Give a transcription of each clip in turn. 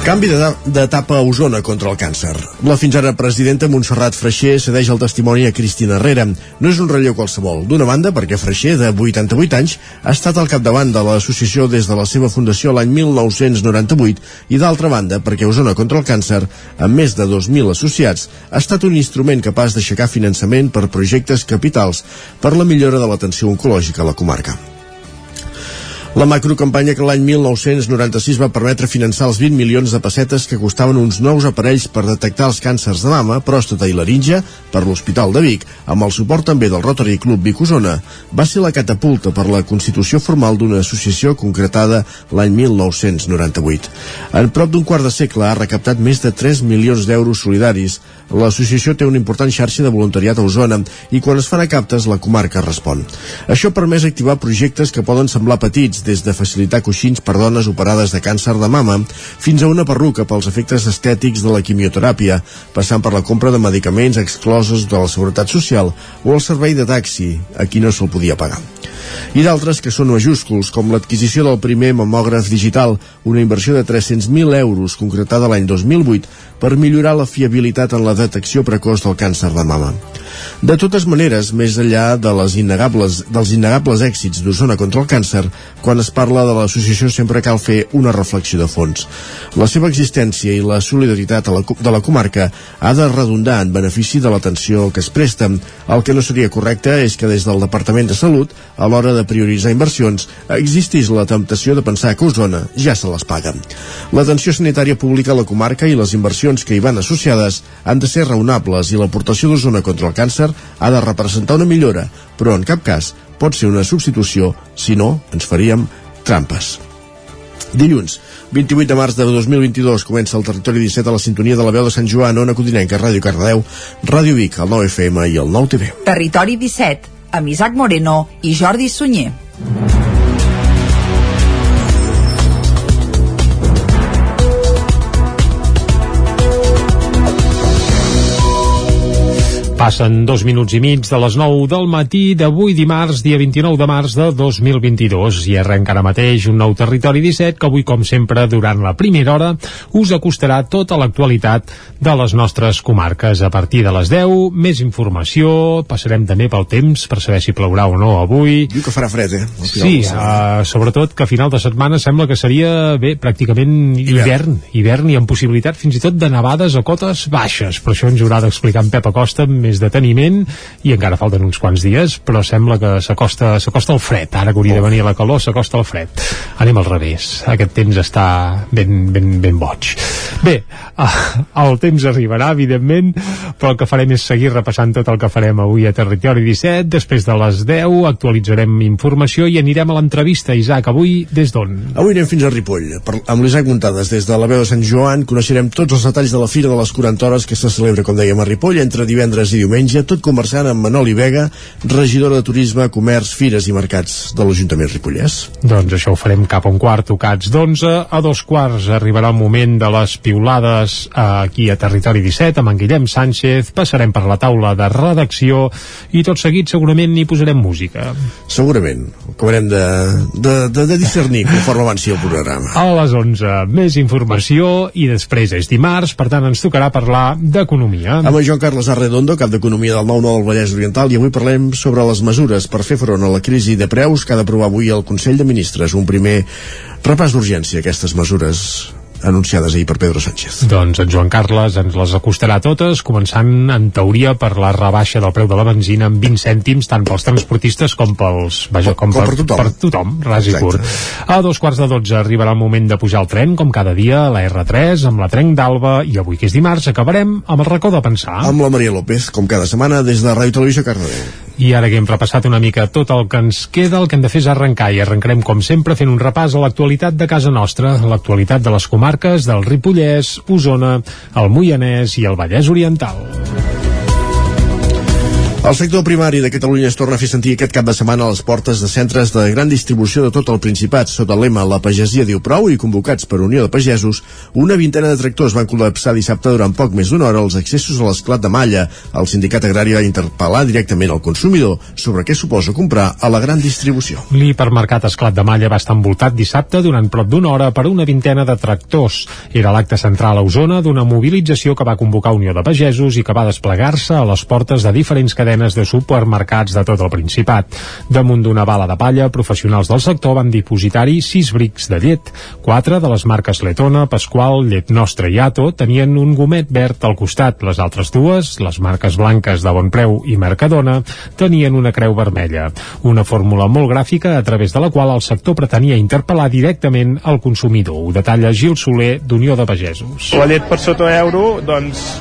Canvi d'etapa a Osona contra el càncer. La fins ara presidenta Montserrat Freixer cedeix el testimoni a Cristina Herrera. No és un relleu qualsevol. D'una banda, perquè Freixer, de 88 anys, ha estat al capdavant de l'associació des de la seva fundació l'any 1998 i d'altra banda, perquè Osona contra el càncer, amb més de 2.000 associats, ha estat un instrument capaç d'aixecar finançament per projectes capitals per la millora de l'atenció oncològica a la comarca. La macrocampanya que l'any 1996 va permetre finançar els 20 milions de pessetes que costaven uns nous aparells per detectar els càncers de mama, pròstata i laringe per l'Hospital de Vic, amb el suport també del Rotary Club Vic Osona, va ser la catapulta per la constitució formal d'una associació concretada l'any 1998. En prop d'un quart de segle ha recaptat més de 3 milions d'euros solidaris. L'associació té una important xarxa de voluntariat a Osona i quan es fan a captes la comarca respon. Això permès activar projectes que poden semblar petits, des de facilitar coixins per dones operades de càncer de mama fins a una perruca pels efectes estètics de la quimioteràpia, passant per la compra de medicaments exclosos de la Seguretat Social o el servei de taxi, a qui no se'l podia pagar. I d'altres que són majúsculs, com l'adquisició del primer mamògraf digital, una inversió de 300.000 euros concretada l'any 2008 per millorar la fiabilitat en la detecció precoç del càncer de mama. De totes maneres, més enllà de les innegables, dels innegables èxits d'Osona contra el càncer, quan es parla de l'associació sempre cal fer una reflexió de fons. La seva existència i la solidaritat de la comarca ha de redundar en benefici de l'atenció que es presta. El que no seria correcte és que des del Departament de Salut, a l'hora de prioritzar inversions, existís la temptació de pensar que Osona ja se les paga. L'atenció sanitària pública a la comarca i les inversions que hi van associades han de ser raonables i l'aportació d'Osona contra el càncer ha de representar una millora, però en cap cas pot ser una substitució, si no, ens faríem trampes. Dilluns, 28 de març de 2022, comença el Territori 17 a la sintonia de la veu de Sant Joan, Ona Codinenca, Ràdio Cardedeu, Ràdio Vic, el 9 FM i el 9 TV. Territori 17, amb Isaac Moreno i Jordi Sunyer. Passen dos minuts i mig de les 9 del matí d'avui dimarts, dia 29 de març de 2022 i arrenca ara mateix un nou Territori 17 que avui, com sempre, durant la primera hora us acostarà tota l'actualitat de les nostres comarques. A partir de les 10, més informació, passarem també pel temps per saber si plourà o no avui. Diu que farà fred, eh? Sí, uh, sobretot que a final de setmana sembla que seria, bé, pràcticament hivern, hivern i amb possibilitat fins i tot de nevades a cotes baixes, però això ens haurà d'explicar en Pep Acosta més deteniment i encara falten uns quants dies però sembla que s'acosta s'acosta el fred. Ara que hauria de venir la calor s'acosta el fred. Anem al revés. Aquest temps està ben, ben, ben boig. Bé, el temps arribarà evidentment però el que farem és seguir repassant tot el que farem avui a Territori 17 després de les 10 actualitzarem informació i anirem a l'entrevista. Isaac, avui des d'on? Avui anem fins a Ripoll. Per, amb l'Isaac Muntades des de la veu de Sant Joan coneixerem tots els detalls de la Fira de les 40 hores que se celebra com dèiem a Ripoll entre divendres i diumenge, tot conversant amb Manoli Vega, regidora de Turisme, Comerç, Fires i Mercats de l'Ajuntament Ripollès. Doncs això ho farem cap a un quart, tocats d'11 a dos quarts. Arribarà el moment de les piulades aquí a Territori 17 amb en Guillem Sánchez. Passarem per la taula de redacció i tot seguit segurament hi posarem música. Segurament. Acabarem de, de, de, de discernir conforme avanci el programa. A les 11, més informació i després és dimarts, per tant ens tocarà parlar d'economia. Amb en Joan Carles Arredondo, cap d'Economia del 9-9 del Vallès Oriental, i avui parlem sobre les mesures per fer front a la crisi de preus que ha d'aprovar avui el Consell de Ministres. Un primer repàs d'urgència, aquestes mesures anunciades ahir per Pedro Sánchez. Doncs en Joan Carles ens les acostarà totes, començant en teoria per la rebaixa del preu de la benzina en 20 cèntims, tant pels transportistes com pels... Vaja, com, com per, per tothom. Per tothom, ras i curt. A dos quarts de dotze arribarà el moment de pujar el tren, com cada dia, a la R3, amb la Trenc d'Alba, i avui que és dimarts acabarem amb el racó de pensar. Amb la Maria López, com cada setmana, des de Ràdio Televisió Cardedeu. I ara que hem repassat una mica tot el que ens queda, el que hem de fer és arrencar, i arrencarem, com sempre, fent un repàs a l'actualitat de casa nostra, l'actualitat de les comarques del Ripollès, Osona, el Moianès i el Vallès Oriental. El sector primari de Catalunya es torna a fer sentir aquest cap de setmana a les portes de centres de gran distribució de tot el Principat. Sota el lema La pagesia diu prou i convocats per Unió de Pagesos, una vintena de tractors van col·lapsar dissabte durant poc més d'una hora els accessos a l'esclat de Malla. El sindicat agrari va interpel·lar directament al consumidor sobre què suposa comprar a la gran distribució. L'hipermercat Esclat de Malla va estar envoltat dissabte durant prop d'una hora per una vintena de tractors. Era l'acte central a Osona d'una mobilització que va convocar Unió de Pagesos i que va desplegar-se a les portes de diferents cadenes de supermercats de tot el Principat. Damunt d'una bala de palla, professionals del sector van dipositar-hi sis brics de llet. Quatre de les marques Letona, Pasqual, Llet Nostra i Ato tenien un gomet verd al costat. Les altres dues, les marques blanques de Bon Preu i Mercadona, tenien una creu vermella. Una fórmula molt gràfica a través de la qual el sector pretenia interpel·lar directament el consumidor. Ho detalla Gil Soler d'Unió de Pagesos. La llet per sota euro, doncs,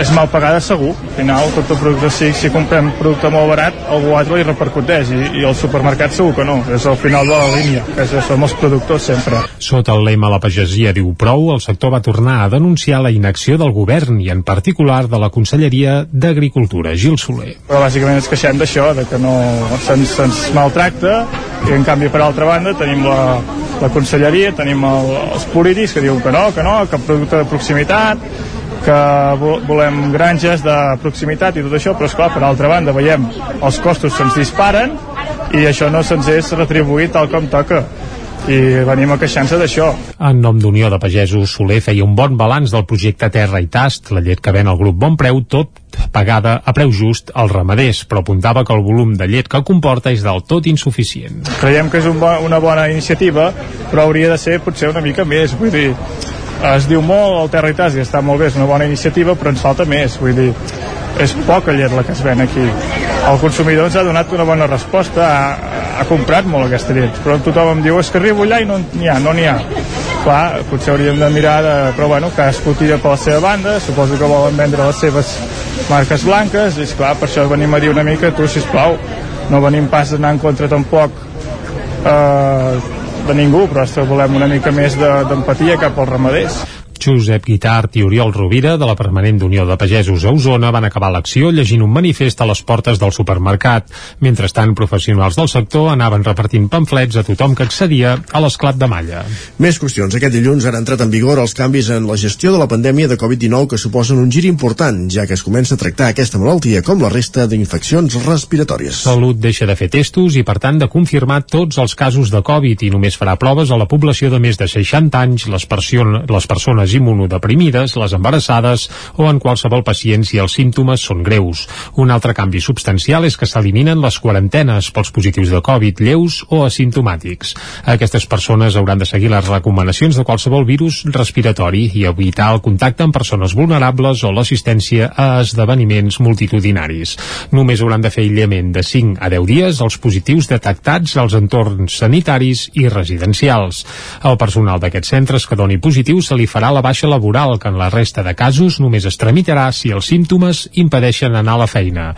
és mal pagada segur. Al final, tot el producte, si, si comprem producte molt barat, algú altre li repercuteix i, i el supermercat segur que no. És al final de la línia, que és, som els productors sempre. Sota el lema La pagesia diu prou, el sector va tornar a denunciar la inacció del govern i en particular de la Conselleria d'Agricultura, Gil Soler. Però bàsicament ens queixem d'això, de que no se'ns se maltracta i en canvi per altra banda tenim la, la conselleria, tenim el, els polítics que diuen que no, que no, que producte de proximitat, que volem granges de proximitat i tot això, però esclar, per altra banda veiem els costos se'ns disparen i això no se'ns és retribuït tal com toca i venim a queixar-se d'això. En nom d'Unió de Pagesos, Soler feia un bon balanç del projecte Terra i Tast, la llet que ven el grup Bon Preu, tot pagada a preu just als ramaders, però apuntava que el volum de llet que comporta és del tot insuficient. Creiem que és un bo, una bona iniciativa, però hauria de ser potser una mica més, vull dir, es diu molt el Terra i Tas i està molt bé, és una bona iniciativa, però ens falta més, vull dir, és poca llet la que es ven aquí. El consumidor ens ha donat una bona resposta, ha, ha comprat molt aquesta llet, però tothom em diu és que arribo allà i no n'hi ha, no n'hi ha. Clar, potser hauríem de mirar, de, però bueno, cadascú tira per la seva banda, suposo que volen vendre les seves marques blanques, i clar, per això venim a dir una mica, tu, sisplau, no venim pas d'anar en contra tampoc eh, de ningú, però volem una mica més d'empatia de, cap als ramaders. Josep Guitart i Oriol Rovira, de la Permanent d'Unió de Pagesos a Osona, van acabar l'acció llegint un manifest a les portes del supermercat. Mentrestant, professionals del sector anaven repartint pamflets a tothom que accedia a l'esclat de malla. Més qüestions. Aquest dilluns han entrat en vigor els canvis en la gestió de la pandèmia de Covid-19 que suposen un gir important, ja que es comença a tractar aquesta malaltia com la resta d'infeccions respiratòries. Salut deixa de fer testos i, per tant, de confirmar tots els casos de Covid i només farà proves a la població de més de 60 anys, les, les persones immunodeprimides, les embarassades o en qualsevol pacient si els símptomes són greus. Un altre canvi substancial és que s'eliminen les quarantenes pels positius de Covid lleus o asimptomàtics. Aquestes persones hauran de seguir les recomanacions de qualsevol virus respiratori i evitar el contacte amb persones vulnerables o l'assistència a esdeveniments multitudinaris. Només hauran de fer aïllament de 5 a 10 dies els positius detectats als entorns sanitaris i residencials. El personal d'aquests centres que doni positiu se li farà la baixa laboral, que en la resta de casos només es tramitarà si els símptomes impedeixen anar a la feina.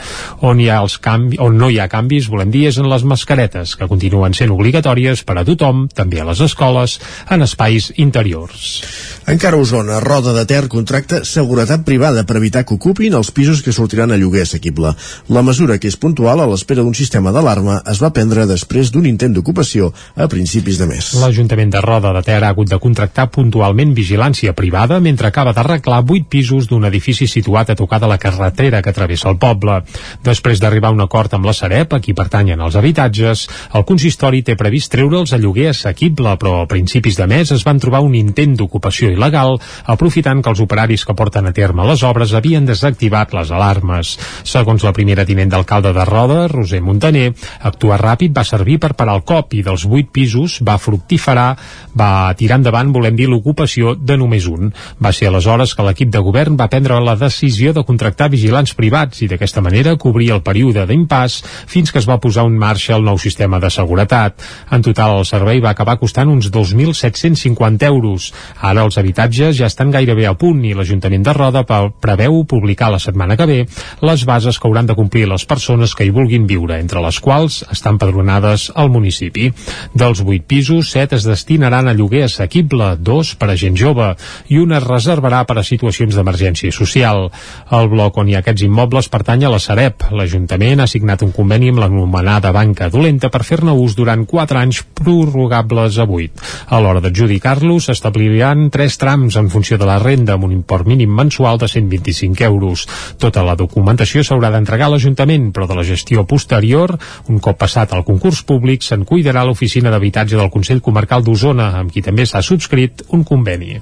On, hi ha els canvi, on no hi ha canvis, volem dir, és en les mascaretes, que continuen sent obligatòries per a tothom, també a les escoles, en espais interiors. Encara a Osona, Roda de Ter contracta seguretat privada per evitar que ocupin els pisos que sortiran a lloguer assequible. La mesura, que és puntual a l'espera d'un sistema d'alarma, es va prendre després d'un intent d'ocupació a principis de mes. L'Ajuntament de Roda de Ter ha hagut de contractar puntualment vigilància privada mentre acaba d'arreglar vuit pisos d'un edifici situat a tocar de la carretera que travessa el poble. Després d'arribar a un acord amb la Sareb, a qui pertanyen els habitatges, el consistori té previst treure'ls a lloguer assequible, però a principis de mes es van trobar un intent d'ocupació il·legal, aprofitant que els operaris que porten a terme les obres havien desactivat les alarmes. Segons la primera tinent d'alcalde de Roda, Roser Montaner, actuar ràpid va servir per parar el cop i dels vuit pisos va fructificar, va tirar endavant, volem dir, l'ocupació de només un. Va ser aleshores que l'equip de govern va prendre la decisió de contractar vigilants privats i d'aquesta manera cobrir el període d'impàs fins que es va posar en marxa el nou sistema de seguretat. En total el servei va acabar costant uns 2.750 euros. Ara els habitatges ja estan gairebé a punt i l'Ajuntament de Roda preveu publicar la setmana que ve les bases que hauran de complir les persones que hi vulguin viure, entre les quals estan padronades al municipi. Dels 8 pisos, 7 es destinaran a lloguer assequible, dos per a gent jove. i una es reservarà per a situacions d'emergència social. El bloc on hi ha aquests immobles pertany a la Sareb. L'Ajuntament ha signat un conveni amb l'anomenada banca dolenta per fer-ne ús durant 4 anys prorrogables a 8. A l'hora d'adjudicar-los s'establiran tres trams en funció de la renda amb un import mínim mensual de 125 euros. Tota la documentació s'haurà d'entregar a l'Ajuntament, però de la gestió posterior, un cop passat al concurs públic, se'n cuidarà l'Oficina d'Habitatge del Consell Comarcal d'Osona, amb qui també s'ha subscrit un conveni.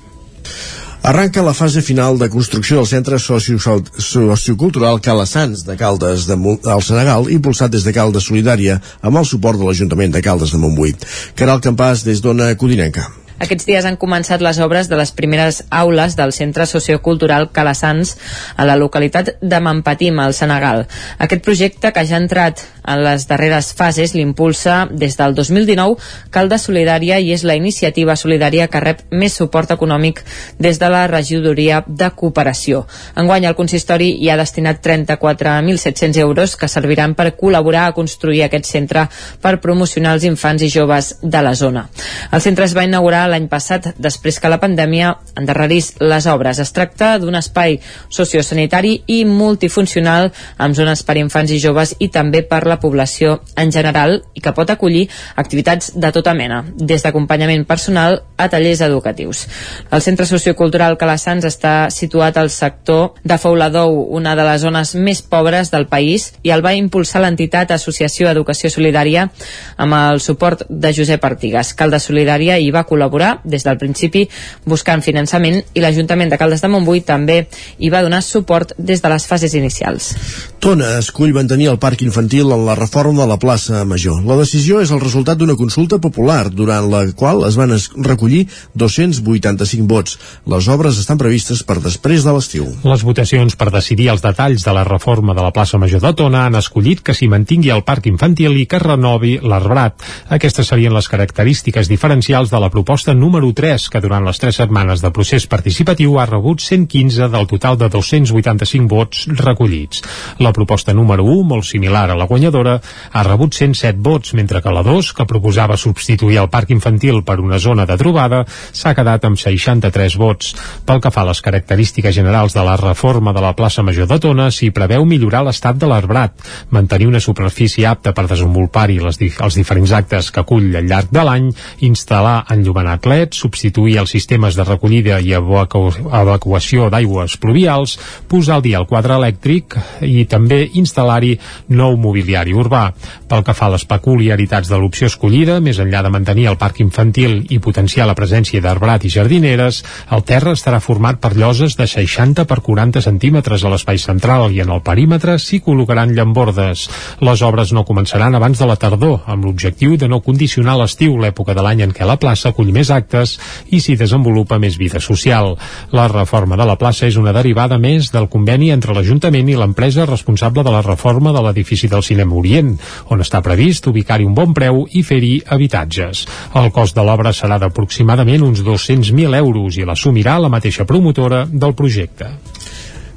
Arranca la fase final de construcció del centre sociocultural Calassans de Caldes de al Senegal, impulsat des de Caldes Solidària, amb el suport de l'Ajuntament de Caldes de Montbui. Caral Campàs, des d'Ona Codinenca. Aquests dies han començat les obres de les primeres aules del Centre Sociocultural Calassans a la localitat de Mampatim, al Senegal. Aquest projecte, que ja ha entrat en les darreres fases, l'impulsa des del 2019 Calda Solidària i és la iniciativa solidària que rep més suport econòmic des de la regidoria de cooperació. Enguany el consistori hi ha destinat 34.700 euros que serviran per col·laborar a construir aquest centre per promocionar els infants i joves de la zona. El centre es va inaugurar l'any passat, després que la pandèmia endarrerís les obres. Es tracta d'un espai sociosanitari i multifuncional amb zones per infants i joves i també per la població en general i que pot acollir activitats de tota mena, des d'acompanyament personal a tallers educatius. El Centre Sociocultural Calassans està situat al sector de Fouladou, una de les zones més pobres del país, i el va impulsar l'entitat Associació Educació Solidària amb el suport de Josep Artigas. Calda Solidària hi va col·laborar col·laborar des del principi buscant finançament i l'Ajuntament de Caldes de Montbui també hi va donar suport des de les fases inicials. Tona escull mantenir el parc infantil en la reforma de la plaça Major. La decisió és el resultat d'una consulta popular durant la qual es van recollir 285 vots. Les obres estan previstes per després de l'estiu. Les votacions per decidir els detalls de la reforma de la plaça Major de Tona han escollit que s'hi mantingui el parc infantil i que es renovi l'arbrat. Aquestes serien les característiques diferencials de la proposta proposta número 3, que durant les 3 setmanes de procés participatiu ha rebut 115 del total de 285 vots recollits. La proposta número 1, molt similar a la guanyadora, ha rebut 107 vots, mentre que la 2, que proposava substituir el parc infantil per una zona de trobada, s'ha quedat amb 63 vots. Pel que fa a les característiques generals de la reforma de la plaça Major de Tona, s'hi preveu millorar l'estat de l'arbrat, mantenir una superfície apta per desenvolupar-hi els diferents actes que acull al llarg de l'any, instal·lar enllumenat atlets, substituir els sistemes de recollida i evacu evacuació d'aigües pluvials, posar al dia el quadre elèctric i també instal·lar-hi nou mobiliari urbà. Pel que fa a les peculiaritats de l'opció escollida, més enllà de mantenir el parc infantil i potenciar la presència d'arbrat i jardineres, el terra estarà format per lloses de 60 per 40 centímetres a l'espai central i en el perímetre s'hi col·locaran llambordes. Les obres no començaran abans de la tardor, amb l'objectiu de no condicionar l'estiu, l'època de l'any en què la plaça acull més actes i s'hi desenvolupa més vida social. La reforma de la plaça és una derivada més del conveni entre l'Ajuntament i l'empresa responsable de la reforma de l'edifici del Cinema Orient, on està previst ubicar-hi un bon preu i fer-hi habitatges. El cost de l'obra serà d'aproximadament uns 200.000 euros i l'assumirà la mateixa promotora del projecte.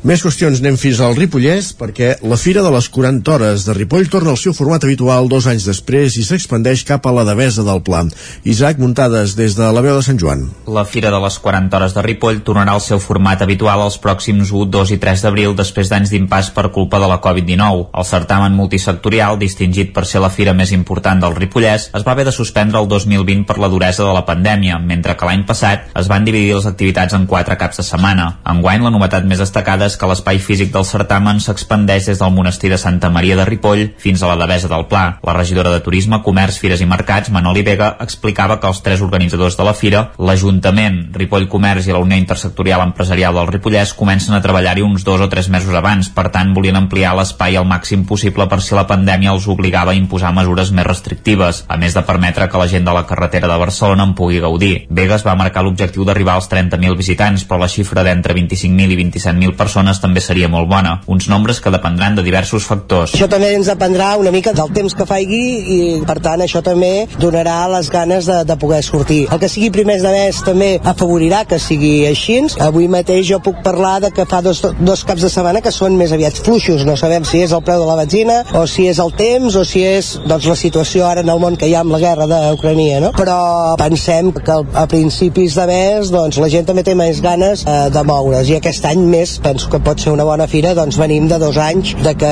Més qüestions, anem fins al Ripollès perquè la Fira de les 40 Hores de Ripoll torna al seu format habitual dos anys després i s'expandeix cap a la Devesa del Pla. Isaac Muntades, des de la veu de Sant Joan. La Fira de les 40 Hores de Ripoll tornarà al seu format habitual els pròxims 1, 2 i 3 d'abril després d'anys d'impàs per culpa de la Covid-19. El certamen multisectorial, distingit per ser la fira més important del Ripollès, es va haver de suspendre el 2020 per la duresa de la pandèmia, mentre que l'any passat es van dividir les activitats en quatre caps de setmana. Enguany, la novetat més destacada que l'espai físic del certamen s'expandeix des del monestir de Santa Maria de Ripoll fins a la Devesa del Pla. La regidora de Turisme, Comerç, Fires i Mercats, Manoli Vega, explicava que els tres organitzadors de la fira, l'Ajuntament, Ripoll Comerç i la Unió Intersectorial Empresarial del Ripollès, comencen a treballar-hi uns dos o tres mesos abans. Per tant, volien ampliar l'espai al màxim possible per si la pandèmia els obligava a imposar mesures més restrictives, a més de permetre que la gent de la carretera de Barcelona en pugui gaudir. Vegas va marcar l'objectiu d'arribar als 30.000 visitants, però la xifra d'entre 25.000 i 27.000 persones persones també seria molt bona, uns nombres que dependran de diversos factors. Això també ens dependrà una mica del temps que faigui i per tant això també donarà les ganes de, de poder sortir. El que sigui primers de mes també afavorirà que sigui així. Avui mateix jo puc parlar de que fa dos, dos caps de setmana que són més aviat fluixos, no sabem si és el preu de la benzina o si és el temps o si és doncs, la situació ara en el món que hi ha amb la guerra d'Ucrania, no? Però pensem que a principis de mes doncs, la gent també té més ganes eh, de moure's i aquest any més penso que pot ser una bona fira, doncs venim de dos anys de que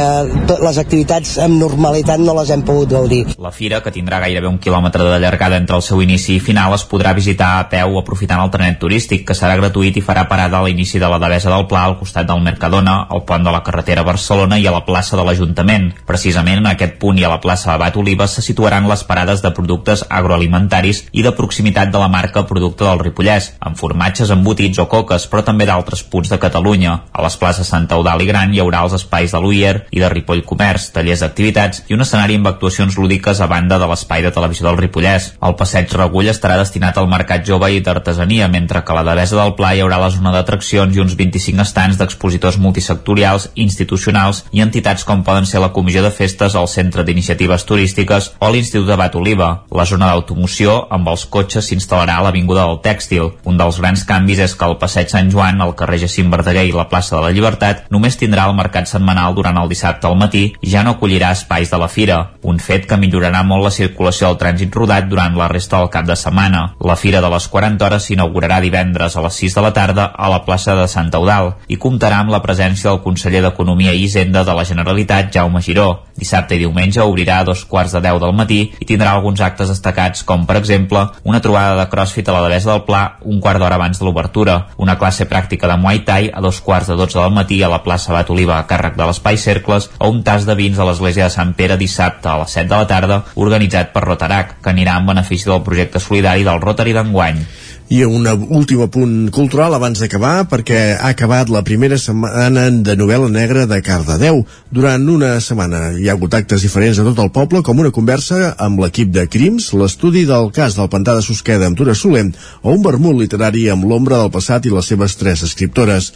les activitats amb normalitat no les hem pogut gaudir. La fira, que tindrà gairebé un quilòmetre de llargada entre el seu inici i final, es podrà visitar a peu aprofitant el trenet turístic, que serà gratuït i farà parada a l'inici de la Devesa del Pla al costat del Mercadona, al pont de la carretera Barcelona i a la plaça de l'Ajuntament. Precisament en aquest punt i a la plaça Abat Olives se situaran les parades de productes agroalimentaris i de proximitat de la marca Producte del Ripollès, amb formatges, embotits o coques, però també d'altres punts de Catalunya. A les places Santa i Gran hi haurà els espais de l'Uier i de Ripoll Comerç, tallers d'activitats i un escenari amb actuacions lúdiques a banda de l'espai de televisió del Ripollès. El passeig Regull estarà destinat al mercat jove i d'artesania, mentre que a la Devesa del Pla hi haurà la zona d'atraccions i uns 25 estants d'expositors multisectorials, institucionals i entitats com poden ser la Comissió de Festes, el Centre d'Iniciatives Turístiques o l'Institut de Bat Oliva. La zona d'automoció amb els cotxes s'instal·larà a l'Avinguda del Tèxtil. Un dels grans canvis és que el passeig Sant Joan, el carrer Jacint Verdaguer i la plaça de la Llibertat només tindrà el mercat setmanal durant el dissabte al matí i ja no acollirà espais de la fira, un fet que millorarà molt la circulació del trànsit rodat durant la resta del cap de setmana. La fira de les 40 hores s'inaugurarà divendres a les 6 de la tarda a la plaça de Sant Eudal i comptarà amb la presència del conseller d'Economia i Hisenda de la Generalitat, Jaume Giró. Dissabte i diumenge obrirà a dos quarts de 10 del matí i tindrà alguns actes destacats com, per exemple, una trobada de crossfit a la Devesa del Pla un quart d'hora abans de l'obertura, una classe pràctica de Muay Thai a dos quarts de 12 del matí a la plaça Bat Oliva a càrrec de l'Espai Cercles o un tas de vins a l'església de Sant Pere dissabte a les 7 de la tarda organitzat per Rotarac, que anirà en benefici del projecte solidari del Rotary d'enguany. I un últim punt cultural abans d'acabar, perquè ha acabat la primera setmana de novel·la negra de Cardedeu. Durant una setmana hi ha hagut actes diferents a tot el poble, com una conversa amb l'equip de Crims, l'estudi del cas del pantà de Susqueda amb Tura Soler, o un vermut literari amb l'ombra del passat i les seves tres escriptores.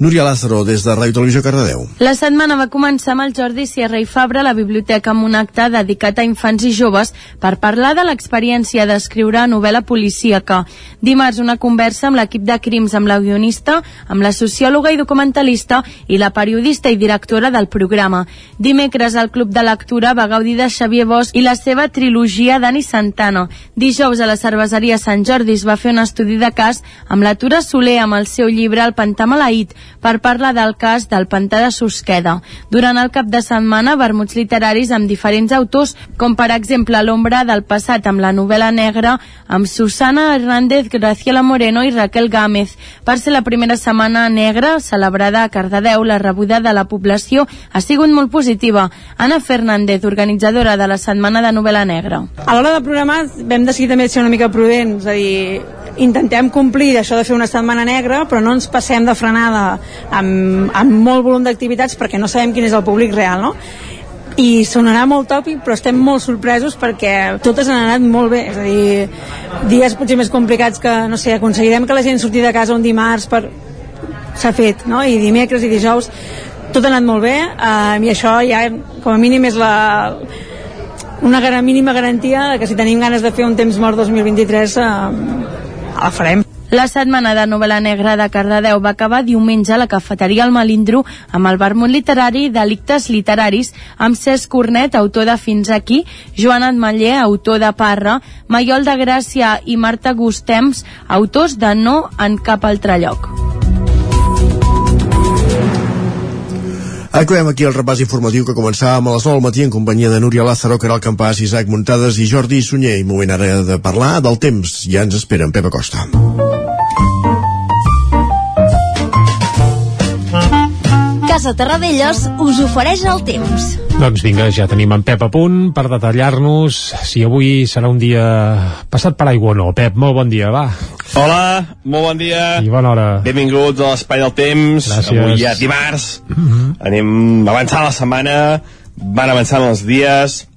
Núria Lázaro, des de Ràdio Televisió Cardedeu. La setmana va començar amb el Jordi Sierra i Fabra a la biblioteca amb un acte dedicat a infants i joves per parlar de l'experiència d'escriure novel·la policíaca dimarts una conversa amb l'equip de crims amb la guionista, amb la sociòloga i documentalista i la periodista i directora del programa. Dimecres el Club de Lectura va gaudir de Xavier Bosch i la seva trilogia Dani Santana. Dijous a la cerveseria Sant Jordi es va fer un estudi de cas amb la Tura Soler amb el seu llibre El pantà maleït per parlar del cas del pantà de Susqueda. Durant el cap de setmana, vermuts literaris amb diferents autors, com per exemple L'ombra del passat amb la novel·la negra amb Susana Hernández Graciela Moreno i Raquel Gámez. Per ser la primera setmana negra celebrada a Cardedeu, la rebuda de la població ha sigut molt positiva. Anna Fernández, organitzadora de la Setmana de Novel·la Negra. A l'hora de programar vam decidir també ser una mica prudents, és a dir, intentem complir això de fer una setmana negra, però no ens passem de frenada amb, amb molt volum d'activitats perquè no sabem quin és el públic real, no? I sonarà molt tòpic però estem molt sorpresos perquè totes han anat molt bé. És a dir, dies potser més complicats que, no sé, aconseguirem que la gent surti de casa un dimarts per... s'ha fet, no? i dimecres i dijous tot ha anat molt bé. Eh, i això ja com a mínim és la una mínima garantia que si tenim ganes de fer un temps mort 2023 eh, la farem la setmana de novel·la negra de Cardedeu va acabar diumenge a la cafeteria El Malindro amb el vermut literari Delictes literaris amb Cesc Cornet, autor de Fins aquí, Joan Atmaller, autor de Parra, Maiol de Gràcia i Marta Gustems, autors de No en cap altre lloc. Acabem aquí el repàs informatiu que començàvem a les 9 del matí en companyia de Núria Lázaro, Caral Campàs, Isaac Muntades i Jordi Sunyer. I moment ara de parlar del temps. Ja ens esperen, Pepa Costa. Casa Terradellos us ofereix el temps. Doncs vinga, ja tenim en Pep a punt per detallar-nos si avui serà un dia passat per aigua o no. Pep, molt bon dia, va. Hola, molt bon dia. I bona hora. Benvinguts a l'Espai del Temps. Gràcies. Avui ja dimarts. Mm -hmm. Anem avançant la setmana, van avançant els dies.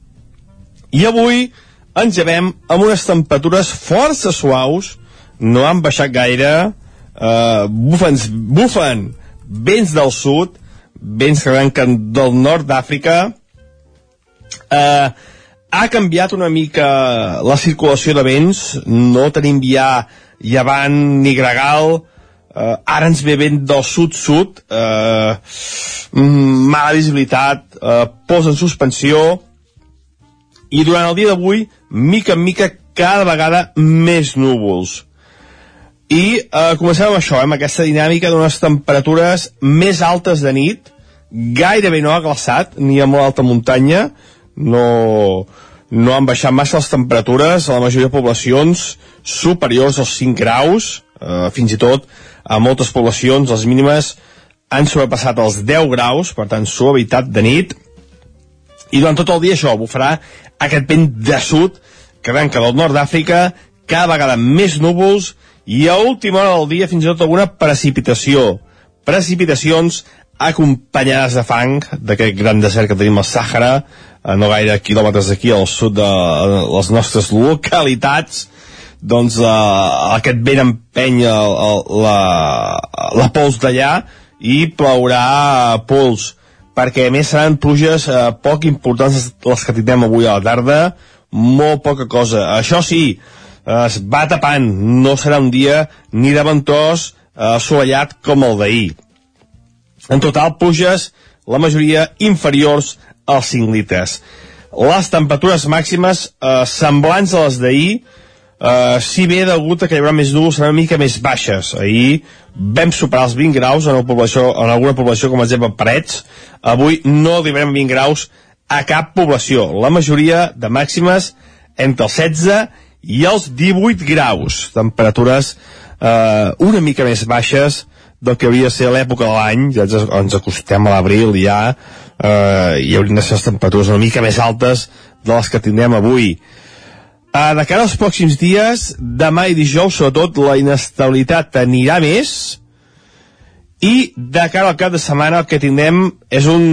I avui ens llevem amb unes temperatures força suaus, no han baixat gaire, uh, bufen, bufen vents del sud, vents que arrenquen del nord d'Àfrica, eh, ha canviat una mica la circulació de vents, no tenim ja llevant ni gregal, eh, ara ens ve vent del sud-sud, eh, mala visibilitat, eh, posa en suspensió, i durant el dia d'avui, mica en mica, cada vegada més núvols. I eh, comencem amb això, eh, amb aquesta dinàmica d'unes temperatures més altes de nit, gairebé no ha glaçat, ni a molt alta muntanya, no, no han baixat massa les temperatures a la majoria de poblacions superiors als 5 graus, eh, fins i tot a moltes poblacions les mínimes han sobrepassat els 10 graus, per tant suavitat de nit, i durant tot el dia això bufarà aquest vent de sud que arrenca del nord d'Àfrica, cada vegada més núvols i a última hora del dia fins i tot alguna precipitació. Precipitacions acompanyades de fang d'aquest gran desert que tenim al Sàhara, a no gaire quilòmetres d'aquí al sud de les nostres localitats, doncs eh, aquest vent empeny el, el, la, la pols d'allà i plaurà pols. Perquè a més seran pluges eh, poc importants les que tindrem avui a la tarda. Molt poca cosa. Això sí, eh, es va tapant. No serà un dia ni de ventós eh, assolellat com el d'ahir en total pluges la majoria inferiors als 5 litres. Les temperatures màximes eh, semblants a les d'ahir Uh, si bé degut a que hi haurà més núvols seran una mica més baixes. Ahir vam superar els 20 graus en, població, en alguna població com per exemple Parets. Avui no arribarem a 20 graus a cap població. La majoria de màximes entre els 16 i els 18 graus. Temperatures uh, una mica més baixes del que hauria de ser l'època de l'any ja ens, acostem a l'abril ja uh, i haurien de ser les temperatures una mica més altes de les que tindrem avui Uh, de cara als pròxims dies, demà i dijous, sobretot, la inestabilitat anirà més i de cara al cap de setmana el que tindrem és un,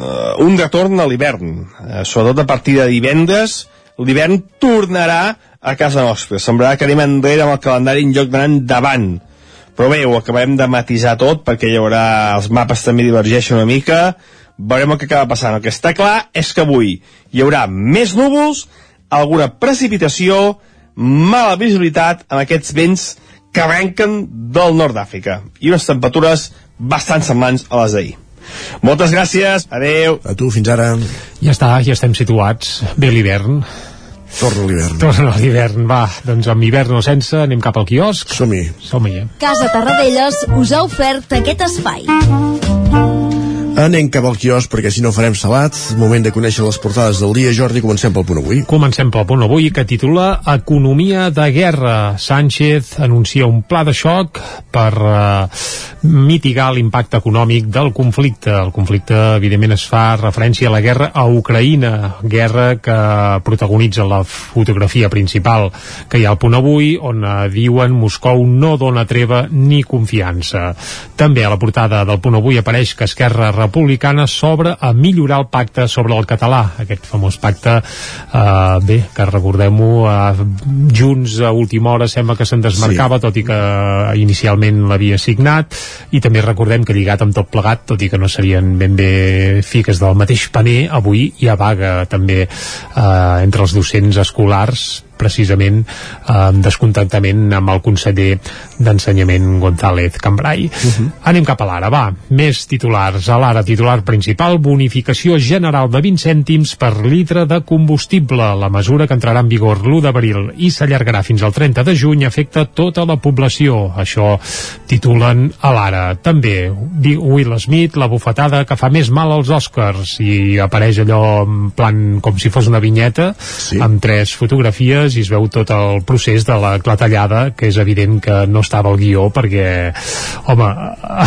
uh, un retorn a l'hivern. Uh, sobretot a partir de divendres, l'hivern tornarà a casa nostra. Semblarà que anem enrere amb el calendari en lloc d'anar endavant. Però bé, ho acabarem de matisar tot perquè hi haurà... els mapes també divergeixen una mica, veurem el que acaba passant. El que està clar és que avui hi haurà més núvols alguna precipitació, mala visibilitat amb aquests vents que arrenquen del nord d'Àfrica i unes temperatures bastant semblants a les d'ahir. Moltes gràcies, adeu. A tu, fins ara. Ja està, ja estem situats. Bé l'hivern. Torna l'hivern. Torna l'hivern, va. Doncs amb hivern o sense, anem cap al quiosc. Som-hi. Som-hi, eh? Casa Tarradellas us ha ofert aquest espai. Anem cap al quiosc perquè si no farem salat. Moment de conèixer les portades del dia. Jordi, comencem pel punt avui. Comencem pel punt avui que titula Economia de guerra. Sánchez anuncia un pla de xoc per uh, mitigar l'impacte econòmic del conflicte. El conflicte, evidentment, es fa referència a la guerra a Ucraïna, guerra que protagonitza la fotografia principal que hi ha al punt avui, on uh, diuen Moscou no dona treva ni confiança. També a la portada del punt avui apareix que Esquerra republicana s'obre a millorar el pacte sobre el català, aquest famós pacte eh, bé, que recordem-ho eh, Junts a última hora sembla que se'n desmarcava, sí. tot i que inicialment l'havia signat, i també recordem que lligat amb tot plegat, tot i que no serien ben bé fiques del mateix paner, avui hi ha vaga també eh, entre els docents escolars precisament eh, descontentament amb el conseller d'Ensenyament González Cambrai. Uh -huh. Anem cap a l'ara, va. Més titulars. A l'ara, titular principal, bonificació general de 20 cèntims per litre de combustible. La mesura que entrarà en vigor l'1 d'abril i s'allargarà fins al 30 de juny afecta tota la població. Això titulen a l'ara. També Will Smith, la bufetada que fa més mal als Oscars i apareix allò en plan com si fos una vinyeta sí. amb tres fotografies hores i es veu tot el procés de la clatellada, que és evident que no estava al guió perquè, home,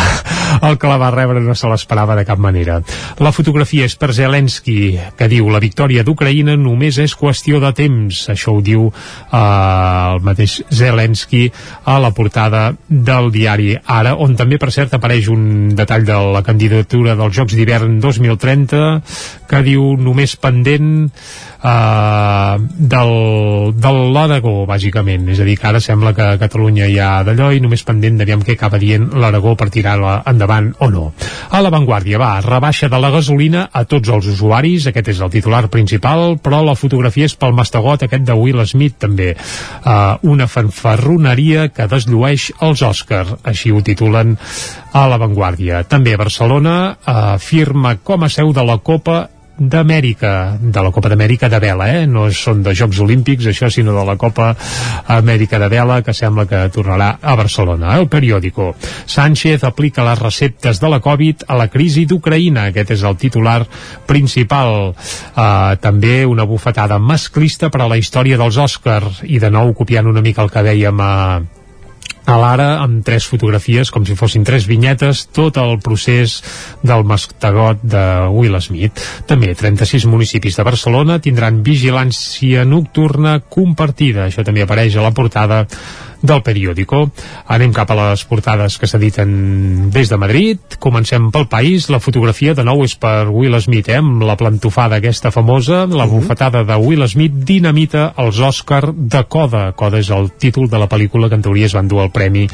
el que la va rebre no se l'esperava de cap manera. La fotografia és per Zelensky, que diu la victòria d'Ucraïna només és qüestió de temps. Això ho diu eh, el mateix Zelensky a la portada del diari Ara, on també, per cert, apareix un detall de la candidatura dels Jocs d'hivern 2030 que diu només pendent eh, del de l'Aragó, bàsicament. És a dir, que ara sembla que Catalunya hi ha d'allò i només pendent d'aviam què acaba dient l'Aragó per tirar-la endavant o no. A l'avantguàrdia, va, rebaixa de la gasolina a tots els usuaris, aquest és el titular principal, però la fotografia és pel mastegot aquest de Will Smith també. Uh, una fanfarroneria que desllueix els Òscar, així ho titulen a l'avantguàrdia. També Barcelona uh, firma com a seu de la Copa d'Amèrica, de la Copa d'Amèrica de vela, eh? no són de Jocs Olímpics això, sinó de la Copa Amèrica de vela que sembla que tornarà a Barcelona. El periòdico. Sánchez aplica les receptes de la Covid a la crisi d'Ucraïna, aquest és el titular principal. Uh, també una bufetada masclista per a la història dels Oscars i de nou copiant una mica el que dèiem a, a l'ara amb tres fotografies, com si fossin tres vinyetes, tot el procés del mastegot de Will Smith. També 36 municipis de Barcelona tindran vigilància nocturna compartida. Això també apareix a la portada del periòdico. Anem cap a les portades que s'editen des de Madrid. Comencem pel país. La fotografia de nou és per Will Smith, eh? amb la plantofada aquesta famosa, la mhm. bufetada de Will Smith dinamita els Òscar de Coda. Coda és el títol de la pel·lícula que en teoria es van dur el premi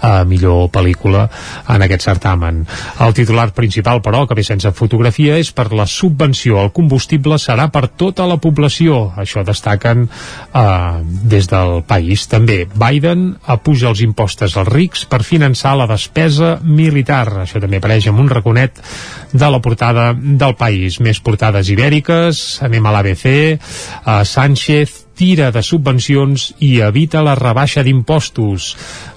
a millor pel·lícula en aquest certamen. El titular principal, però, que ve sense fotografia, és per la subvenció al combustible serà per tota la població. Això destaquen eh, des del país. També Biden Biden apuja els impostos als rics per finançar la despesa militar. Això també apareix amb un raconet de la portada del país. Més portades ibèriques, anem a l'ABC, a Sánchez tira de subvencions i evita la rebaixa d'impostos.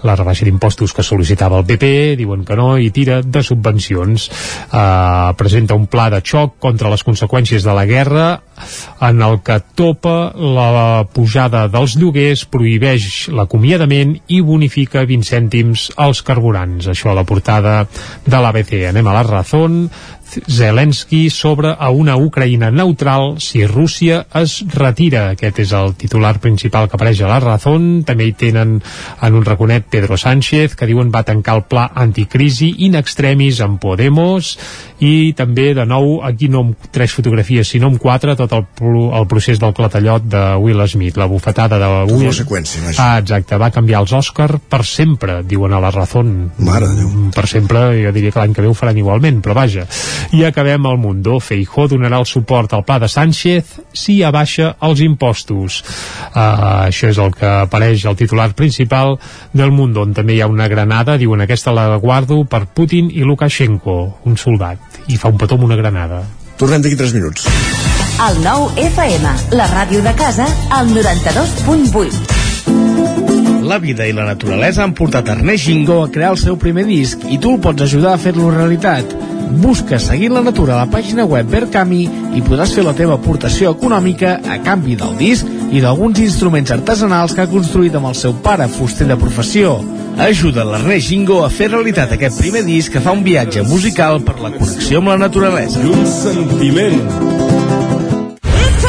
La rebaixa d'impostos que sol·licitava el PP, diuen que no, i tira de subvencions. Uh, presenta un pla de xoc contra les conseqüències de la guerra en el que topa la pujada dels lloguers, prohibeix l'acomiadament i bonifica 20 cèntims als carburants. Això a la portada de l'ABC. Anem a la Razón. Zelensky sobre a una Ucraïna neutral si Rússia es retira. Aquest és el titular principal que apareix a la Razón. També hi tenen en un raconet Pedro Sánchez, que diuen va tancar el pla anticrisi in extremis amb Podemos i també de nou aquí no amb tres fotografies sinó amb quatre tot el, el procés del clatallot de Will Smith, la bufetada de Will la seqüència, vaja. ah, exacte, va canviar els Òscar per sempre, diuen a la Razón Mare Déu. per sempre, jo diria que l'any que ve ho faran igualment, però vaja i acabem al Mundo. Feijó donarà el suport al pla de Sánchez si abaixa els impostos. Uh, això és el que apareix al titular principal del Mundo, on també hi ha una granada, diuen aquesta la guardo per Putin i Lukashenko, un soldat, i fa un petó amb una granada. Tornem d'aquí 3 minuts. El nou FM, la ràdio de casa, al 92.8. La vida i la naturalesa han portat Ernest Gingó a crear el seu primer disc i tu el pots ajudar a fer-lo realitat. Busca Seguint la Natura a la pàgina web Verkami i podràs fer la teva aportació econòmica a canvi del disc i d'alguns instruments artesanals que ha construït amb el seu pare, fuster de professió. Ajuda l'Ernest Gingo a fer realitat aquest primer disc que fa un viatge musical per la connexió amb la naturalesa. I un sentiment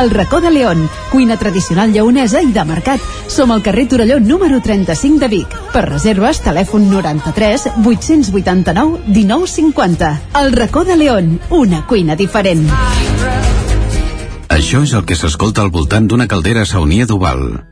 El racó de León, cuina tradicional lleonesa i de mercat. Som al carrer Torelló número 35 de Vic. Per reserves, telèfon 93 889 1950. El racó de León, una cuina diferent. Això és el que s'escolta al voltant d'una caldera saunia d'Oval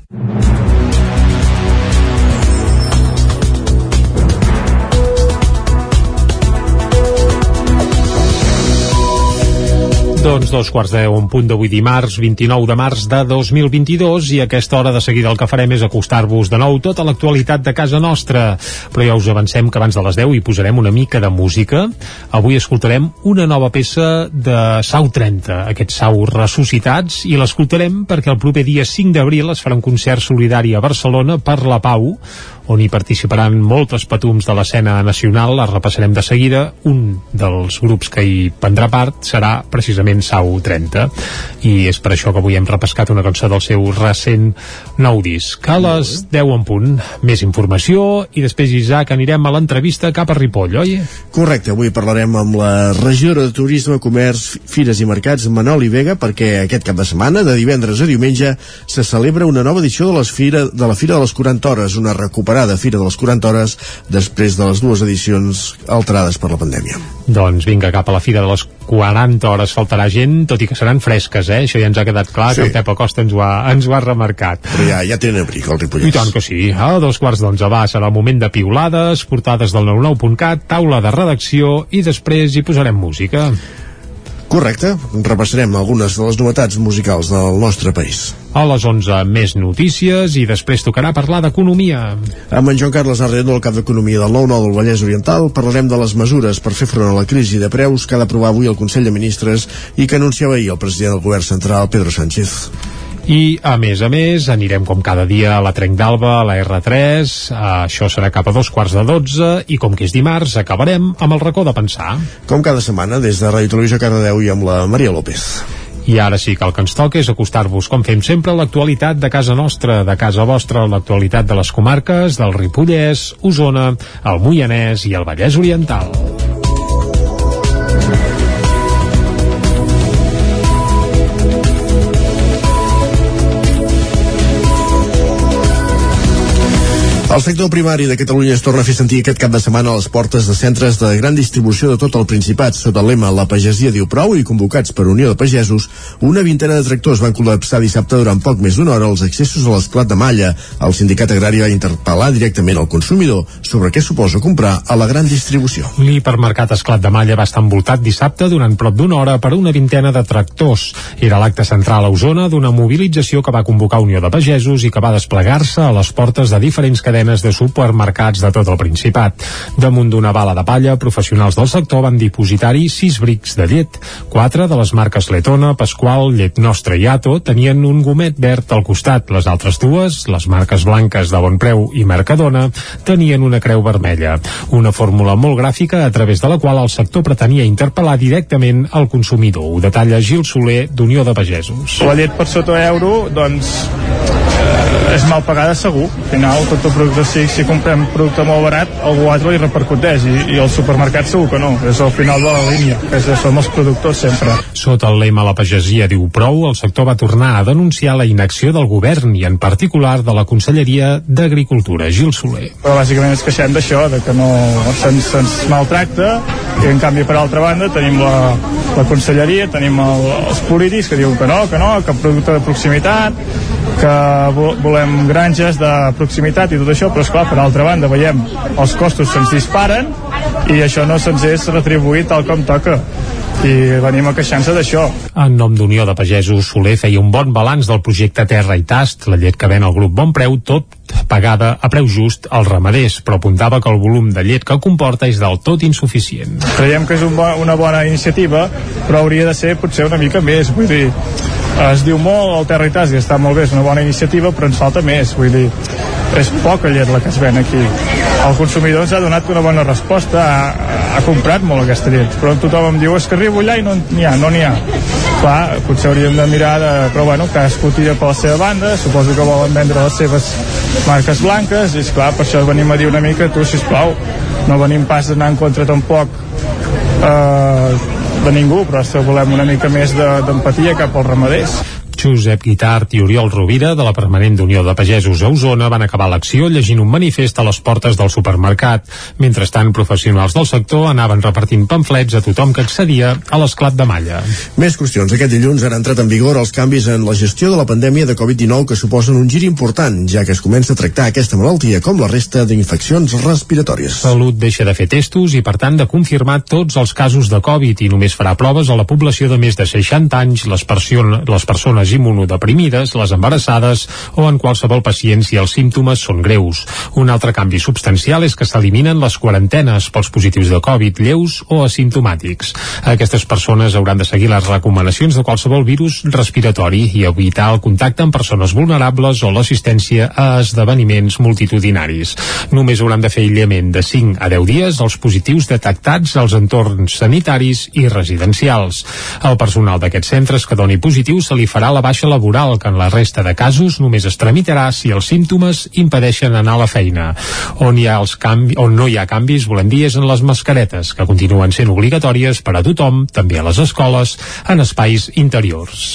Doncs dos quarts de un punt d'avui dimarts, 29 de març de 2022 i a aquesta hora de seguida el que farem és acostar-vos de nou tota l'actualitat de casa nostra. Però ja us avancem que abans de les 10 hi posarem una mica de música. Avui escoltarem una nova peça de Sau 30, aquests Sau ressuscitats, i l'escoltarem perquè el proper dia 5 d'abril es farà un concert solidari a Barcelona per la Pau, on hi participaran moltes patums de l'escena nacional, la repassarem de seguida. Un dels grups que hi prendrà part serà precisament Sau 30, i és per això que avui hem repescat una cançó del seu recent nou disc. A les 10 en punt, més informació, i després, Isaac, anirem a l'entrevista cap a Ripoll, oi? Correcte, avui parlarem amb la regidora de Turisme, Comerç, Fires i Mercats, Manoli Vega, perquè aquest cap de setmana, de divendres a diumenge, se celebra una nova edició de, les fira, de la Fira de les 40 Hores, una recuperada Fira de les 40 Hores després de les dues edicions alterades per la pandèmia. Doncs vinga, cap a la Fira de les 40 hores faltarà gent, tot i que seran fresques, eh? Això ja ens ha quedat clar, sí. que el Pep Acosta ens ho ha, ens ho ha remarcat. Però ja, ja tenen abric, el Ripollès. I tant que sí. A dos quarts d'onze va, serà el moment de piulades, portades del 99.cat, taula de redacció i després hi posarem música. Correcte, repassarem algunes de les novetats musicals del nostre país. A les 11 més notícies i després tocarà parlar d'economia. Amb en Joan Carles Arredo, el cap d'Economia del 9-9 del Vallès Oriental, parlarem de les mesures per fer front a la crisi de preus que ha d'aprovar avui el Consell de Ministres i que anunciava ahir el president del Govern Central, Pedro Sánchez. I, a més a més, anirem com cada dia a la Trenc d'Alba, a la R3, això serà cap a dos quarts de dotze, i com que és dimarts, acabarem amb el racó de pensar. Com cada setmana, des de Ràdio Televisió Cardedeu i amb la Maria López. I ara sí que el que ens toca és acostar-vos, com fem sempre, a l'actualitat de casa nostra, de casa vostra, l'actualitat de les comarques, del Ripollès, Osona, el Moianès i el Vallès Oriental. El sector primari de Catalunya es torna a fer sentir aquest cap de setmana a les portes de centres de gran distribució de tot el Principat. Sota el lema La pagesia diu prou i convocats per Unió de Pagesos, una vintena de tractors van col·lapsar dissabte durant poc més d'una hora els accessos a l'esclat de Malla. El sindicat agrari va interpel·lar directament al consumidor sobre què suposa comprar a la gran distribució. L'hipermercat Esclat de Malla va estar envoltat dissabte durant prop d'una hora per una vintena de tractors. Era l'acte central a Osona d'una mobilització que va convocar Unió de Pagesos i que va desplegar-se a les portes de diferents cadenes cadenes de supermercats de tot el Principat. Damunt d'una bala de palla, professionals del sector van dipositar-hi sis brics de llet. Quatre de les marques Letona, Pasqual, Llet Nostra i Ato tenien un gomet verd al costat. Les altres dues, les marques blanques de Bon Preu i Mercadona, tenien una creu vermella. Una fórmula molt gràfica a través de la qual el sector pretenia interpel·lar directament al consumidor. Ho detalla Gil Soler, d'Unió de Pagesos. La llet per sota euro, doncs, eh, és mal pagada segur. Al final, tot el producte, si, si comprem producte molt barat, algú altre li repercuteix i, i el supermercat segur que no. És al final de la línia, que és, som els productors sempre. Sota el lema La pagesia diu prou, el sector va tornar a denunciar la inacció del govern i en particular de la Conselleria d'Agricultura, Gil Soler. Però bàsicament ens queixem d'això, de que no se'ns se maltracta i en canvi per altra banda tenim la, la Conselleria, tenim el, els polítics que diuen que no, que no, que producte de proximitat, que vo volem granges de proximitat i tot això, però esclar, per altra banda veiem els costos se'ns disparen i això no se'ns és retribuït tal com toca i venim a queixar-se d'això. En nom d'Unió de Pagesos, Soler feia un bon balanç del projecte Terra i Tast, la llet que ven el grup Bon Preu, tot pagada a preu just als ramaders, però apuntava que el volum de llet que comporta és del tot insuficient. Creiem que és un bo, una bona iniciativa, però hauria de ser potser una mica més, vull dir, es diu molt el Terra i està molt bé, és una bona iniciativa, però ens falta més, vull dir, és poca llet la que es ven aquí. El consumidor ens ha donat una bona resposta, ha, ha comprat molt aquesta llet, però tothom em diu, és que arribo allà i no n'hi ha, no n'hi ha. Clar, potser hauríem de mirar, de, però bueno, cadascú tira per la seva banda, suposo que volen vendre les seves marques blanques, i esclar, per això venim a dir una mica, tu, sisplau, no venim pas d'anar en contra tampoc eh, de ningú, però volem una mica més d'empatia de, cap als ramaders. Josep Guitart i Oriol Rovira, de la Permanent d'Unió de Pagesos a Osona, van acabar l'acció llegint un manifest a les portes del supermercat. Mentrestant, professionals del sector anaven repartint pamflets a tothom que accedia a l'esclat de malla. Més qüestions. Aquest dilluns han entrat en vigor els canvis en la gestió de la pandèmia de Covid-19 que suposen un gir important, ja que es comença a tractar aquesta malaltia com la resta d'infeccions respiratòries. Salut deixa de fer testos i, per tant, de confirmar tots els casos de Covid i només farà proves a la població de més de 60 anys, les, person les persones immunodeprimides, les embarassades o en qualsevol pacient si els símptomes són greus. Un altre canvi substancial és que s'eliminen les quarantenes pels positius de Covid lleus o asimptomàtics. Aquestes persones hauran de seguir les recomanacions de qualsevol virus respiratori i evitar el contacte amb persones vulnerables o l'assistència a esdeveniments multitudinaris. Només hauran de fer aïllament de 5 a 10 dies els positius detectats als entorns sanitaris i residencials. El personal d'aquests centres que doni positiu se li farà la baixa laboral, que en la resta de casos només es tramitarà si els símptomes impedeixen anar a la feina. On, hi ha els canvi, on no hi ha canvis, volem dir, és en les mascaretes, que continuen sent obligatòries per a tothom, també a les escoles, en espais interiors.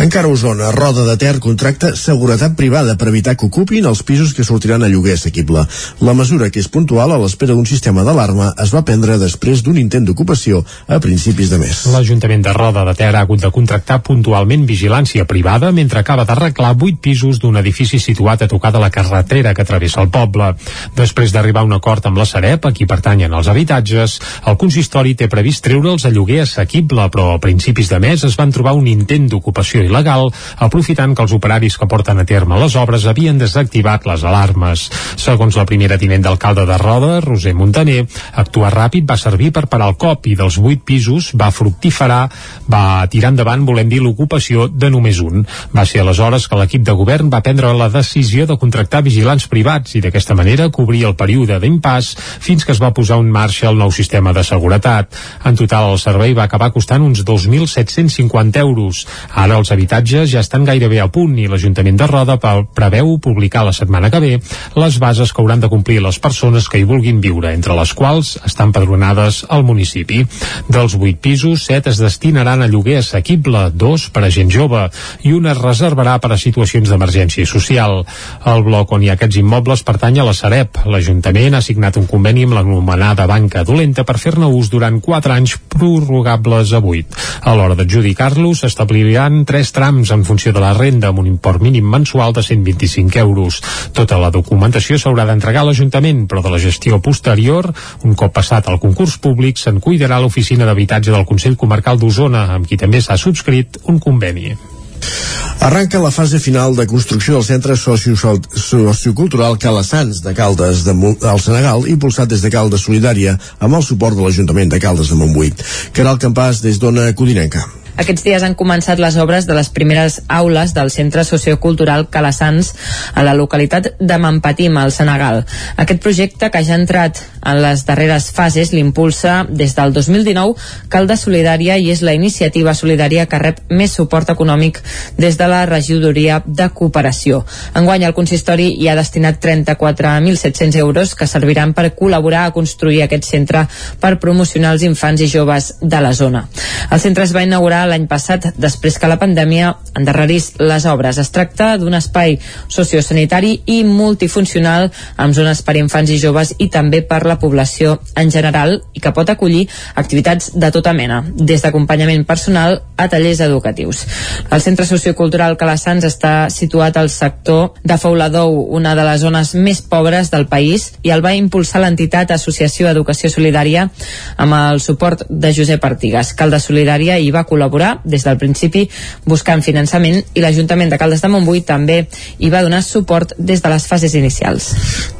Encara a Osona, Roda de Ter contracta seguretat privada per evitar que ocupin els pisos que sortiran a lloguer assequible. La mesura, que és puntual a l'espera d'un sistema d'alarma, es va prendre després d'un intent d'ocupació a principis de mes. L'Ajuntament de Roda de Ter ha hagut de contractar puntualment vigilància privada mentre acaba d'arreglar vuit pisos d'un edifici situat a tocar de la carretera que travessa el poble. Després d'arribar a un acord amb la Sareb, a qui pertanyen els habitatges, el consistori té previst treure'ls a lloguer assequible, però a principis de mes es van trobar un intent d'ocupació il·legal, aprofitant que els operaris que porten a terme les obres havien desactivat les alarmes. Segons la primera tinent d'alcalde de Roda, Roser Montaner, actuar ràpid va servir per parar el cop i dels vuit pisos va fructiferar, va tirar endavant, volem dir, l'ocupació de només un. Va ser aleshores que l'equip de govern va prendre la decisió de contractar vigilants privats i d'aquesta manera cobrir el període d'impàs fins que es va posar en marxa el nou sistema de seguretat. En total el servei va acabar costant uns 2.750 euros. Ara els habitatges ja estan gairebé a punt i l'Ajuntament de Roda preveu publicar la setmana que ve les bases que hauran de complir les persones que hi vulguin viure, entre les quals estan padronades al municipi. Dels vuit pisos, set es destinaran a lloguer assequible, dos per a gent jove i un es reservarà per a situacions d'emergència social. El bloc on hi ha aquests immobles pertany a la Sareb. L'Ajuntament ha signat un conveni amb l'anomenada banca dolenta per fer-ne ús durant 4 anys prorrogables a 8. A l'hora d'adjudicar-los s'establiran tres trams en funció de la renda amb un import mínim mensual de 125 euros. Tota la documentació s'haurà d'entregar a l'Ajuntament, però de la gestió posterior, un cop passat el concurs públic, se'n cuidarà l'oficina d'habitatge del Consell Comarcal d'Osona, amb qui també s'ha subscrit un conveni. Arranca la fase final de construcció del centre sociocultural Calassans de Caldes de al Senegal, impulsat des de Caldes Solidària amb el suport de l'Ajuntament de Caldes de Montbui. Caral Campàs des d'Ona Codinenca. Aquests dies han començat les obres de les primeres aules del Centre Sociocultural Calassans a la localitat de Mampatim, al Senegal. Aquest projecte, que ja ha entrat en les darreres fases, l'impulsa des del 2019 Calda Solidària i és la iniciativa solidària que rep més suport econòmic des de la regidoria de cooperació. Enguany el consistori hi ha destinat 34.700 euros que serviran per col·laborar a construir aquest centre per promocionar els infants i joves de la zona. El centre es va inaugurar l'any passat després que la pandèmia endarrerís les obres. Es tracta d'un espai sociosanitari i multifuncional amb zones per infants i joves i també per la població en general i que pot acollir activitats de tota mena, des d'acompanyament personal a tallers educatius. El Centre Sociocultural Calassans està situat al sector de Fouladou, una de les zones més pobres del país, i el va impulsar l'entitat Associació Educació Solidària amb el suport de Josep Artigas. Caldes Solidària hi va col·laborar des del principi buscant finançament i l'Ajuntament de Caldes de Montbui també hi va donar suport des de les fases inicials.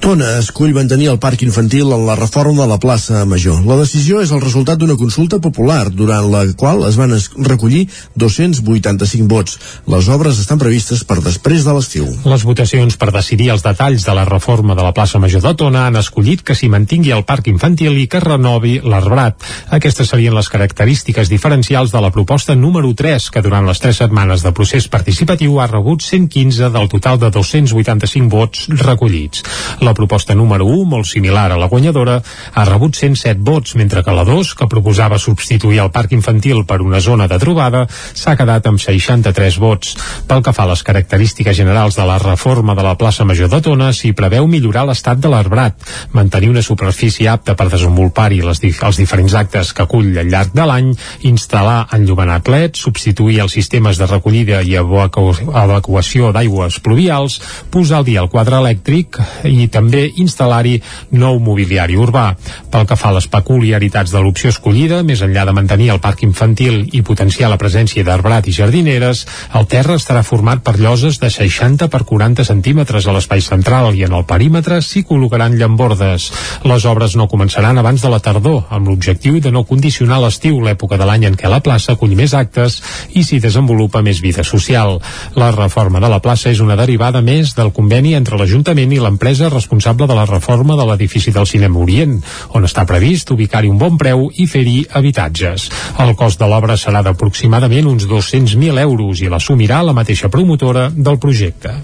Tona escull mantenir el parc infantil en la reforma de la plaça Major. La decisió és el resultat d'una consulta popular, durant la qual es van recollir 285 vots. Les obres estan previstes per després de l'estiu. Les votacions per decidir els detalls de la reforma de la plaça Major de Tona han escollit que s'hi mantingui el parc infantil i que renovi l'arbrat. Aquestes serien les característiques diferencials de la proposta número 3, que durant les tres setmanes de procés participatiu ha rebut 115 del total de 285 vots recollits. La proposta número 1, molt similar a la guanyadora, ha rebut 107 vots, mentre que la 2, que proposava substituir el parc infantil per una zona de trobada, s'ha quedat amb 63 vots. Pel que fa a les característiques generals de la reforma de la plaça Major de Tona, s'hi preveu millorar l'estat de l'arbrat, mantenir una superfície apta per desenvolupar-hi els diferents actes que acull al llarg de l'any, instal·lar enllumenat LED, substituir els sistemes de recollida i evacu evacuació d'aigües pluvials, posar al dia el quadre elèctric i també instal·lar-hi nou mobiliari urbà. Pel que fa a les peculiaritats de l'opció escollida, més enllà de mantenir el parc infantil i potenciar la presència d'arbrat i jardineres, el terra estarà format per lloses de 60 per 40 centímetres a l'espai central i en el perímetre s'hi col·locaran llambordes. Les obres no començaran abans de la tardor, amb l'objectiu de no condicionar l'estiu, l'època de l'any en què la plaça acull més actes i s'hi desenvolupa més vida social. La reforma de la plaça és una derivada més del conveni entre l'Ajuntament i l'empresa responsable de la reforma de l'edifici del Cinema Orient, on està previst ubicar-hi un bon preu i fer-hi habitatges. El cost de l'obra serà d'aproximadament uns 200.000 euros i l'assumirà la mateixa promotora del projecte.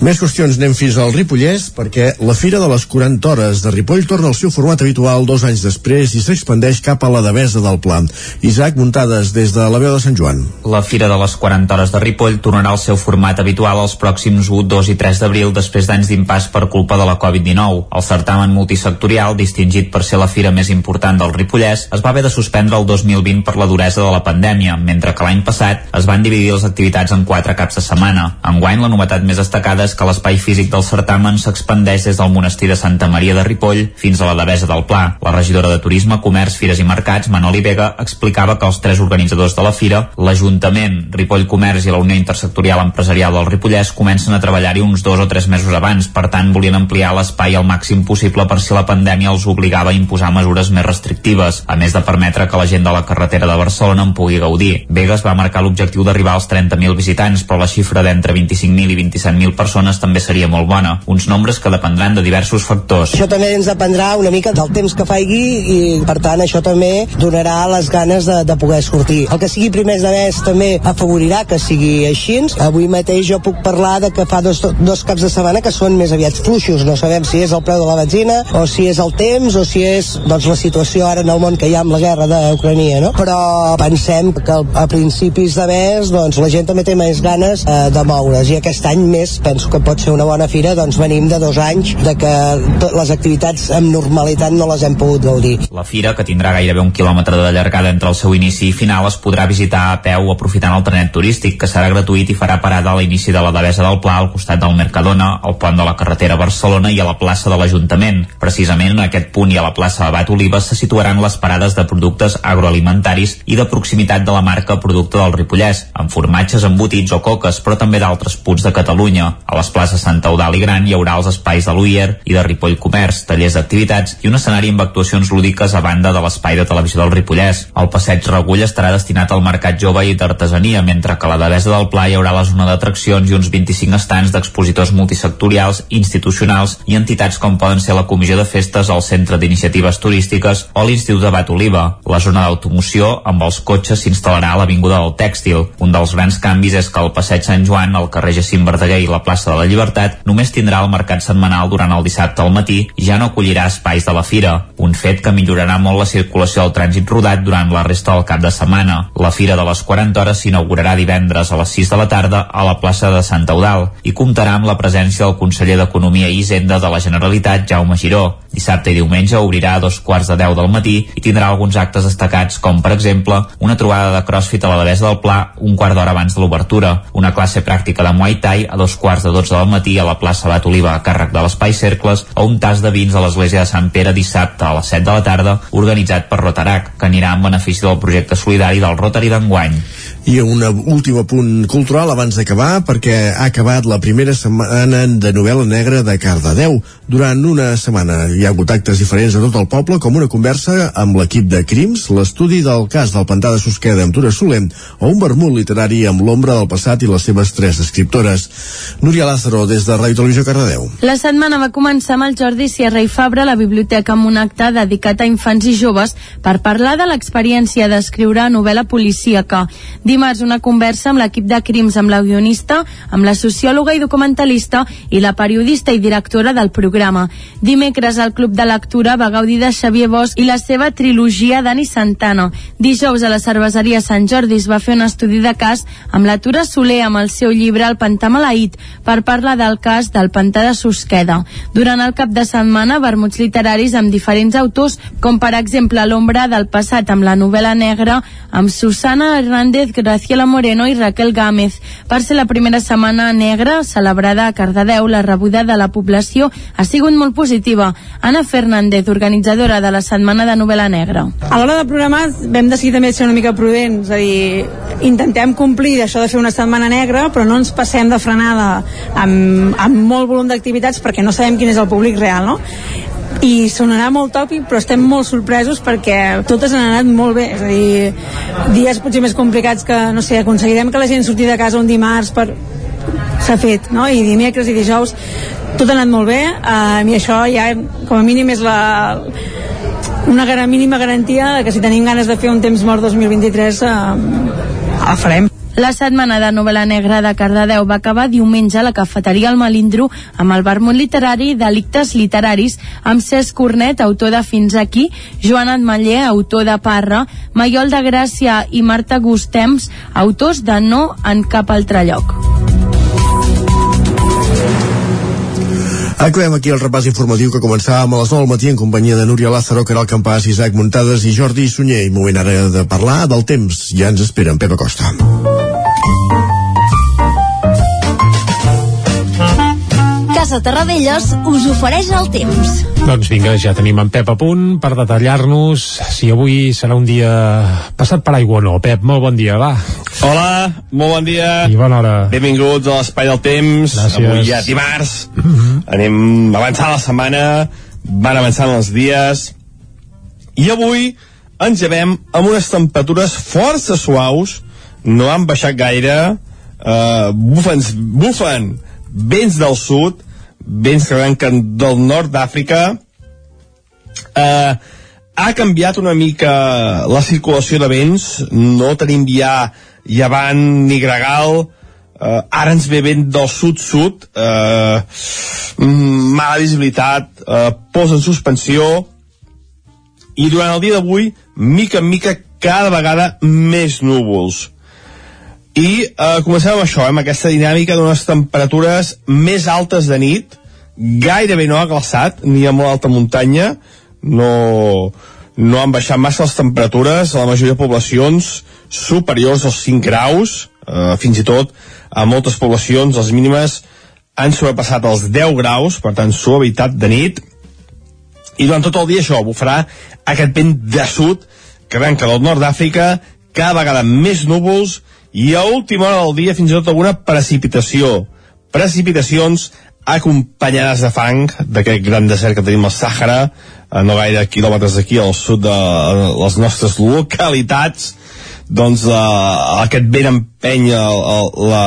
Més qüestions, anem fins al Ripollès, perquè la Fira de les 40 Hores de Ripoll torna al seu format habitual dos anys després i s'expandeix cap a la Devesa del Pla. Isaac, muntades des de la veu de Sant Joan. La Fira de les 40 Hores de Ripoll tornarà al seu format habitual els pròxims 1, 2 i 3 d'abril després d'anys d'impàs per culpa de la Covid-19. El certamen multisectorial, distingit per ser la fira més important del Ripollès, es va haver de suspendre el 2020 per la duresa de la pandèmia, mentre que l'any passat es van dividir les activitats en quatre caps de setmana. Enguany, la novetat més destacada és que l'espai físic del certamen s'expandeix des del monestir de Santa Maria de Ripoll fins a la Devesa del Pla. La regidora de Turisme, Comerç, Fires i Mercats, Manoli Vega, explicava que els tres organitzadors de la fira, l'Ajuntament, Ripoll Comerç i la Unió Intersectorial Empresarial del Ripollès, comencen a treballar-hi uns dos o tres mesos abans. Per tant, volien ampliar l'espai al màxim possible per si la pandèmia els obligava a imposar mesures més restrictives, a més de permetre que la gent de la carretera de Barcelona en pugui gaudir. Vegas va marcar l'objectiu d'arribar als 30.000 visitants, però la xifra d'entre 25.000 i 27.000 persones persones també seria molt bona, uns nombres que dependran de diversos factors. Això també ens dependrà una mica del temps que faigui i per tant això també donarà les ganes de, de poder sortir. El que sigui primers de mes també afavorirà que sigui així. Avui mateix jo puc parlar de que fa dos, dos caps de setmana que són més aviat fluixos, no sabem si és el preu de la benzina o si és el temps o si és doncs, la situació ara en el món que hi ha amb la guerra d'Ucrania, no? Però pensem que a principis de mes doncs, la gent també té més ganes eh, de moure's i aquest any més penso que pot ser una bona fira, doncs venim de dos anys de que les activitats amb normalitat no les hem pogut gaudir. La fira, que tindrà gairebé un quilòmetre de llargada entre el seu inici i final, es podrà visitar a peu aprofitant el trenet turístic, que serà gratuït i farà parada a l'inici de la Devesa del Pla, al costat del Mercadona, al pont de la carretera Barcelona i a la plaça de l'Ajuntament. Precisament en aquest punt i a la plaça Abat Olives se situaran les parades de productes agroalimentaris i de proximitat de la marca Producte del Ripollès, amb formatges, embotits o coques, però també d'altres punts de Catalunya. A les places Santa Eudal i Gran hi haurà els espais de l'UIER i de Ripoll Comerç, tallers d'activitats i un escenari amb actuacions lúdiques a banda de l'espai de televisió del Ripollès. El passeig Regull estarà destinat al mercat jove i d'artesania, mentre que a la Devesa del Pla hi haurà la zona d'atraccions i uns 25 estants d'expositors multisectorials, institucionals i entitats com poden ser la Comissió de Festes, el Centre d'Iniciatives Turístiques o l'Institut de Bat Oliva. La zona d'automoció amb els cotxes s'instal·larà a l'Avinguda del Tèxtil. Un dels grans canvis és que el passeig Sant Joan, el carrer Jacint Verdaguer i la plaça de la Llibertat només tindrà el mercat setmanal durant el dissabte al matí i ja no acollirà espais de la fira, un fet que millorarà molt la circulació del trànsit rodat durant la resta del cap de setmana. La fira de les 40 hores s'inaugurarà divendres a les 6 de la tarda a la plaça de Sant Eudal i comptarà amb la presència del conseller d'Economia i Hisenda de la Generalitat, Jaume Giró. Dissabte i diumenge obrirà a dos quarts de 10 del matí i tindrà alguns actes destacats com, per exemple, una trobada de crossfit a la Devesa del Pla un quart d'hora abans de l'obertura, una classe pràctica de Muay Thai a dos quarts de 12 del matí a la plaça Bat Oliva a càrrec de l'Espai Cercles o un tas de vins a l'església de Sant Pere dissabte a les 7 de la tarda organitzat per Rotarac, que anirà en benefici del projecte solidari del Rotary d'enguany. I un últim punt cultural abans d'acabar, perquè ha acabat la primera setmana de novel·la negra de Cardedeu. Durant una setmana hi ha hagut actes diferents a tot el poble, com una conversa amb l'equip de Crims, l'estudi del cas del pantà de Susqueda amb Tura Soler, o un vermut literari amb l'ombra del passat i les seves tres escriptores. Núria Lázaro, des de Ràdio Televisió Cardedeu. La setmana va començar amb el Jordi Sierra i Fabra a la biblioteca amb un acte dedicat a infants i joves per parlar de l'experiència d'escriure novel·la policíaca. Dimarts una conversa amb l'equip de Crims amb la guionista, amb la sociòloga i documentalista i la periodista i directora del programa. Dimecres el Club de Lectura va gaudir de Xavier Bosch i la seva trilogia Dani Santana. Dijous a la cerveseria Sant Jordi es va fer un estudi de cas amb la Tura Soler amb el seu llibre El Pantà Maleït per parlar del cas del Pantà de Susqueda. Durant el cap de setmana, vermuts literaris amb diferents autors, com per exemple L'ombra del passat amb la novel·la negra amb Susana Hernández, Graciela Moreno i Raquel Gámez. Per ser la primera setmana negra celebrada a Cardedeu, la rebuda de la població ha sigut molt positiva. Anna Fernández, organitzadora de la Setmana de Novel·la Negra. A l'hora de programar vam decidir també ser una mica prudents, és a dir, intentem complir això de fer una setmana negra, però no ens passem de frenada amb, amb molt volum d'activitats perquè no sabem quin és el públic real, no? I sonarà molt tòpic però estem molt sorpresos perquè totes han anat molt bé. És a dir, dies potser més complicats que, no sé, aconseguirem que la gent surti de casa un dimarts per s'ha fet, no? i dimecres i dijous. Tot ha anat molt bé. Uh, i això ja com a mínim és la una gara, mínima garantia que si tenim ganes de fer un temps mort 2023 uh, el farem la setmana de novel·la negra de Cardedeu va acabar diumenge a la cafeteria El Malindro amb el vermut literari Delictes literaris amb Cesc Cornet, autor de Fins aquí, Joan Atmaller, autor de Parra, Maiol de Gràcia i Marta Gustems, autors de No en cap altre lloc. Acabem aquí el repàs informatiu que començàvem a les 9 del matí en companyia de Núria Lázaro, Caral Campàs, Isaac Muntades i Jordi Sunyer. I moment ara de parlar del temps. Ja ens espera en Pepa Costa. Casa Terradellos us ofereix el temps. Doncs vinga, ja tenim en Pep a punt per detallar-nos si avui serà un dia passat per aigua o no. Pep, molt bon dia, va. Hola, molt bon dia. I bona hora. Benvinguts a l'Espai del Temps. Gràcies. Avui ja dimarts. Mm -hmm. Anem avançant la setmana, van avançant els dies. I avui ens llevem amb unes temperatures força suaus, no han baixat gaire, uh, bufen, bufen vents del sud, vents que del nord d'Àfrica, eh, ha canviat una mica la circulació de vents, no tenim ja llevant ni gregal, eh, ara ens ve vent del sud-sud, eh, mala visibilitat, eh, posa en suspensió, i durant el dia d'avui, mica en mica, cada vegada més núvols. I eh, comencem amb això, eh, amb aquesta dinàmica d'unes temperatures més altes de nit, gairebé no ha glaçat, ni a molt alta muntanya, no, no han baixat massa les temperatures, a la majoria de poblacions superiors als 5 graus, eh, fins i tot a moltes poblacions les mínimes han sobrepassat els 10 graus, per tant suavitat de nit, i durant tot el dia això bufarà aquest vent de sud que arrenca del nord d'Àfrica, cada vegada més núvols, i a última hora del dia fins i tot alguna precipitació. Precipitacions acompanyades de fang d'aquest gran desert que tenim al Sàhara, a no gaire quilòmetres d'aquí al sud de les nostres localitats, doncs uh, aquest vent empeny el, el, la,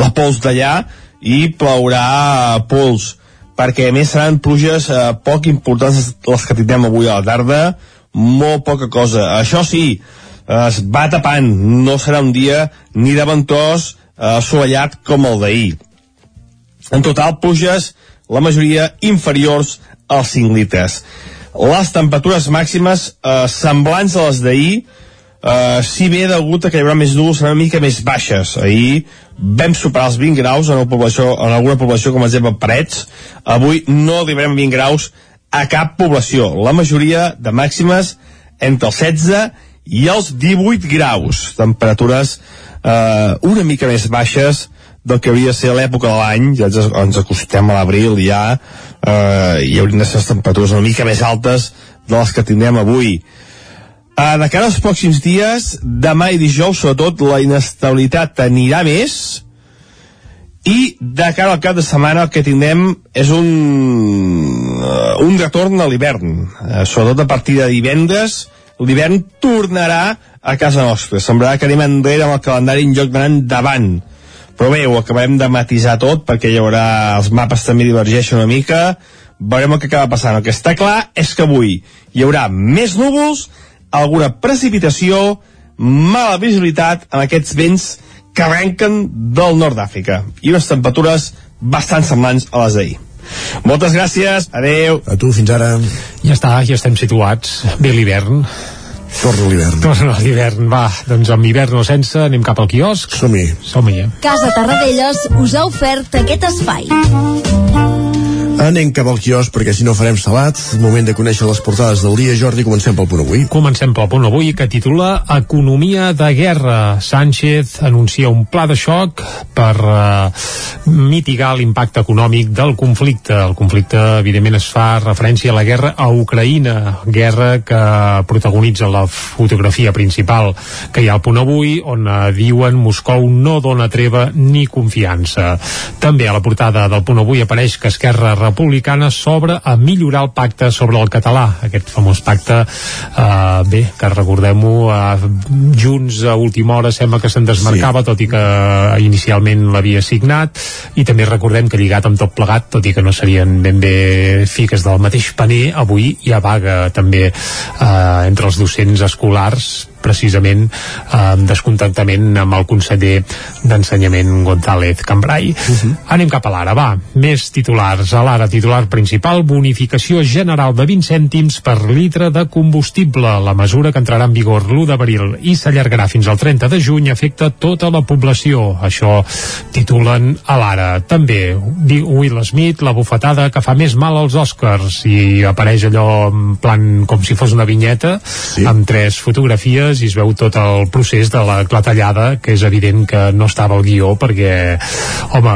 la pols d'allà i plaurà pols. Perquè a més seran pluges eh, poc importants les que tindrem avui a la tarda. Molt poca cosa. Això sí, es va tapant no serà un dia ni de ventós eh, assolellat com el d'ahir En total, pluges, la majoria inferiors als 5 litres. Les temperatures màximes eh, semblants a les d'ahir, eh, si bé degut a que hi haurà més núvols una mica més baixes. Ahir vam superar els 20 graus en, població, en alguna població com exemple Parets. Avui no arribarem a 20 graus a cap població. La majoria de màximes entre els 16 i els 18 graus. Temperatures eh, una mica més baixes del que hauria de ser l'època de l'any, ja ens, ens acostem a l'abril ja, eh, i haurien de ser les temperatures una mica més altes de les que tindrem avui. Uh, de cara als pròxims dies, demà i dijous, sobretot, la inestabilitat anirà més i de cara al cap de setmana el que tindrem és un, uh, un retorn a l'hivern. Uh, sobretot a partir de divendres, l'hivern tornarà a casa nostra. Semblarà que anem enrere amb el calendari en lloc d'anar endavant. Però bé, ho acabarem de matisar tot perquè hi haurà... els mapes també divergeixen una mica, veurem el que acaba passant. El que està clar és que avui hi haurà més núvols, alguna precipitació, mala visibilitat amb aquests vents que arrenquen del nord d'Àfrica i unes temperatures bastant semblants a les d'ahir. Moltes gràcies, adeu. A tu, fins ara. Ja està, ja estem situats. Bé l'hivern. Torna l'hivern. Torna l'hivern, va. Doncs amb hivern o sense, anem cap al quiosc. Som-hi. Som-hi, eh? Casa Tarradellas us ha ofert aquest espai. Anem cap al quiosc perquè si no farem salat. Moment de conèixer les portades del dia. Jordi, comencem pel punt avui. Comencem pel punt avui que titula Economia de guerra. Sánchez anuncia un pla de xoc per uh, mitigar l'impacte econòmic del conflicte. El conflicte, evidentment, es fa referència a la guerra a Ucraïna, guerra que protagonitza la fotografia principal que hi ha al punt avui, on uh, diuen Moscou no dona treva ni confiança. També a la portada del punt avui apareix que Esquerra Republicana s'obre a millorar el pacte sobre el català. Aquest famós pacte, eh, bé, que recordem-ho, eh, Junts a última hora sembla que se'n desmarcava, sí. tot i que inicialment l'havia signat, i també recordem que lligat amb tot plegat, tot i que no serien ben bé fiques del mateix paner, avui hi ha vaga també eh, entre els docents escolars precisament eh, descontentament amb el conseller d'Ensenyament González Cambrai. Uh -huh. Anem cap a l'ara, va. Més titulars. A l'ara, titular principal, bonificació general de 20 cèntims per litre de combustible. La mesura que entrarà en vigor l'1 d'abril i s'allargarà fins al 30 de juny afecta tota la població. Això titulen a l'ara. També, Will Smith, la bufetada que fa més mal als Oscars i apareix allò en plan com si fos una vinyeta sí. amb tres fotografies i es veu tot el procés de la clatellada que és evident que no estava al guió perquè, home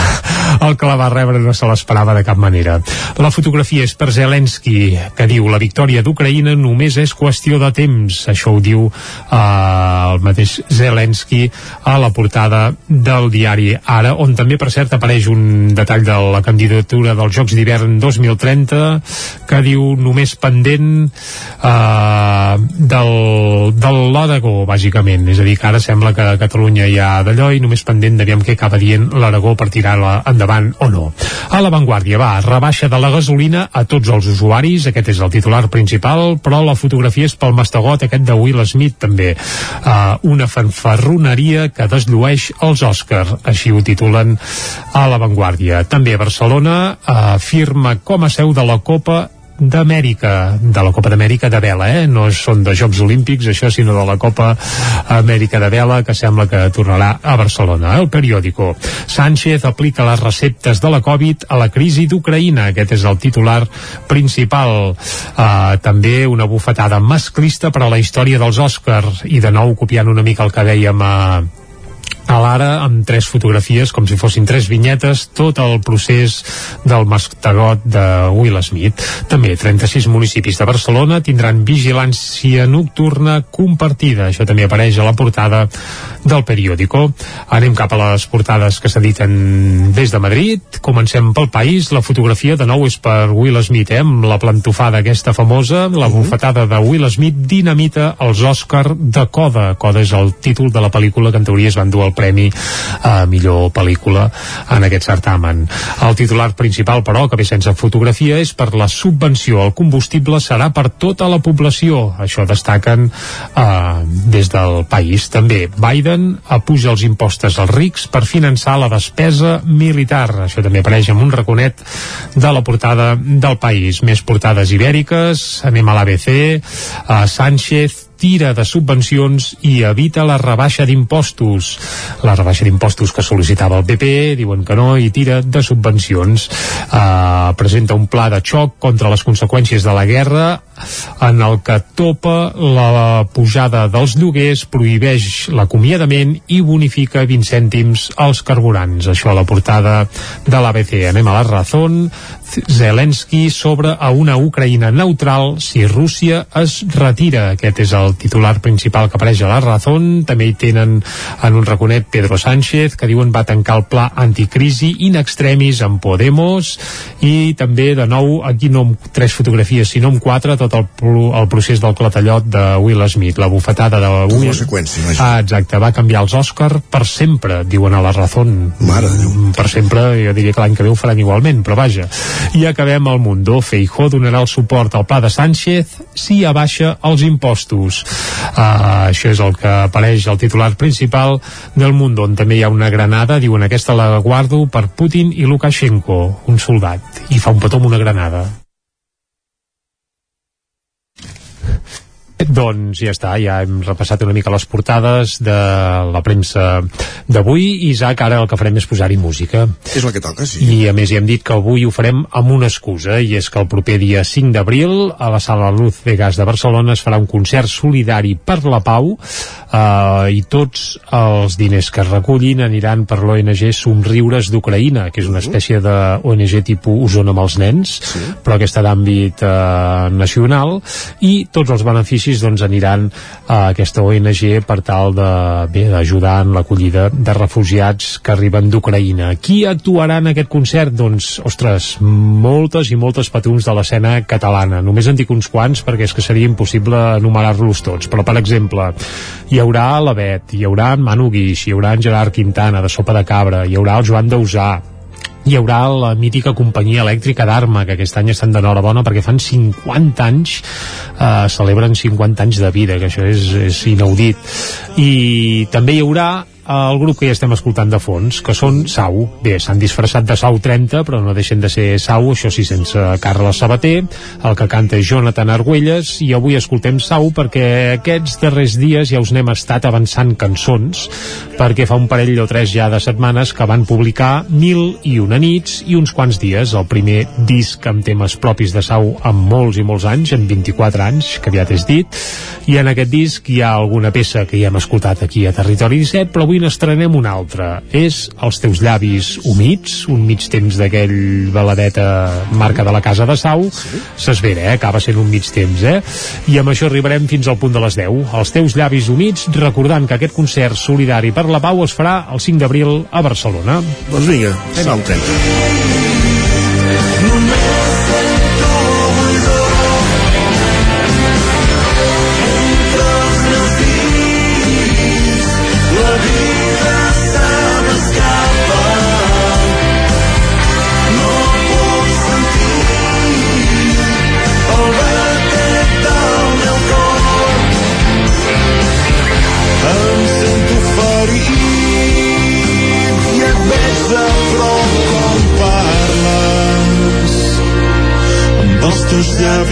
el que la va rebre no se l'esperava de cap manera. La fotografia és per Zelensky, que diu la victòria d'Ucraïna només és qüestió de temps. Això ho diu eh, el mateix Zelensky a la portada del diari Ara, on també, per cert, apareix un detall de la candidatura dels Jocs d'hivern 2030 que diu només pendent eh, del, del l'Aragó, bàsicament. És a dir, que ara sembla que Catalunya hi ha d'allò i només pendent d'aviam què acaba dient l'Aragó per tirar-la endavant o no. A l'avantguàrdia, va, rebaixa de la gasolina a tots els usuaris, aquest és el titular principal, però la fotografia és pel mastegot aquest de Will Smith, també. Uh, una fanfarroneria que desllueix els Oscars, així ho titulen a l'avantguàrdia. També Barcelona uh, firma com a seu de la Copa d'Amèrica, de la Copa d'Amèrica de vela, eh? no són de Jocs Olímpics això, sinó de la Copa Amèrica de vela que sembla que tornarà a Barcelona. El periòdico. Sánchez aplica les receptes de la Covid a la crisi d'Ucraïna. Aquest és el titular principal. Uh, també una bufetada masclista per a la història dels Oscars i de nou copiant una mica el que dèiem a, a l'ara amb tres fotografies com si fossin tres vinyetes tot el procés del mastegot de Will Smith. També 36 municipis de Barcelona tindran vigilància nocturna compartida. Això també apareix a la portada del periòdico. Anem cap a les portades que s'editen des de Madrid. Comencem pel país. La fotografia de nou és per Will Smith eh? amb la plantofada aquesta famosa la mhm. bufetada de Will Smith dinamita els Òscar de Coda. Coda és el títol de la pel·lícula que en teoria es van dur al premi a millor pel·lícula en aquest certamen. El titular principal, però, que ve sense fotografia, és per la subvenció al combustible serà per tota la població. Això destaquen eh, des del país. També Biden apuja els impostos als rics per finançar la despesa militar. Això també apareix en un raconet de la portada del país. Més portades ibèriques, anem a l'ABC, a Sánchez, tira de subvencions i evita la rebaixa d'impostos. La rebaixa d'impostos que sol·licitava el PP, diuen que no, i tira de subvencions. Uh, presenta un pla de xoc contra les conseqüències de la guerra en el que topa la pujada dels lloguers, prohibeix l'acomiadament i bonifica 20 cèntims als carburants. Això a la portada de l'ABC. Anem a la Razón. Zelensky sobre a una Ucraïna neutral si Rússia es retira. Aquest és el titular principal que apareix a la Razón. També hi tenen en un raconet Pedro Sánchez, que diuen va tancar el pla anticrisi in extremis amb Podemos i també de nou, aquí no amb tres fotografies sinó amb quatre, tot el, el procés del clatallot de Will Smith, la bufetada de Will. seqüència, ah, exacte, va canviar els Òscar per sempre, diuen a la Razón. Mare Déu. per sempre, jo diria que l'any que ve ho faran igualment, però vaja. I acabem al Mundo, Feijó donarà el suport al pla de Sánchez si abaixa els impostos. Uh, això és el que apareix al titular principal del Mundo, on també hi ha una granada diuen aquesta la guardo per Putin i Lukashenko, un soldat i fa un petó amb una granada Doncs ja està, ja hem repassat una mica les portades de la premsa d'avui i Isaac, ara el que farem és posar-hi música. És el que toca, sí. I a més ja hem dit que avui ho farem amb una excusa i és que el proper dia 5 d'abril a la Sala Luz de Gas de Barcelona es farà un concert solidari per la pau eh, i tots els diners que es recullin aniran per l'ONG Somriures d'Ucraïna, que és una espècie de ONG tipus Osona amb els nens, Sí. però aquesta d'àmbit eh, nacional i tots els beneficis doncs aniran a aquesta ONG per tal de bé d'ajudar en l'acollida de refugiats que arriben d'Ucraïna. Qui actuarà en aquest concert? Doncs, ostres, moltes i moltes patrons de l'escena catalana. Només en dic uns quants perquè és que seria impossible enumerar-los tots. Però, per exemple, hi haurà la Bet, hi haurà en Manu Guix, hi haurà en Gerard Quintana, de Sopa de Cabra, hi haurà el Joan Dausà, hi haurà la mítica companyia elèctrica d'Arma, que aquest any estan d'enhorabona perquè fan 50 anys, eh, celebren 50 anys de vida, que això és, és inaudit. I també hi haurà el grup que ja estem escoltant de fons, que són Sau. Bé, s'han disfressat de Sau 30, però no deixen de ser Sau, això sí, sense Carles Sabater, el que canta Jonathan Argüelles, i avui escoltem Sau perquè aquests darrers dies ja us n'hem estat avançant cançons, perquè fa un parell o tres ja de setmanes que van publicar Mil i una nits i uns quants dies, el primer disc amb temes propis de Sau amb molts i molts anys, en 24 anys, que aviat és dit, i en aquest disc hi ha alguna peça que ja hem escoltat aquí a Territori 17, però avui n'estrenem una altra. És Els teus llavis humits, un mig temps d'aquell baladeta marca de la Casa de Sau. S'esvera, eh? Acaba sent un mig temps, eh? I amb això arribarem fins al punt de les 10. Els teus llavis humits, recordant que aquest concert solidari per la pau es farà el 5 d'abril a Barcelona. Doncs vinga, 30. La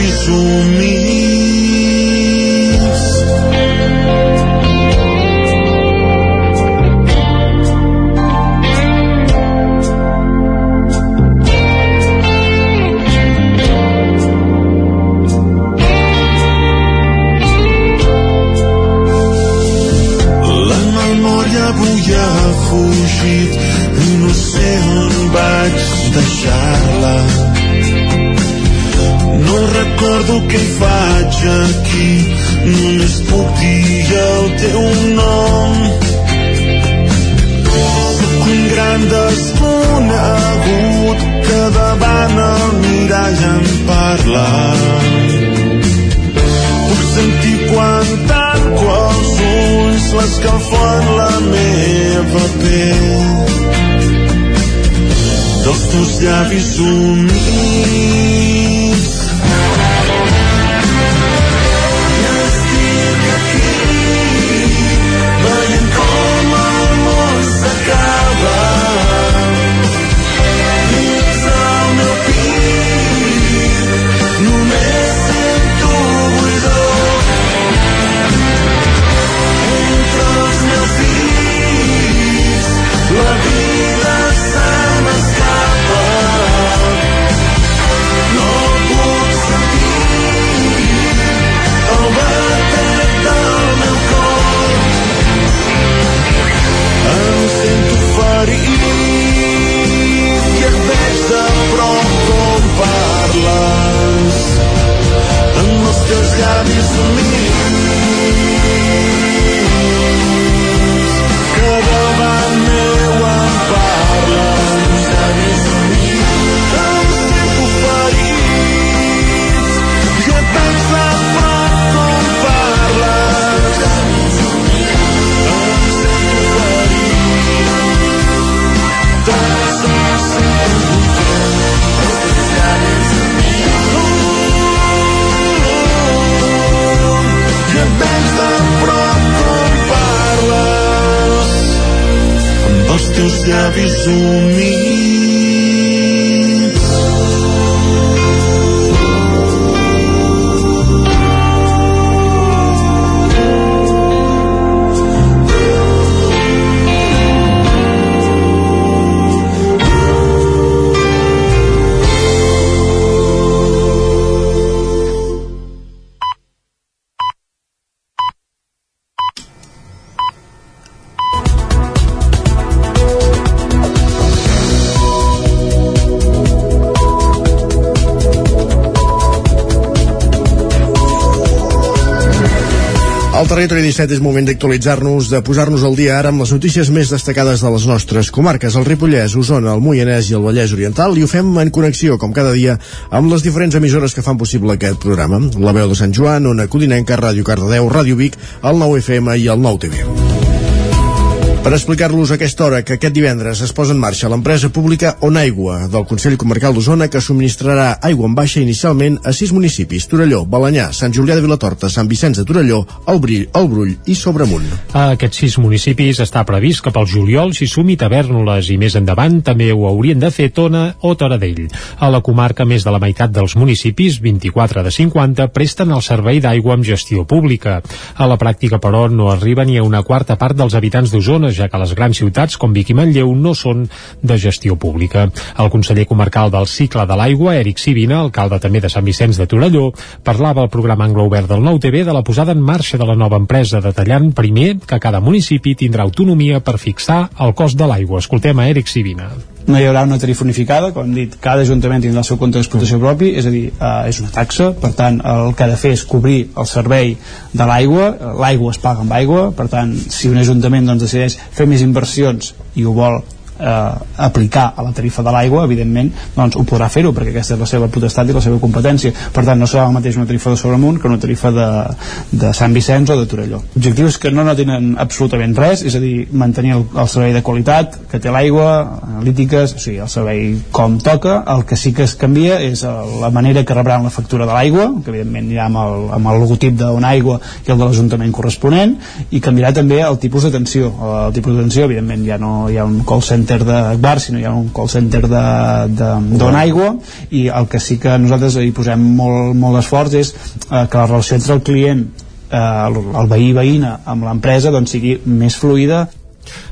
teus teus llavis humits. Territori 17 és moment d'actualitzar-nos, de posar-nos al dia ara amb les notícies més destacades de les nostres comarques, el Ripollès, Osona, el Moianès i el Vallès Oriental, i ho fem en connexió, com cada dia, amb les diferents emissores que fan possible aquest programa. La veu de Sant Joan, Ona Codinenca, Ràdio Cardedeu, Ràdio Vic, el 9 FM i el 9 TV. Per explicar-los a aquesta hora que aquest divendres es posa en marxa l'empresa pública Onaigua del Consell Comarcal d'Osona que subministrarà aigua en baixa inicialment a sis municipis, Torelló, Balanyà, Sant Julià de Vilatorta, Sant Vicenç de Torelló, El Brill, El Brull i Sobremunt. A aquests sis municipis està previst que pel juliol s'hi sumi Tavèrnoles i més endavant també ho haurien de fer Tona o Taradell. A la comarca, més de la meitat dels municipis, 24 de 50, presten el servei d'aigua amb gestió pública. A la pràctica, però, no arriba ni a una quarta part dels habitants d'Osona, ja que les grans ciutats com Vic i Manlleu no són de gestió pública. El conseller comarcal del cicle de l'aigua, Eric Sivina, alcalde també de Sant Vicenç de Torelló, parlava al programa Anglo Obert del Nou TV de la posada en marxa de la nova empresa, detallant primer que cada municipi tindrà autonomia per fixar el cost de l'aigua. Escoltem a Eric Sivina no hi haurà una tarifa unificada, com hem dit, cada ajuntament tindrà el seu compte d'explotació propi, és a dir, eh, és una taxa, per tant, el que ha de fer és cobrir el servei de l'aigua, l'aigua es paga amb aigua, per tant, si un ajuntament doncs, decideix fer més inversions i ho vol eh, aplicar a la tarifa de l'aigua, evidentment doncs ho podrà fer-ho perquè aquesta és la seva potestat i la seva competència. Per tant, no serà el mateix una tarifa de Sobremunt que una tarifa de, de Sant Vicenç o de Torelló. L'objectiu és que no no tenen absolutament res, és a dir, mantenir el, el servei de qualitat que té l'aigua, analítiques, o sigui, el servei com toca, el que sí que es canvia és la manera que rebran la factura de l'aigua, que evidentment anirà amb el, amb el logotip d'una aigua i el de l'Ajuntament corresponent, i canviarà també el tipus d'atenció. El tipus d'atenció, evidentment, ja no hi ha un call center de bar, sinó hi ha un call center de, de, d'on aigua, i el que sí que nosaltres hi posem molt, molt d'esforç és eh, que la relació entre el client eh, el, el veí-veïna amb l'empresa doncs sigui més fluida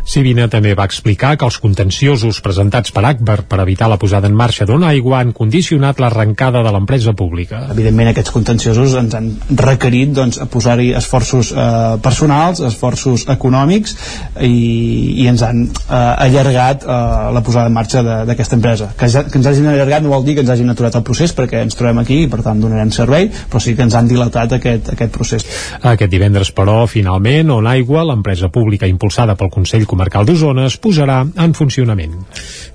Sivina també va explicar que els contenciosos presentats per Akbar per evitar la posada en marxa d'una aigua han condicionat l'arrencada de l'empresa pública. Evidentment aquests contenciosos ens han requerit doncs, posar-hi esforços eh, personals, esforços econòmics i, i ens han eh, allargat eh, la posada en marxa d'aquesta empresa. Que, ja, que ens hagin allargat no vol dir que ens hagin aturat el procés perquè ens trobem aquí i per tant donarem servei, però sí que ens han dilatat aquest, aquest procés. Aquest divendres, però, finalment, On Aigua, l'empresa pública impulsada pel Consell Comarcal d'Osona es posarà en funcionament.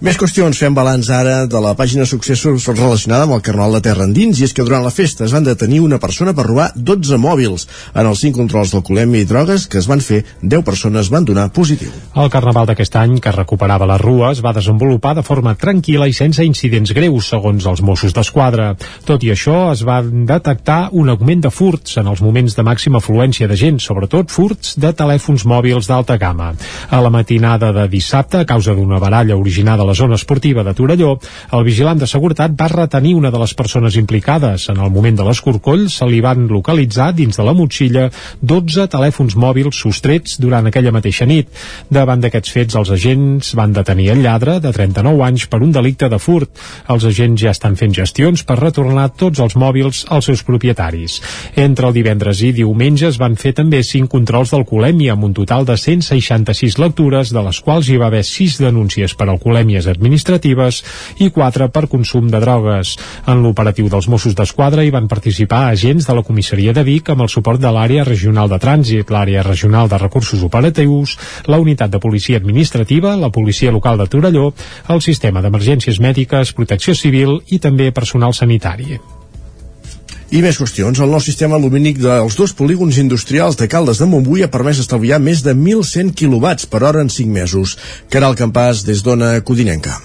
Més qüestions fem balanç ara de la pàgina Successos relacionada amb el Carnaval de Terra Endins i és que durant la festa es van detenir una persona per robar 12 mòbils. En els 5 controls d'alcoholèmia i drogues que es van fer, 10 persones van donar positiu. El Carnaval d'aquest any, que recuperava la rua, es va desenvolupar de forma tranquil·la i sense incidents greus, segons els Mossos d'Esquadra. Tot i això, es va detectar un augment de furts en els moments de màxima afluència de gent, sobretot furts de telèfons mòbils d'alta gamma. A la matinada de dissabte, a causa d'una baralla originada a la zona esportiva de Torelló, el vigilant de seguretat va retenir una de les persones implicades. En el moment de l'escorcoll se li van localitzar dins de la motxilla 12 telèfons mòbils sostrets durant aquella mateixa nit. Davant d'aquests fets, els agents van detenir el lladre de 39 anys per un delicte de furt. Els agents ja estan fent gestions per retornar tots els mòbils als seus propietaris. Entre el divendres i diumenge es van fer també 5 controls d'alcoholèmia amb un total de 166 lectures, de les quals hi va haver 6 denúncies per alcoholèmies administratives i 4 per consum de drogues. En l'operatiu dels Mossos d'Esquadra hi van participar agents de la comissaria de Vic amb el suport de l'àrea regional de trànsit, l'àrea regional de recursos operatius, la unitat de policia administrativa, la policia local de Torelló, el sistema d'emergències mèdiques, protecció civil i també personal sanitari. I més qüestions. El nou sistema lumínic dels dos polígons industrials de Caldes de Montbui ha permès estalviar més de 1.100 quilowatts per hora en 5 mesos. Caral Campàs, des d'Ona Codinenca.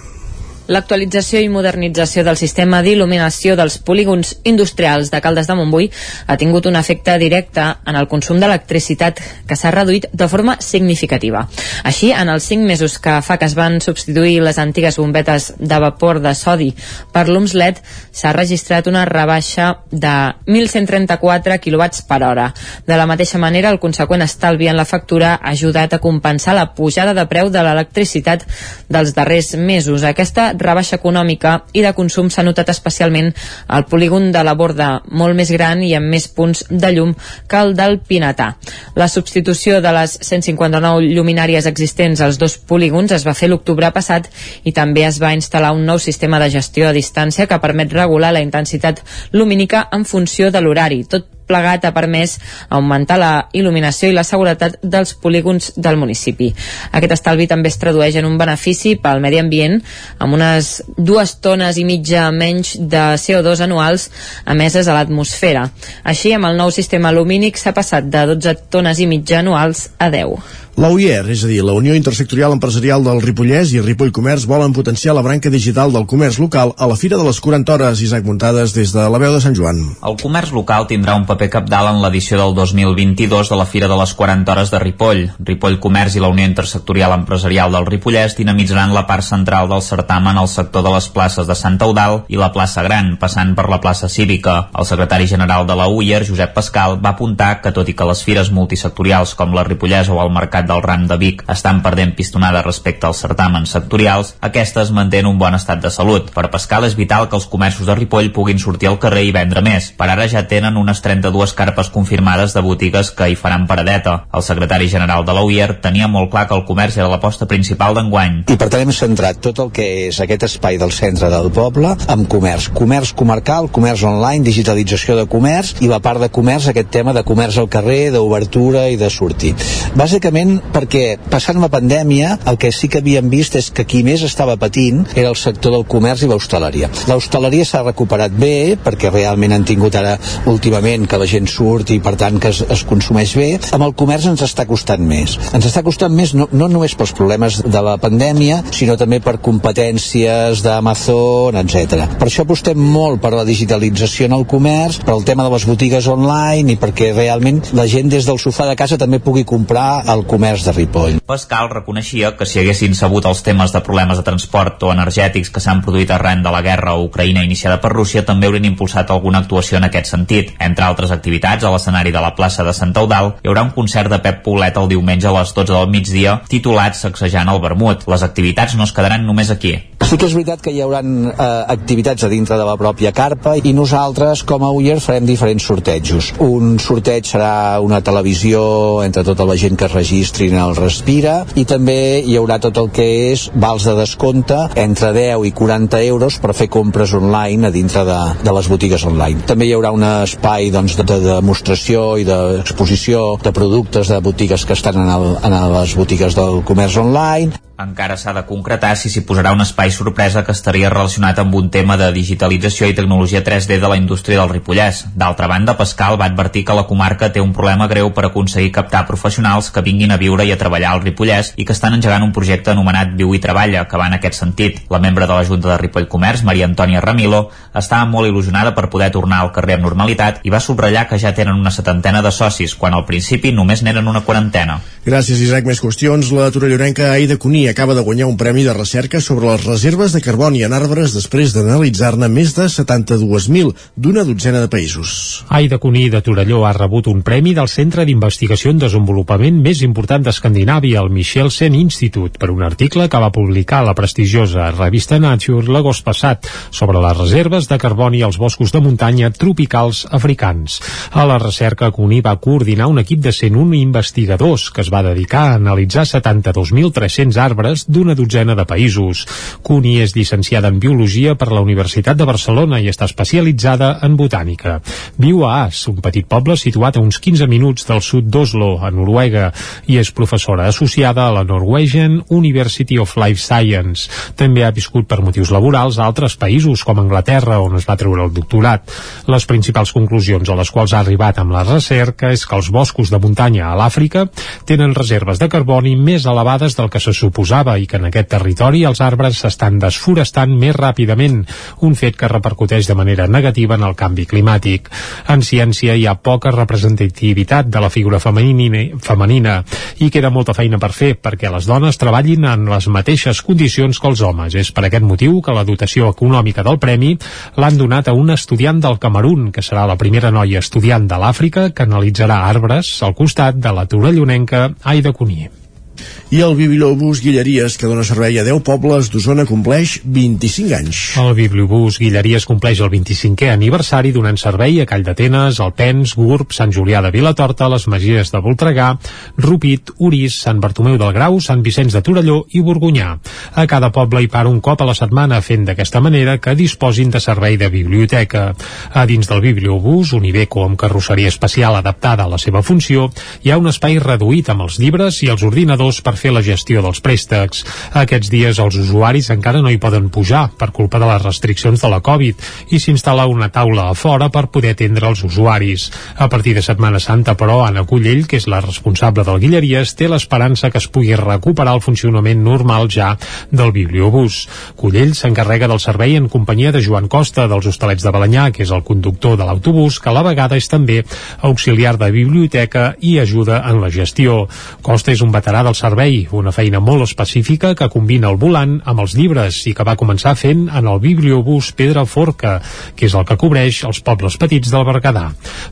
L'actualització i modernització del sistema d'il·luminació dels polígons industrials de Caldes de Montbui ha tingut un efecte directe en el consum d'electricitat que s'ha reduït de forma significativa. Així, en els 5 mesos que fa que es van substituir les antigues bombetes de vapor de sodi per llums LED, s'ha registrat una rebaixa de 1.134 kW per hora. De la mateixa manera, el conseqüent estalvi en la factura ha ajudat a compensar la pujada de preu de l'electricitat dels darrers mesos. Aquesta rebaixa econòmica i de consum s'ha notat especialment al polígon de la Borda, molt més gran i amb més punts de llum que el del Pinatà. La substitució de les 159 lluminàries existents als dos polígons es va fer l'octubre passat i també es va instal·lar un nou sistema de gestió a distància que permet regular la intensitat lumínica en funció de l'horari, tot plegat ha permès augmentar la il·luminació i la seguretat dels polígons del municipi. Aquest estalvi també es tradueix en un benefici pel medi ambient amb unes dues tones i mitja menys de CO2 anuals emeses a l'atmosfera. Així, amb el nou sistema lumínic s'ha passat de 12 tones i mitja anuals a 10. La UIR, és a dir, la Unió Intersectorial Empresarial del Ripollès i Ripoll Comerç volen potenciar la branca digital del comerç local a la Fira de les 40 Hores, Isaac Muntades, des de la veu de Sant Joan. El comerç local tindrà un paper capdalt en l'edició del 2022 de la Fira de les 40 Hores de Ripoll. Ripoll Comerç i la Unió Intersectorial Empresarial del Ripollès dinamitzaran la part central del certamen al sector de les places de Sant Eudal i la plaça Gran, passant per la plaça Cívica. El secretari general de la UIR, Josep Pascal, va apuntar que tot i que les fires multisectorials com la Ripollès o el Mercat del Ram de Vic estan perdent pistonada respecte als certàmens sectorials, aquestes mantenen un bon estat de salut. Per Pascal és vital que els comerços de Ripoll puguin sortir al carrer i vendre més. Per ara ja tenen unes 32 carpes confirmades de botigues que hi faran paradeta. El secretari general de l'UIR tenia molt clar que el comerç era l'aposta principal d'enguany. I per tant hem centrat tot el que és aquest espai del centre del poble amb comerç. Comerç comarcal, comerç online, digitalització de comerç i la part de comerç, aquest tema de comerç al carrer, d'obertura i de sortir. Bàsicament perquè passant la pandèmia el que sí que havíem vist és que qui més estava patint era el sector del comerç i l'hostaleria. L'hostaleria s'ha recuperat bé perquè realment han tingut ara últimament que la gent surt i per tant que es, es consumeix bé. Amb el comerç ens està costant més. Ens està costant més no, no només pels problemes de la pandèmia, sinó també per competències d'Amazon, etc. Per això apostem molt per la digitalització en el comerç, per el tema de les botigues online i perquè realment la gent des del sofà de casa també pugui comprar al comerç de Ripoll. Pascal reconeixia que si haguessin sabut els temes de problemes de transport o energètics que s'han produït arran de la guerra a Ucraïna iniciada per Rússia també haurien impulsat alguna actuació en aquest sentit. Entre altres activitats, a l'escenari de la plaça de Sant Eudal hi haurà un concert de Pep Poblet el diumenge a les 12 del migdia titulat Sacsejant el Vermut. Les activitats no es quedaran només aquí. Sí que és veritat que hi haurà eh, activitats a dintre de la pròpia carpa i nosaltres com a UIR farem diferents sortejos. Un sorteig serà una televisió entre tota la gent que es registri en el Respira i també hi haurà tot el que és vals de descompte entre 10 i 40 euros per fer compres online a dintre de, de les botigues online. També hi haurà un espai doncs, de, de demostració i d'exposició de productes de botigues que estan en, el, en les botigues del comerç online encara s'ha de concretar si s'hi posarà un espai sorpresa que estaria relacionat amb un tema de digitalització i tecnologia 3D de la indústria del Ripollès. D'altra banda, Pascal va advertir que la comarca té un problema greu per aconseguir captar professionals que vinguin a viure i a treballar al Ripollès i que estan engegant un projecte anomenat Viu i Treballa, que va en aquest sentit. La membre de la Junta de Ripoll Comerç, Maria Antònia Ramilo, estava molt il·lusionada per poder tornar al carrer amb normalitat i va subratllar que ja tenen una setantena de socis, quan al principi només n'eren una quarantena. Gràcies, Isaac. Més qüestions. La torellorenca Aida Cuní acaba de guanyar un premi de recerca sobre les reserves de carboni en arbres després d'analitzar-ne més de 72.000 d'una dotzena de països. Aida Cuní de Torelló ha rebut un premi del Centre d'Investigació en Desenvolupament més important d'Escandinàvia, el Michelsen Institute, per un article que va publicar la prestigiosa revista Nature l'agost passat sobre les reserves de carboni als boscos de muntanya tropicals africans. A la recerca, Cuní va coordinar un equip de 101 investigadors que es va dedicar a analitzar 72.300 arbres d'una dotzena de països. Cuní és llicenciada en Biologia per la Universitat de Barcelona i està especialitzada en botànica. Viu a As, un petit poble situat a uns 15 minuts del sud d'Oslo, a Noruega, i és professora associada a la Norwegian University of Life Science. També ha viscut per motius laborals a altres països, com Anglaterra, on es va treure el doctorat. Les principals conclusions a les quals ha arribat amb la recerca és que els boscos de muntanya a l'Àfrica tenen reserves de carboni més elevades del que se suposava suposava i que en aquest territori els arbres s'estan desforestant més ràpidament, un fet que repercuteix de manera negativa en el canvi climàtic. En ciència hi ha poca representativitat de la figura femenina, femenina i queda molta feina per fer perquè les dones treballin en les mateixes condicions que els homes. És per aquest motiu que la dotació econòmica del premi l'han donat a una estudiant del Camerún, que serà la primera noia estudiant de l'Àfrica que analitzarà arbres al costat de la torellonenca Aida Cuní i el Bibliobús Guilleries, que dona servei a 10 pobles d'Osona, compleix 25 anys. El Bibliobús Guilleries compleix el 25è aniversari donant servei a Call d'Atenes, Alpens, Gurb, Sant Julià de Vilatorta, les Magies de Voltregà, Rupit, Uris, Sant Bartomeu del Grau, Sant Vicenç de Torelló i Borgunyà. A cada poble hi para un cop a la setmana fent d'aquesta manera que disposin de servei de biblioteca. A dins del Bibliobús, un Ibeco amb carrosseria especial adaptada a la seva funció, hi ha un espai reduït amb els llibres i els ordinadors per fer la gestió dels préstecs. Aquests dies els usuaris encara no hi poden pujar per culpa de les restriccions de la Covid i s'instal·la una taula a fora per poder atendre els usuaris. A partir de Setmana Santa, però, Anna Cullell, que és la responsable del Guilleries, té l'esperança que es pugui recuperar el funcionament normal ja del bibliobús. Cullell s'encarrega del servei en companyia de Joan Costa, dels Hostalets de Balanyà, que és el conductor de l'autobús, que a la vegada és també auxiliar de biblioteca i ajuda en la gestió. Costa és un veterà del servei, una feina molt específica que combina el volant amb els llibres i que va començar fent en el bibliobús Pedra Forca, que és el que cobreix els pobles petits del Berguedà.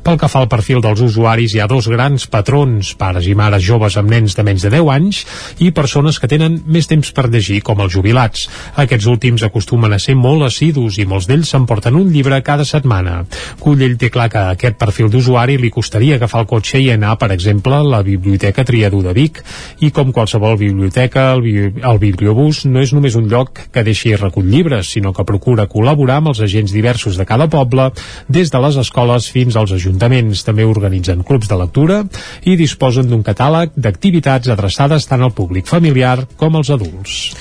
Pel que fa al perfil dels usuaris, hi ha dos grans patrons, pares i mares joves amb nens de menys de 10 anys i persones que tenen més temps per llegir, com els jubilats. Aquests últims acostumen a ser molt assidus i molts d'ells s'emporten un llibre cada setmana. Cullell té clar que a aquest perfil d'usuari li costaria agafar el cotxe i anar, per exemple, a la Biblioteca Triadú de Vic, i com biblioteca, el, bi el bibliobús no és només un lloc que deixi recull llibres, sinó que procura col·laborar amb els agents diversos de cada poble, des de les escoles fins als ajuntaments. També organitzen clubs de lectura i disposen d'un catàleg d'activitats adreçades tant al públic familiar com als adults.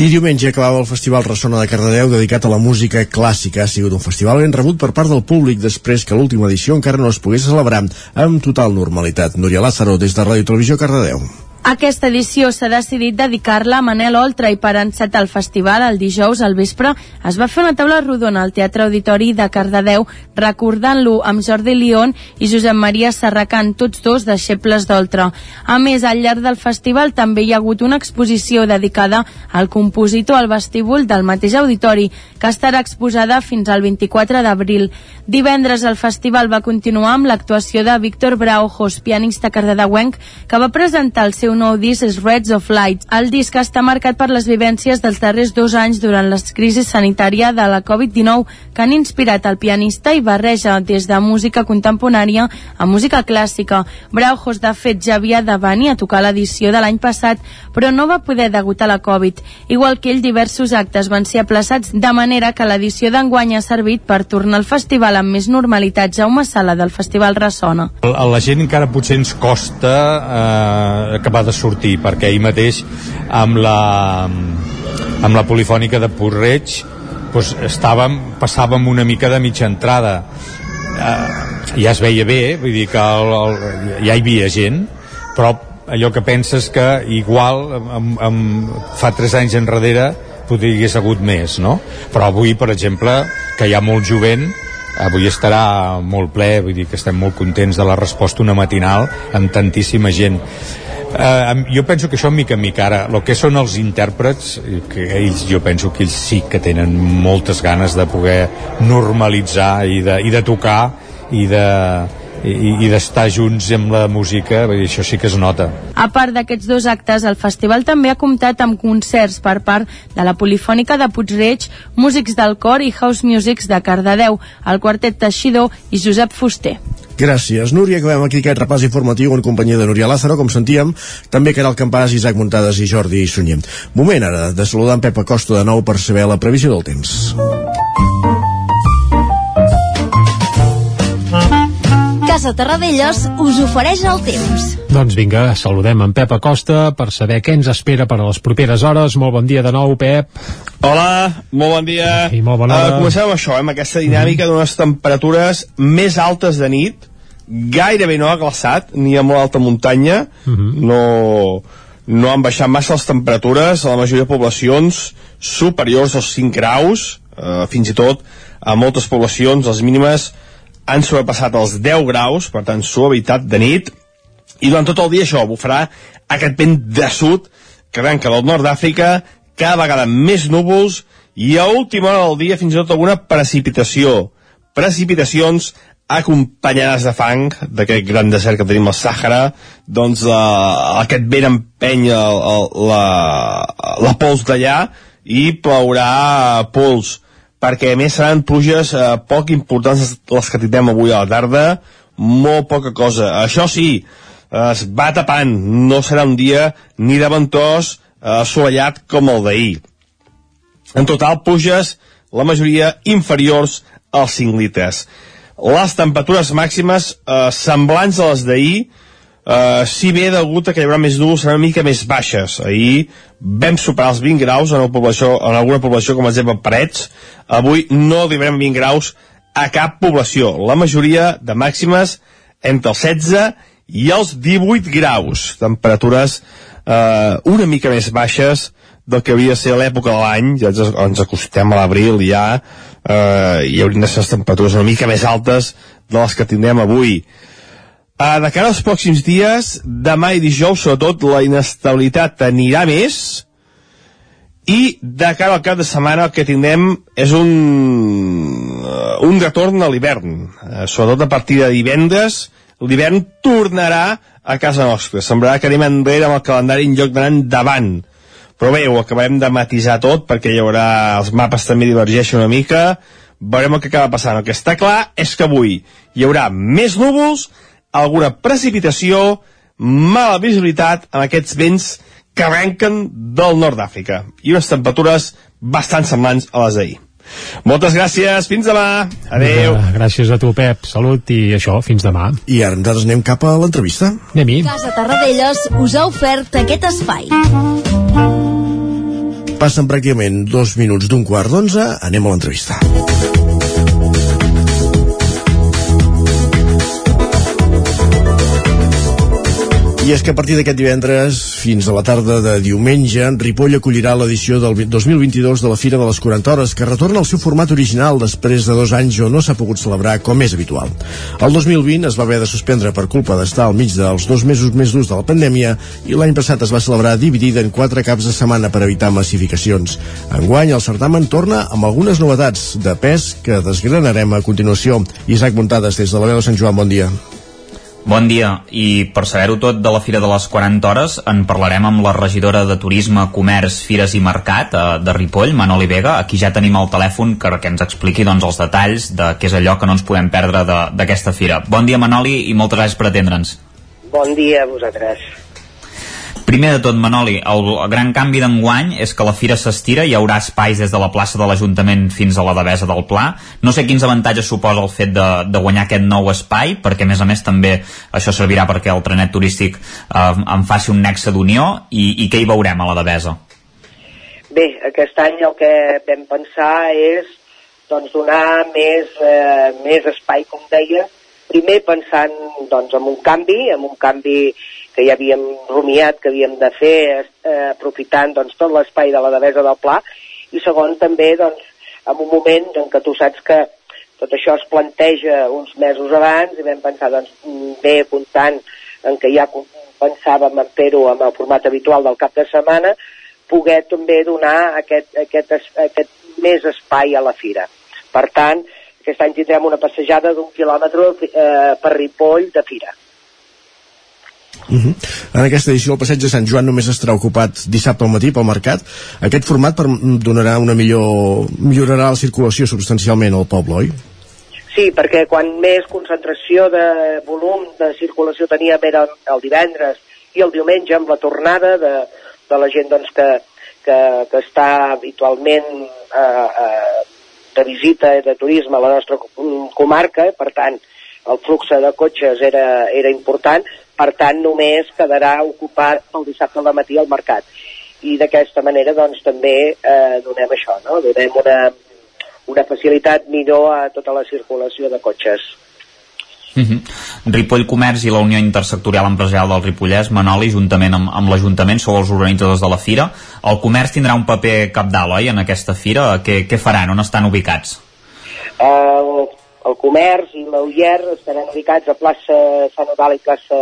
I diumenge acabava el Festival Ressona de Cardedeu dedicat a la música clàssica. Ha sigut un festival ben rebut per part del públic després que l'última edició encara no es pogués celebrar amb total normalitat. Núria Lázaro, des de Ràdio Televisió Cardedeu. Aquesta edició s'ha decidit dedicar-la a Manel Oltra i per encetar el festival el dijous al vespre es va fer una taula rodona al Teatre Auditori de Cardedeu recordant-lo amb Jordi Lion i Josep Maria Serracant, tots dos deixebles d'Oltra. A més, al llarg del festival també hi ha hagut una exposició dedicada al compositor al vestíbul del mateix auditori, que estarà exposada fins al 24 d'abril. Divendres el festival va continuar amb l'actuació de Víctor Braujos, pianista cardedeuenc, que va presentar el seu nou disc és Reds of Light. El disc està marcat per les vivències dels darrers dos anys durant la crisi sanitària de la Covid-19 que han inspirat el pianista i barreja des de música contemporània a música clàssica. Braujos, de fet, ja havia de venir a tocar l'edició de l'any passat, però no va poder degut a la Covid. Igual que ell, diversos actes van ser aplaçats de manera que l'edició d'enguany ha servit per tornar al festival amb més normalitat. Jaume Sala, del Festival Ressona. A la gent encara potser ens costa eh, acabar de sortir, perquè ahir mateix amb la, amb la polifònica de Porreig doncs estàvem, passàvem una mica de mitja entrada eh, ja es veia bé vull dir que el, el, ja hi havia gent però allò que penses que igual amb, amb, fa 3 anys enrere potser hi hagués hagut més no? però avui per exemple que hi ha molt jovent avui estarà molt ple, vull dir que estem molt contents de la resposta una matinal amb tantíssima gent Uh, jo penso que això mica en mica. Ara el que són els intèrprets que ells, jo penso que ells sí que tenen moltes ganes de poder normalitzar i de, i de tocar i de, i, i d'estar junts amb la música, dir, això sí que es nota. A part d'aquests dos actes, el festival també ha comptat amb concerts per part de la Polifònica de Puigreig, músics del cor i house musics de Cardedeu, el quartet Teixidor i Josep Fuster. Gràcies, Núria. Acabem aquí aquest repàs informatiu en companyia de Núria Lázaro, com sentíem, també Caral Campàs, Isaac Muntades i Jordi Sunyer. Moment ara de saludar en Pep Acosta de nou per saber la previsió del temps. Casa Terradellos us ofereix el temps. Doncs vinga, saludem en Pep Acosta per saber què ens espera per a les properes hores. Molt bon dia de nou, Pep. Hola, molt bon dia. I molt bona hora. Uh, comencem amb això, eh, amb aquesta dinàmica d'unes temperatures més altes de nit, gairebé no ha glaçat, ni a molt alta muntanya, Mhm. no, no han baixat massa les temperatures a la majoria de poblacions superiors als 5 graus, eh, fins i tot a moltes poblacions les mínimes han sobrepassat els 10 graus, per tant suavitat de nit, i durant tot el dia això bufarà aquest vent de sud que arrenca del nord d'Àfrica, cada vegada més núvols i a última hora del dia fins i tot alguna precipitació. Precipitacions acompanyades de fang d'aquest gran desert que tenim al Sàhara. Doncs eh, aquest vent empeny el, el, la, la pols d'allà i plourà pols perquè a més seran pluges eh, poc importants les que tindrem avui a la tarda. Molt poca cosa. Això sí, es va tapant. No serà un dia ni de ventós eh, assolellat com el d'ahir. En total pluges la majoria inferiors als 5 litres. Les temperatures màximes eh, semblants a les d'ahir, eh, si bé degut a que hi haurà més núvols seran una mica més baixes. Ahir vam superar els 20 graus en, població, en alguna població, com exemple Parets. Avui no arribarem 20 graus a cap població. La majoria de màximes entre els 16 i els 18 graus. Temperatures eh, una mica més baixes del que havia de ser l'època de l'any, ja ens, ens acostem a l'abril ja, eh, hi haurien de ser les temperatures una mica més altes de les que tindrem avui. Uh, de cara als pròxims dies, demà i dijous, sobretot, la inestabilitat anirà més i de cara al cap de setmana el que tindrem és un, uh, un retorn a l'hivern. Uh, sobretot a partir de divendres, l'hivern tornarà a casa nostra. Semblarà que anem enrere amb el calendari en lloc d'anar endavant però bé, ho acabarem de matisar tot perquè hi haurà, els mapes també divergeixen una mica veurem el que acaba passant el que està clar és que avui hi haurà més núvols alguna precipitació mala visibilitat amb aquests vents que arrenquen del nord d'Àfrica i unes temperatures bastant semblants a les d'ahir moltes gràcies, fins demà. Adeu. Uh, gràcies a tu, Pep. Salut i això, fins demà. I ara nosaltres anem cap a l'entrevista. Anem-hi. Casa Tarradellas us ha ofert aquest espai. Passen pràcticament dos minuts d'un quart d'onze, anem a l'entrevista. I és que a partir d'aquest divendres fins a la tarda de diumenge, Ripoll acollirà l'edició del 2022 de la Fira de les 40 Hores, que retorna al seu format original després de dos anys on no s'ha pogut celebrar com és habitual. El 2020 es va haver de suspendre per culpa d'estar al mig dels dos mesos més durs de la pandèmia i l'any passat es va celebrar dividida en quatre caps de setmana per evitar massificacions. Enguany, el certamen torna amb algunes novetats de pes que desgranarem a continuació. Isaac Montades, des de la veu de Sant Joan, bon dia. Bon dia, i per saber-ho tot de la Fira de les 40 Hores en parlarem amb la regidora de Turisme, Comerç, Fires i Mercat eh, de Ripoll, Manoli Vega, aquí ja tenim el telèfon que, que ens expliqui doncs, els detalls de què és allò que no ens podem perdre d'aquesta fira. Bon dia Manoli i moltes gràcies per atendre'ns. Bon dia a vosaltres. Primer de tot, Manoli, el gran canvi d'enguany és que la fira s'estira, hi haurà espais des de la plaça de l'Ajuntament fins a la Devesa del Pla. No sé quins avantatges suposa el fet de, de guanyar aquest nou espai, perquè a més a més també això servirà perquè el trenet turístic eh, en faci un nexe d'unió, i, i què hi veurem a la Devesa? Bé, aquest any el que vam pensar és doncs, donar més, eh, més espai, com deia, primer pensant doncs, en un canvi, en un canvi que ja havíem rumiat que havíem de fer eh, aprofitant doncs, tot l'espai de la Devesa del Pla i segon també doncs, en un moment en què tu saps que tot això es planteja uns mesos abans i vam pensar doncs, bé comptant en què ja pensàvem en fer-ho amb el format habitual del cap de setmana poder també donar aquest, aquest, aquest més espai a la fira. Per tant, aquest any tindrem una passejada d'un quilòmetre eh, per Ripoll de fira. Uh -huh. En aquesta edició el passeig de Sant Joan només estarà ocupat dissabte al matí pel mercat. Aquest format per, donarà una millor... millorarà la circulació substancialment al poble, oi? Sí, perquè quan més concentració de volum de circulació tenia era el divendres i el diumenge amb la tornada de, de la gent doncs, que, que, que està habitualment eh, eh, de visita i de turisme a la nostra comarca, per tant, el flux de cotxes era, era important, per tant només quedarà ocupat el dissabte al matí al mercat i d'aquesta manera doncs també eh, donem això, no? donem una, una facilitat millor a tota la circulació de cotxes. Uh -huh. Ripoll Comerç i la Unió Intersectorial Empresarial del Ripollès, Manoli, juntament amb, amb l'Ajuntament, sou els organitzadors de la fira. El comerç tindrà un paper capdalt, oi, en aquesta fira? Què, què faran? On estan ubicats? El, el comerç i l'Uller estaran ubicats a plaça Sant Eudal i plaça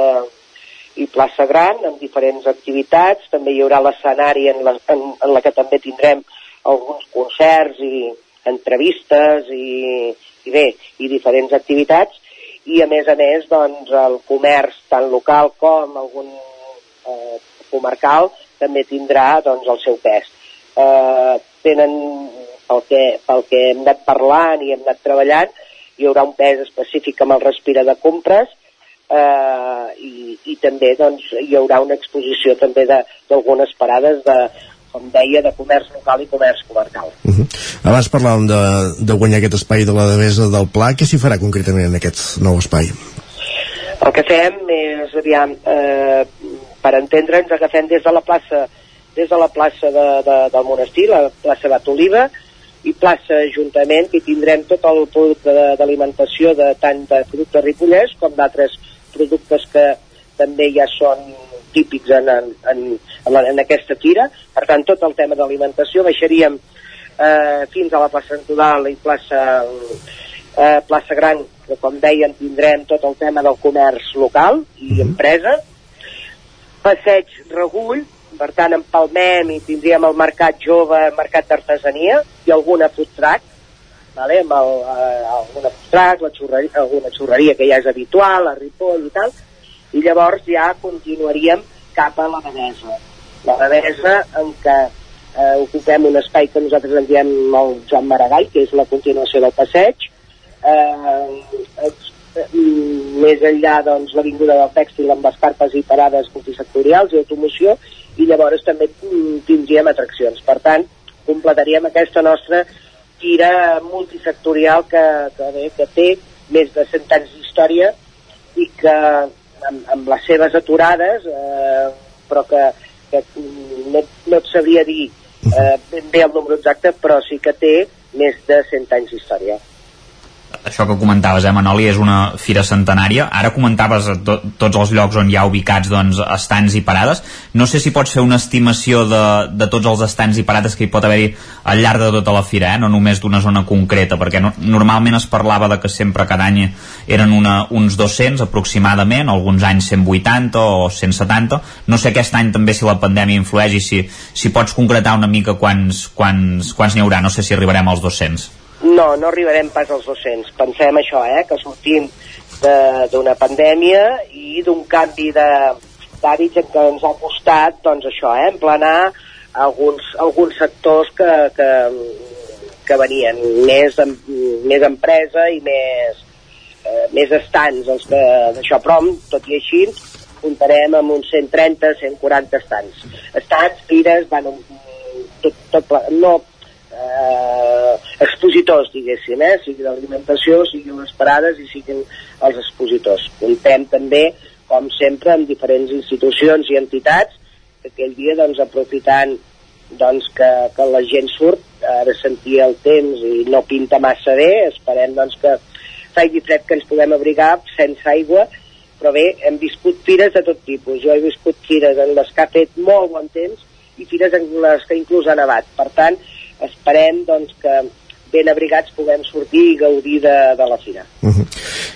i plaça Gran amb diferents activitats. També hi haurà l'escenari en, la, en, en la que també tindrem alguns concerts i entrevistes i, i bé, i diferents activitats i a més a més doncs, el comerç tant local com algun eh, comarcal també tindrà doncs, el seu pes. Eh, tenen, pel que, pel que hem anat parlant i hem anat treballant, hi haurà un pes específic amb el respira de compres eh, i, i també doncs, hi haurà una exposició també d'algunes parades de, com deia, de comerç local i comerç comarcal. Uh -huh. Abans parlàvem de, de guanyar aquest espai de la devesa del Pla. Què s'hi farà concretament en aquest nou espai? El que fem és, aviam, eh, per entendre'ns, agafem des de la plaça des de la plaça de, de, del monestir, la plaça Batoliva, i plaça Ajuntament, que tindrem tot el producte d'alimentació de tant de productes ripollès com d'altres productes que també ja són típics en, en, en, en, aquesta tira. Per tant, tot el tema d'alimentació baixaríem eh, fins a la plaça Central i plaça, eh, plaça Gran, que com deien tindrem tot el tema del comerç local i mm -hmm. empresa. Passeig Regull, per tant empalmem i tindríem el mercat jove, mercat d'artesania i alguna food truck, vale? amb el, eh, alguna food truck, la xurreria, alguna xurreria que ja és habitual, a Ripoll i tal, i llavors ja continuaríem cap a la Devesa. La Devesa en què eh, ocupem un espai que nosaltres en diem el Joan Maragall, que és la continuació del passeig, eh, més enllà doncs, l'avinguda del tèxtil amb escarpes i parades multisectorials i automoció i llavors també tindríem atraccions. Per tant, completaríem aquesta nostra tira multisectorial que, que, bé, que té més de 100 anys d'història i que amb, amb les seves aturades eh, però que, que no, no et sabria dir eh, ben bé el número exacte però sí que té més de 100 anys d'història això que comentaves, eh, Manoli, és una fira centenària. Ara comentaves to tots els llocs on hi ha ubicats doncs, estants i parades. No sé si pots fer una estimació de, de tots els estants i parades que hi pot haver-hi al llarg de tota la fira, eh? no només d'una zona concreta, perquè no, normalment es parlava de que sempre cada any eren una, uns 200 aproximadament, alguns anys 180 o 170. No sé aquest any també si la pandèmia influeix i si, si pots concretar una mica quants, quants, quants n'hi haurà. No sé si arribarem als 200. No, no arribarem pas als 200. Pensem això, eh, que sortim d'una pandèmia i d'un canvi d'hàbits en què ens ha costat, doncs això, eh, emplenar alguns, alguns sectors que, que, que venien més, més empresa i més, eh, més estants els que d'això, però tot i així comptarem amb uns 130, 140 estants. Estants, fires, van, tot, tot, no, eh, expositors, diguéssim, eh? sigui l'alimentació, siguin les parades i siguin els expositors. Contem també, com sempre, amb diferents institucions i entitats que aquell dia, doncs, aprofitant doncs, que, que la gent surt, ara sentir el temps i no pinta massa bé, esperem doncs, que faci fred que ens puguem abrigar sense aigua, però bé, hem viscut fires de tot tipus. Jo he viscut fires en les que ha fet molt bon temps i fires en les que inclús ha nevat. Per tant, esperem doncs, que ben abrigats puguem sortir i gaudir de, de la fira. Uh -huh.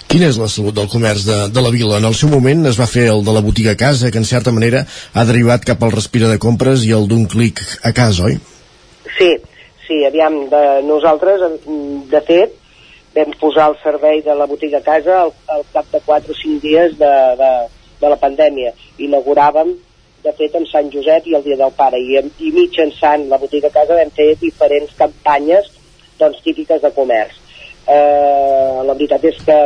Quina és la salut del comerç de, de la vila? En el seu moment es va fer el de la botiga a casa, que en certa manera ha derivat cap al respira de compres i el d'un clic a casa, oi? Sí, sí, aviam, de, nosaltres, de fet, vam posar el servei de la botiga a casa al, al cap de 4 o 5 dies de, de, de la pandèmia. Inauguràvem de fet en Sant Josep i el Dia del Pare. I, i mitjançant la botiga a casa vam fer diferents campanyes doncs, típiques de comerç. Eh, la veritat és que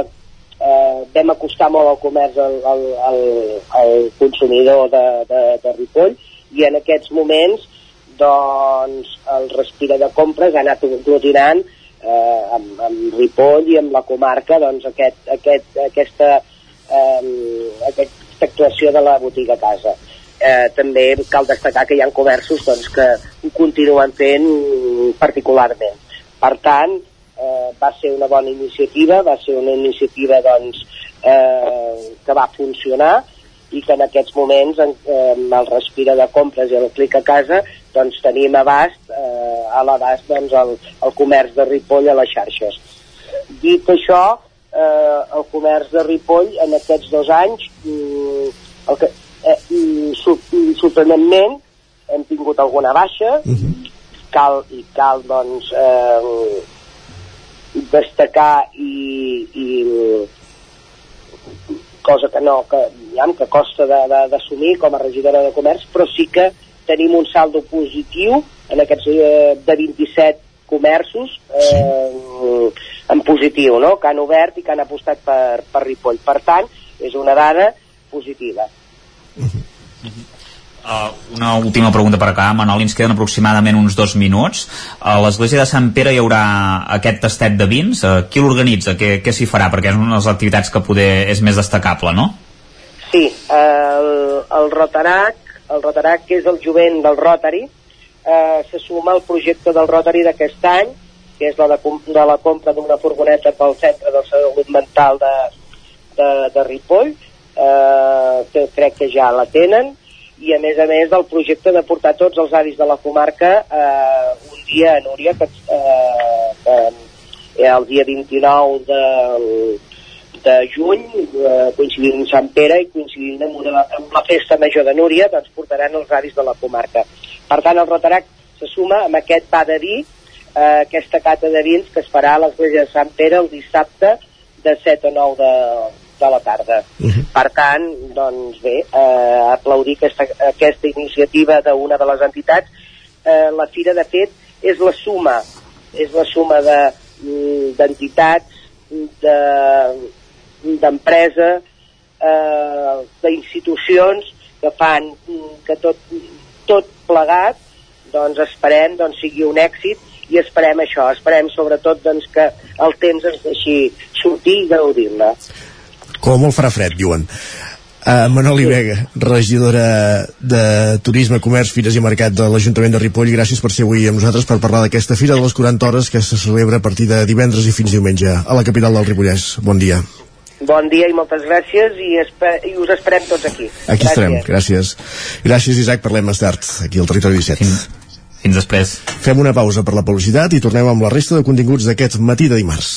eh, vam acostar molt al comerç al, al, al, al consumidor de, de, de Ripoll i en aquests moments doncs el respira de compres ha anat aglutinant eh, amb, amb Ripoll i amb la comarca doncs aquest, aquest, aquesta, eh, aquesta actuació de la botiga a casa eh, també cal destacar que hi ha comerços doncs, que ho continuen fent particularment. Per tant, eh, va ser una bona iniciativa, va ser una iniciativa doncs, eh, que va funcionar i que en aquests moments en, eh, el respira de compres i el clic a casa doncs tenim abast eh, a l'abast doncs, el, el comerç de Ripoll a les xarxes. Dit això, eh, el comerç de Ripoll en aquests dos anys mm, el que, eh, sorprenentment hem tingut alguna baixa uh -huh. cal, i cal doncs eh, destacar i, i cosa que no, que, ja, que costa d'assumir com a regidora de comerç, però sí que tenim un saldo positiu en aquests eh, de 27 comerços eh, en positiu, no? que han obert i que han apostat per, per Ripoll. Per tant, és una dada positiva. Uh -huh. Uh, una última pregunta per acabar, Manol, ens queden aproximadament uns dos minuts. A l'església de Sant Pere hi haurà aquest tastet de vins. Uh, qui l'organitza? Què, què s'hi farà? Perquè és una de les activitats que poder és més destacable, no? Sí, el, el Rotarac, el Rotarac, que és el jovent del Rotary, eh, se suma al projecte del Rotary d'aquest any, que és la de, de la compra d'una furgoneta pel Centre de Salut Mental de, de, de Ripoll, eh, que crec que ja la tenen, i a més a més del projecte de portar tots els avis de la comarca eh, un dia a Núria, que, eh, eh, el dia 29 de, de juny, eh, coincidint amb Sant Pere i coincidint amb, una, amb la festa major de Núria, doncs portaran els avis de la comarca. Per tant, el Rotarac se suma amb aquest pa de vi, eh, aquesta cata de vins que es farà a l'església de Sant Pere el dissabte de 7 o 9 de, de la tarda. Uh -huh. Per tant, doncs bé, eh, aplaudir aquesta, aquesta iniciativa d'una de les entitats. Eh, la fira, de fet, és la suma, és la suma mm, d'entitats, de, d'empresa, eh, d'institucions que fan mm, que tot, tot plegat doncs esperem doncs, sigui un èxit i esperem això, esperem sobretot doncs, que el temps ens deixi sortir i gaudir-la. Com molt farà fred, diuen. Uh, Manoli Vega, regidora de Turisme, Comerç, Fires i Mercat de l'Ajuntament de Ripoll, gràcies per ser avui amb nosaltres per parlar d'aquesta fira de les 40 hores que se celebra a partir de divendres i fins diumenge a la capital del Ripollès. Bon dia. Bon dia i moltes gràcies i, i us esperem tots aquí. Aquí gràcies. estarem, gràcies. Gràcies, Isaac, parlem més tard, aquí al Territori 17. Fins, fins després. Fem una pausa per la publicitat i tornem amb la resta de continguts d'aquest matí de dimarts.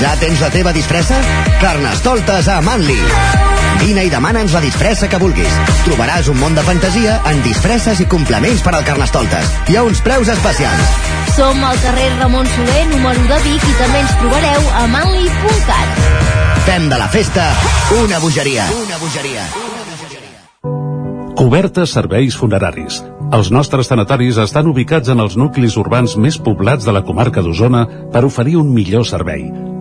Ja tens la teva disfressa? Carnestoltes a Manli. Vine i demana'ns la disfressa que vulguis. Trobaràs un món de fantasia en disfresses i complements per al Carnestoltes. Hi ha uns preus especials. Som al carrer Ramon Soler, número de Vic, i també ens trobareu a manli.cat. Fem de la festa una bogeria. Una bogeria. Cobertes serveis funeraris. Els nostres tanatoris estan ubicats en els nuclis urbans més poblats de la comarca d'Osona per oferir un millor servei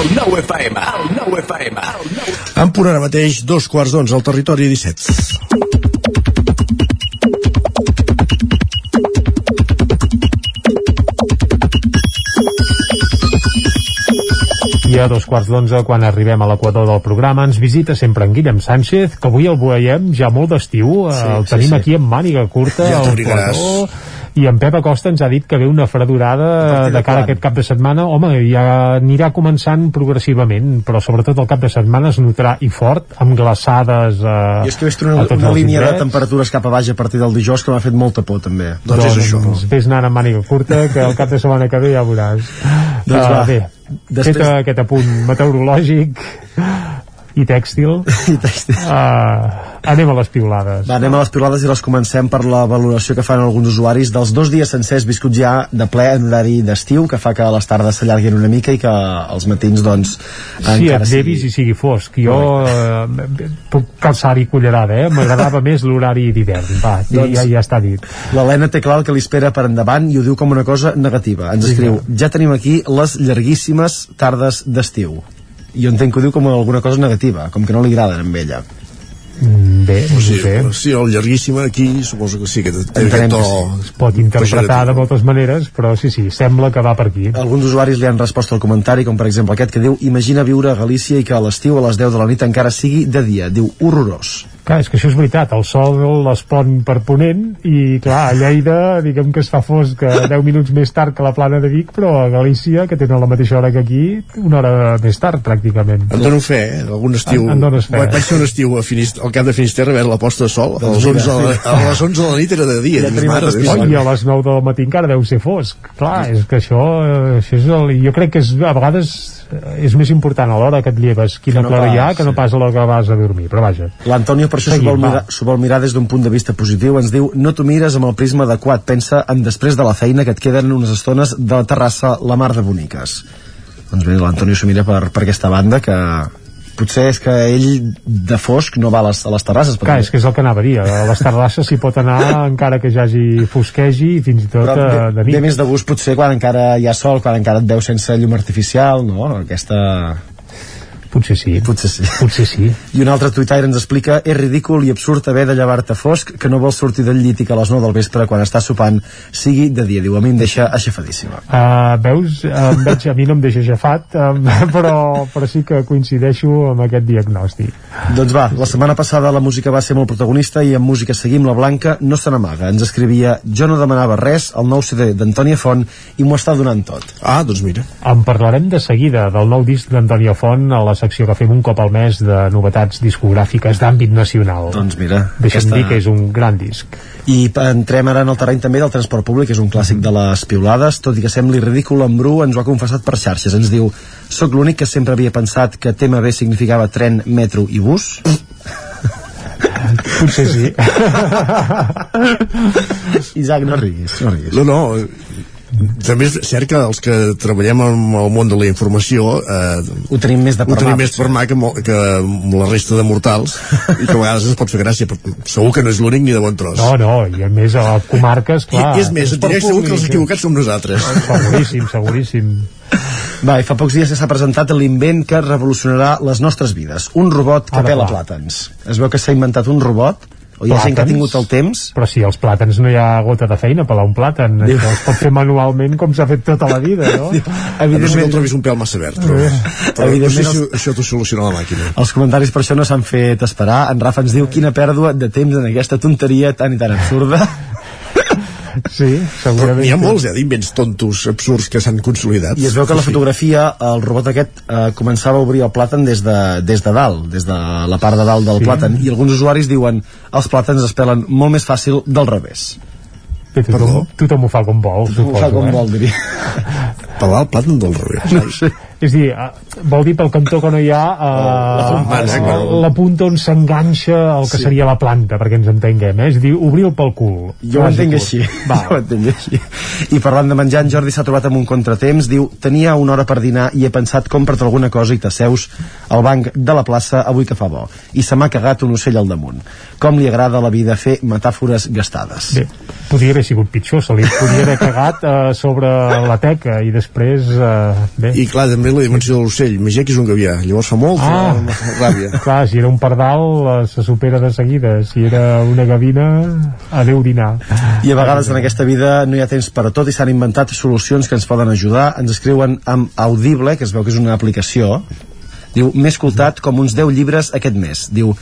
El nou FM, el nou FM. En punt ara mateix, dos quarts d'onze al territori 17. I a dos quarts d'onze, quan arribem a l'equador del programa, ens visita sempre en Guillem Sánchez, que avui el veiem ja molt d'estiu. Sí, el sí, tenim sí. aquí amb màniga curta, Ja t'abrigaràs. I en Pep Acosta ens ha dit que ve una fredurada de de cara a aquest cap de setmana. Home, ja anirà començant progressivament, però sobretot el cap de setmana es notarà i fort, amb glaçades eh, Jo és que vist una, una línia de temperatures cap a baix a partir del dijous que m'ha fet molta por també. Doncs és això. Doncs vés anant amb màniga curta, que el cap de setmana que ve ja veuràs. Doncs Ah, va. Bé, Després- fet aquest apunt meteorològic i tèxtil, I tèxtil. Uh, anem a les piulades. Va, anem a les pilades i les comencem per la valoració que fan alguns usuaris dels dos dies sencers viscuts ja de ple en horari d'estiu, que fa que les tardes s'allarguin una mica i que els matins, doncs, Sí, et llevis i sigui fosc. Jo eh, puc calçar-hi cullerada, eh? M'agradava més l'horari d'hivern. Va, Doncs- ja, ja està dit. L'Helena té clar el que li espera per endavant i ho diu com una cosa negativa. Ens escriu, ja tenim aquí les llarguíssimes tardes d'estiu. I jo entenc que ho diu com alguna cosa negativa, com que no li agraden amb ella. Mm, Bé, O sigui, sí, el llarguíssim aquí suposo que sí, que té Entenem aquest que to... Es pot interpretar de moltes maneres, però sí, sí, sembla que va per aquí. Alguns usuaris li han respost al comentari, com per exemple aquest que diu Imagina viure a Galícia i que a l'estiu a les 10 de la nit encara sigui de dia. Diu, horrorós. Clar, és que això és veritat, el sol es pon per ponent i clar, a Lleida diguem que es fa fosc eh, 10 minuts més tard que la plana de Vic, però a Galícia, que tenen la mateixa hora que aquí, una hora més tard pràcticament. En dono fe, eh? Algun estiu... En- en dones fe. Vaig fer un estiu a Finist... al camp de Finisterra a veure la posta de sol. A Doncs les, 11 mira, de la, a les 11 de la nit era de dia. Ja mare I a les 9 del matí encara deu ser fosc. Clar, és que això, eh, això és el, jo crec que és, a vegades eh, és més important a l'hora que et lleves quina Que no clara hi ha que no sí. pas a l'hora que vas a dormir. Però vaja, L'Antonio per això s'ho vol, mirar, vol mirar des d'un punt de vista positiu. Ens diu, no t'ho mires amb el prisma adequat. Pensa en després de la feina que et queden unes estones de la terrassa la mar de boniques. Doncs bé, l'Antonio s'ho mira per, per aquesta banda que potser és que ell de fosc no va a les, a les terrasses. clar, és que és el que anava a dir. A les terrasses s'hi pot anar encara que ja hagi fosquegi i fins i tot Però eh, ve, de ve nit. més de gust potser quan encara hi ha sol, quan encara et veus sense llum artificial, no? Aquesta... Potser sí. Potser sí. Potser sí. I un altre tuitaire ens explica és ridícul i absurd haver de llevar-te fosc que no vols sortir del llit i que a les 9 del vespre quan estàs sopant sigui de dia. Diu, a mi em deixa aixafadíssima. Uh, veus, em veig, a mi no em deixa aixafat, um, però, però sí que coincideixo amb aquest diagnòstic. Doncs va, la setmana passada la música va ser molt protagonista i amb música seguim la Blanca no se n'amaga. Ens escrivia jo no demanava res, el nou CD d'Antònia Font i m'ho està donant tot. Ah, doncs mira. En parlarem de seguida del nou disc d'Antonio Font a la secció que fem un cop al mes de novetats discogràfiques d'àmbit nacional. Doncs mira, Deixa'm aquesta- dir que és un gran disc. I entrem ara en el terreny també del transport públic, és un clàssic de les piulades, tot i que sembli ridícul, en Bru ens ho ha confessat per xarxes. Ens diu, soc l'únic que sempre havia pensat que TMB significava tren, metro i bus. Potser sí. Isaac, no riguis, no riguis. No, no, també és cert que els que treballem en el món de la informació eh, ho tenim més de ho per tenim mà, més per mà que, que la resta de mortals i que a vegades ens pot fer gràcia però segur que no és l'únic ni de bon tros No, no, i a més a comarques, clar... I, és més, et diré segur que els equivocats som nosaltres Seguríssim, seguríssim. Va, i fa pocs dies que s'ha presentat l'invent que revolucionarà les nostres vides. Un robot que Ara, pela plàtans. Es veu que s'ha inventat un robot o hi ha gent que ha tingut el temps. Però si als plàtans no hi ha gota de feina pelar un plàtan, Diu- això es pot fer manualment com s'ha fet tota la vida no? A no sé que el trobis un pèl massa verd, però, però no Evidentment sé si els- això t'ho soluciona la màquina. els comentaris per això no s'han fet esperar. En Rafa ens diu quina pèrdua de temps en aquesta tonteria tan i tan absurda Sí, Però n'hi ha molts, eh, d'invents tontos, absurds que s'han consolidat. i es veu que la fotografia el robot aquest eh, començava a obrir el plàtan des de, des de dalt des de la part de dalt del Sí. plàtan i alguns usuaris diuen els plàtans es pelen molt més fàcil del revés Bé, tothom, tothom ho fa com vol, ho suposo, fa com eh? vol diria Pelar el plàtan del revés. no ho sé És a dir, vol dir pel cantó que no hi ha eh, la la, la punta on s'enganxa el que Sí. seria la planta, perquè ens entenguem, eh? És a dir, obrir-lo pel cul. Jo ho entenc així. Va. Jo ho entenc així. I parlant de menjar, en Jordi s'ha trobat amb un contratemps. Diu, tenia una hora per dinar i he pensat compra't alguna cosa i t'asseus al banc de la plaça avui que fa bo. I se m'ha cagat un ocell al damunt. Com li agrada a la vida fer metàfores gastades. Bé, podria haver sigut pitjor, se li podria haver cagat eh, sobre la teca i després... Eh, bé. I clar, també la dimensió de l'ocell. Imagina que és un gavià. Llavors fa molt Ah. ah. ràbia. Clar, si era un pardal eh, se supera de seguida, si era una gavina adeu dinar. I a vegades en aquesta vida no hi ha temps per a tot i s'han inventat solucions que ens poden ajudar. Ens escriuen amb Audible, que es veu que és una aplicació. Diu, m'he escoltat com uns 10 llibres aquest mes. Diu,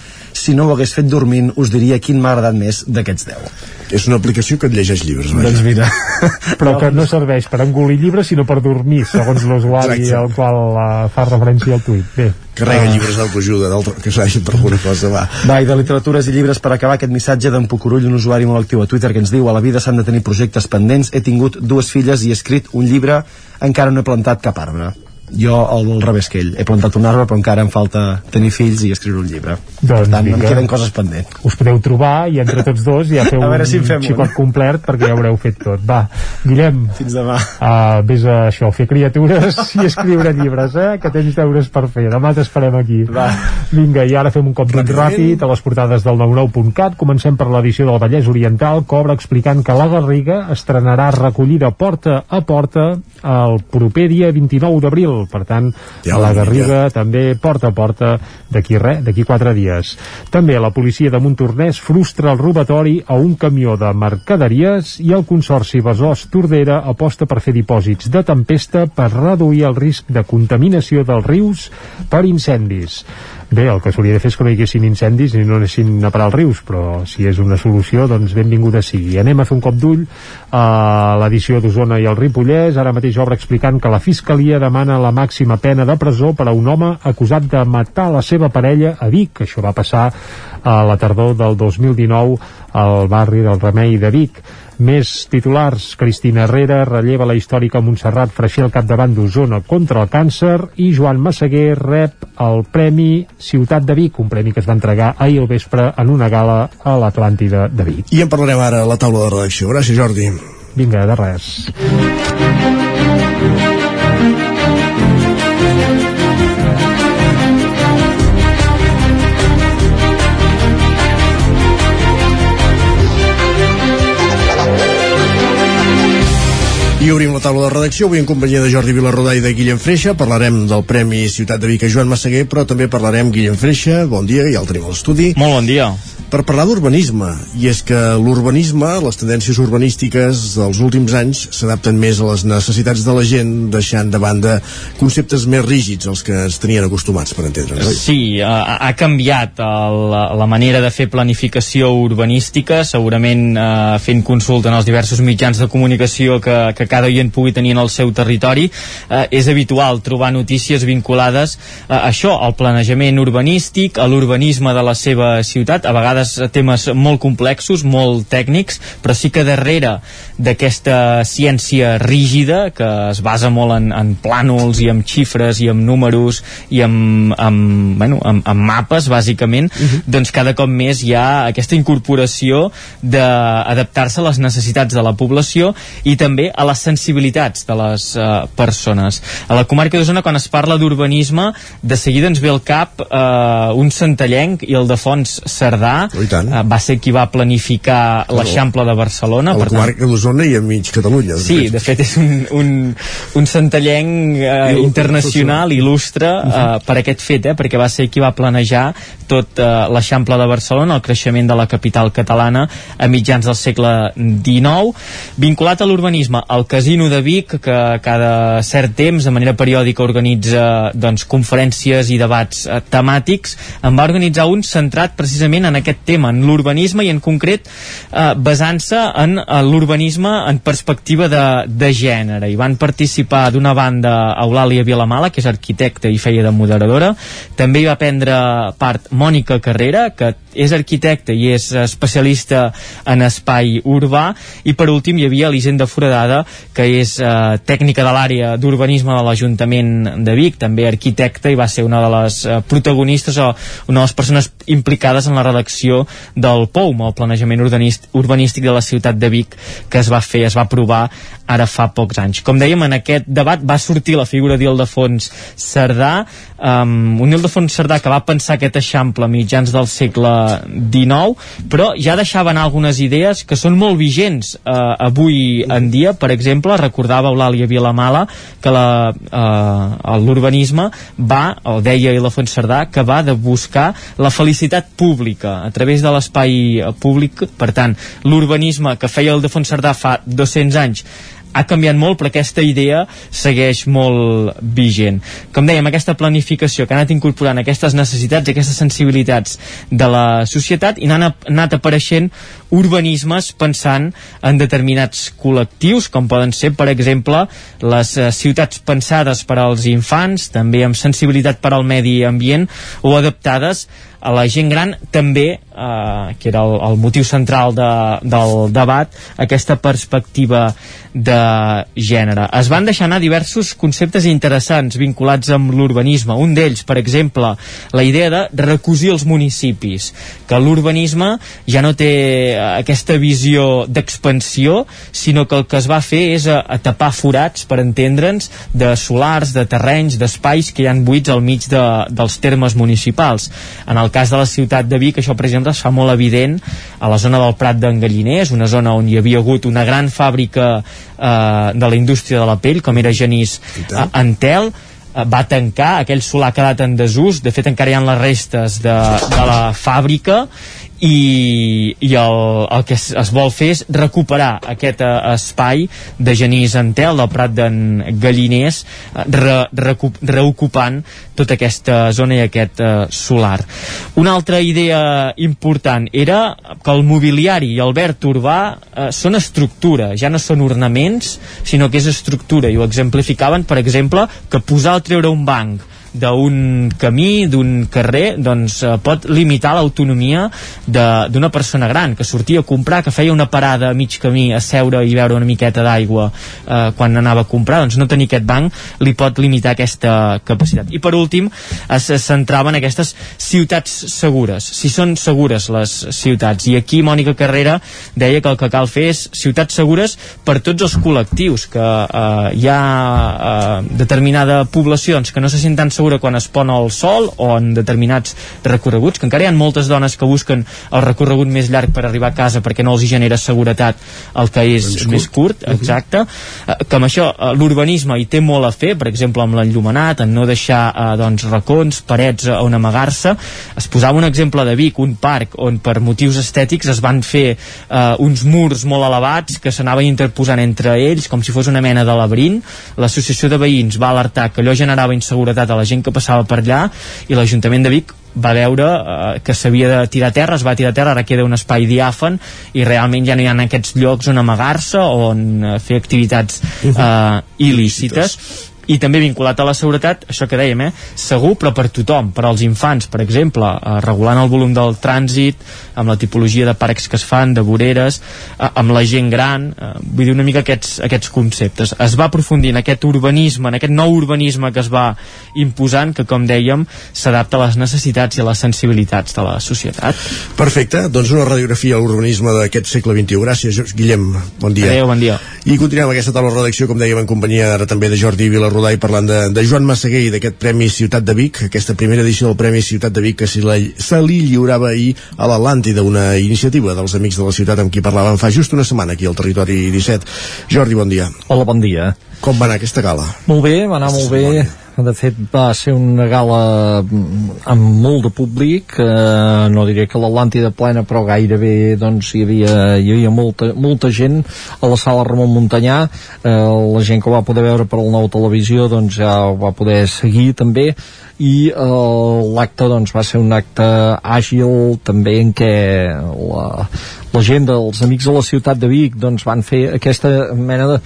si no ho hagués fet dormint, us diria quin m'ha agradat més d'aquests 10. És una aplicació que et llegeix llibres. vaja. Doncs mira, Però que no serveix per engolir llibres sinó per dormir, segons l'usuari al qual uh, fa referència al tuit. Bé, Carrega Ah. llibres d'autoajuda, que s'hagin per alguna cosa, va. Va, i de literatures i llibres per acabar aquest missatge d'en Pucurull, un usuari molt actiu a Twitter que ens diu a la vida s'han de tenir projectes pendents, he tingut dues filles i he escrit un llibre, encara no he plantat cap arbre. Jo al, revés que ell, he plantat un arbre però encara em falta tenir fills i escriure un llibre. Doncs per tant, em vinga. queden coses pendents. us podeu trobar i entre tots dos ja feu A veure un si fem un. xicot complet perquè ja haureu fet tot. Va, Guillem, Fins demà. uh, vés a això, fer criatures i escriure llibres, eh? que tens deures per fer. Demà t'esperem aquí. Va. Vinga, i ara fem un cop d'ull ràpid a les portades del 99.cat. Comencem per l'edició del Vallès Oriental, que obre explicant que la Garriga estrenarà recollida porta a porta el proper dia 29 d'abril. Per tant, Ja a la Garriga també porta a porta d'aquí res, d'aquí quatre dies. També la policia de Montornès frustra el robatori a un camió de mercaderies i el Consorci Besòs Tordera aposta per fer dipòsits de tempesta per reduir el risc de contaminació dels rius per incendis. Bé, el que s'hauria de fer és que no hi haguessin incendis i no anessin a parar els rius, però si és una solució, doncs benvinguda sigui. Anem a fer un cop d'ull a l'edició d'Osona i el Ripollès. Ara mateix obre explicant que la Fiscalia demana la màxima pena de presó per a un home acusat de matar la seva parella a Vic. Això va passar a la tardor del 2019 al barri del Remei de Vic. Més titulars, Cristina Herrera relleva la històrica Montserrat Freixer al capdavant d'Osona contra el càncer i Joan Massaguer rep el Premi Ciutat de Vic, un premi que es va entregar ahir al vespre en una gala a l'Atlàntida de Vic. I en parlarem ara a la taula de redacció. Gràcies, Jordi. Vinga, de res. I obrim la taula de redacció, avui en companyia de Jordi Vilarrodà i de Guillem Freixa. Parlarem del Premi Ciutat de Vic a Joan Massaguer, però també parlarem Guillem Freixa, bon dia, ja el tenim a l'estudi. Molt bon dia. Per parlar d'urbanisme, i és que l'urbanisme, les tendències urbanístiques dels últims anys s'adapten més a les necessitats de la gent, deixant de banda conceptes més rígids, els que ens tenien acostumats, per entendre'ns. Sí, ha, ha canviat el, la manera de fer planificació urbanística, segurament eh, fent consulta en els diversos mitjans de comunicació que, que cada oient pugui tenir en el seu territori. Eh, és habitual trobar notícies vinculades a això, al planejament urbanístic, a l'urbanisme de la seva ciutat, a vegades temes molt complexos, molt tècnics, però sí que darrere d'aquesta ciència rígida, que es basa molt en, en plànols i en xifres i en números i en, en, bueno, en, en mapes, bàsicament, uh -huh. doncs cada cop més hi ha aquesta incorporació d'adaptar-se a les necessitats de la població i també a les sensibilitats de les uh, persones. A la comarca d'Osona, quan es parla d'urbanisme, de seguida ens ve al cap uh, un centellenc i el de Fons Cerdà, uh, va ser qui va planificar Claro. l'Eixample de Barcelona. A la per tant- comarca d'Osona i a mig Catalunya. Sí, fet. de fet és un, un, un centellenc eh, internacional, il·lustre, eh, per aquest fet, eh, perquè va ser qui va planejar tot eh, l'Eixample de Barcelona, el creixement de la capital catalana a mitjans del segle XIX, vinculat a l'urbanisme, el Casino de Vic, que cada cert temps, de manera periòdica, organitza doncs, conferències i debats eh, temàtics, en va organitzar un centrat precisament en aquest tema, en l'urbanisme i en concret eh, basant-se en eh, l'urbanisme en perspectiva de, de gènere. Hi van participar d'una banda Eulàlia Vilamala, que és arquitecta i feia de moderadora. També hi va prendre part Mònica Carrera, que és arquitecta i és especialista en espai urbà. I per últim hi havia l'Hisenda Foradada, que és eh, tècnica de l'àrea d'urbanisme de l'Ajuntament de Vic, també arquitecta i va ser una de les eh, protagonistes o una de les persones implicades en la redacció del POUM, el planejament urbanístic de la ciutat de Vic, que es va fer, es va aprovar ara fa pocs anys. Com dèiem, en aquest debat va sortir la figura d'Ildefons Cerdà, um, un Ildefons Cerdà que va pensar aquest eixample a mitjans del segle XIX, però ja deixava anar algunes idees que són molt vigents uh, avui en dia. Per exemple, recordava Eulàlia Vilamala que uh, l'urbanisme va, o deia Ildefons Cerdà, que va de buscar la felicitat pública a través de l'espai eh, públic. Per tant, l'urbanisme que feia Ildefons Cerdà fa 200 anys ha canviat molt però aquesta idea segueix molt vigent. Com dèiem, aquesta planificació que ha anat incorporant aquestes necessitats aquestes sensibilitats de la societat i n'han anat apareixent urbanismes pensant en determinats col·lectius com poden ser per exemple les eh, ciutats pensades per als infants també amb sensibilitat per al medi ambient o adaptades a la gent gran també, eh, que era el, el motiu central de, del debat, aquesta perspectiva de gènere. Es van deixar anar diversos conceptes interessants vinculats amb l'urbanisme. Un d'ells, per exemple, la idea de recosir els municipis, que l'urbanisme ja no té eh, aquesta visió d'expansió, sinó que el que es va fer és a, a tapar forats, per entendre'ns, de solars, de terrenys, d'espais que hi han buits al mig de, dels termes municipals. En el cas de la ciutat de Vic, això, per exemple, es fa molt evident a la zona del Prat d'en Galliners, una zona on hi havia hagut una gran fàbrica eh, de la indústria de la pell, com era Genís eh, Antel, eh, va tancar, aquell solar ha quedat en desús, de fet encara hi ha les restes de, de la fàbrica i, i el, el que es, es vol fer és recuperar aquest eh, espai de Genís Antel, del Prat d'en Galliners, eh, re, reocupant tota aquesta zona i aquest eh, solar. Una altra idea important era que el mobiliari i el verd urbà eh, són estructura, ja no són ornaments, sinó que és estructura, i ho exemplificaven, per exemple, que posar o treure un banc d'un camí, d'un carrer, doncs eh, pot limitar l'autonomia d'una persona gran que sortia a comprar, que feia una parada a mig camí a seure i beure una miqueta d'aigua eh, quan anava a comprar, doncs no tenir aquest banc li pot limitar aquesta capacitat. I per últim, es, centrava en aquestes ciutats segures, si són segures les ciutats. I aquí Mònica Carrera deia que el que cal fer és ciutats segures per tots els col·lectius, que eh, hi ha eh, determinada població doncs, que no se senten segura quan es pon el sol o en determinats recorreguts, que encara hi ha moltes dones que busquen el recorregut més llarg per arribar a casa perquè no els hi genera seguretat el que és Doncs més curt, exacte, eh, que amb això eh, l'urbanisme hi té molt a fer, per exemple amb l'enllumenat, en no deixar eh, doncs, racons, parets eh, on amagar-se. Es posava un exemple de Vic, un parc on per motius estètics es van fer eh, uns murs molt elevats que s'anaven interposant entre ells com si fos una mena de laberint. L'associació de veïns va alertar que allò generava inseguretat a la gent que passava per allà i l'Ajuntament de Vic va veure eh, que s'havia de tirar a terra, es va tirar a terra, ara queda un espai diàfan i realment ja no hi ha aquests llocs on amagar-se o on eh, fer activitats eh, il·lícites i també vinculat a la seguretat, això que dèiem, eh, segur però per tothom, per als infants, per exemple, eh, regulant el volum del trànsit, amb la tipologia de parcs que es fan, de voreres, eh, amb la gent gran, eh, vull dir una mica aquests, aquests conceptes. Es va aprofundir en aquest urbanisme, en aquest nou urbanisme que es va imposant, que com dèiem, s'adapta a les necessitats i a les sensibilitats de la societat. Perfecte, doncs una radiografia a l'urbanisme d'aquest segle XXI. Gràcies, Guillem. Bon dia. Adéu, bon dia. I continuem aquesta taula de redacció, com dèiem, en companyia ara també de Jordi Vilarrodà i parlant de, de Joan Massaguer i d'aquest Premi Ciutat de Vic, aquesta primera edició del Premi Ciutat de Vic que se, la, se li lliurava ahir a l'Atlàntida, una iniciativa dels Amics de la Ciutat amb qui parlàvem fa just una setmana aquí al Territori 17. Jordi, bon dia. Hola, bon dia. Com va anar aquesta gala? Molt bé, va anar molt bé. De fet, va ser una gala mm, amb molt de públic, eh, no diré que l'Atlàntida plena, però gairebé doncs, hi havia, hi havia molta, molta gent a la sala Ramon Muntanyà, eh, la gent que ho va poder veure per la nou televisió doncs, ja ho va poder seguir també, i eh, l'acte doncs, va ser un acte àgil també en què la, la gent dels Amics de la Ciutat de Vic doncs, van fer aquesta mena de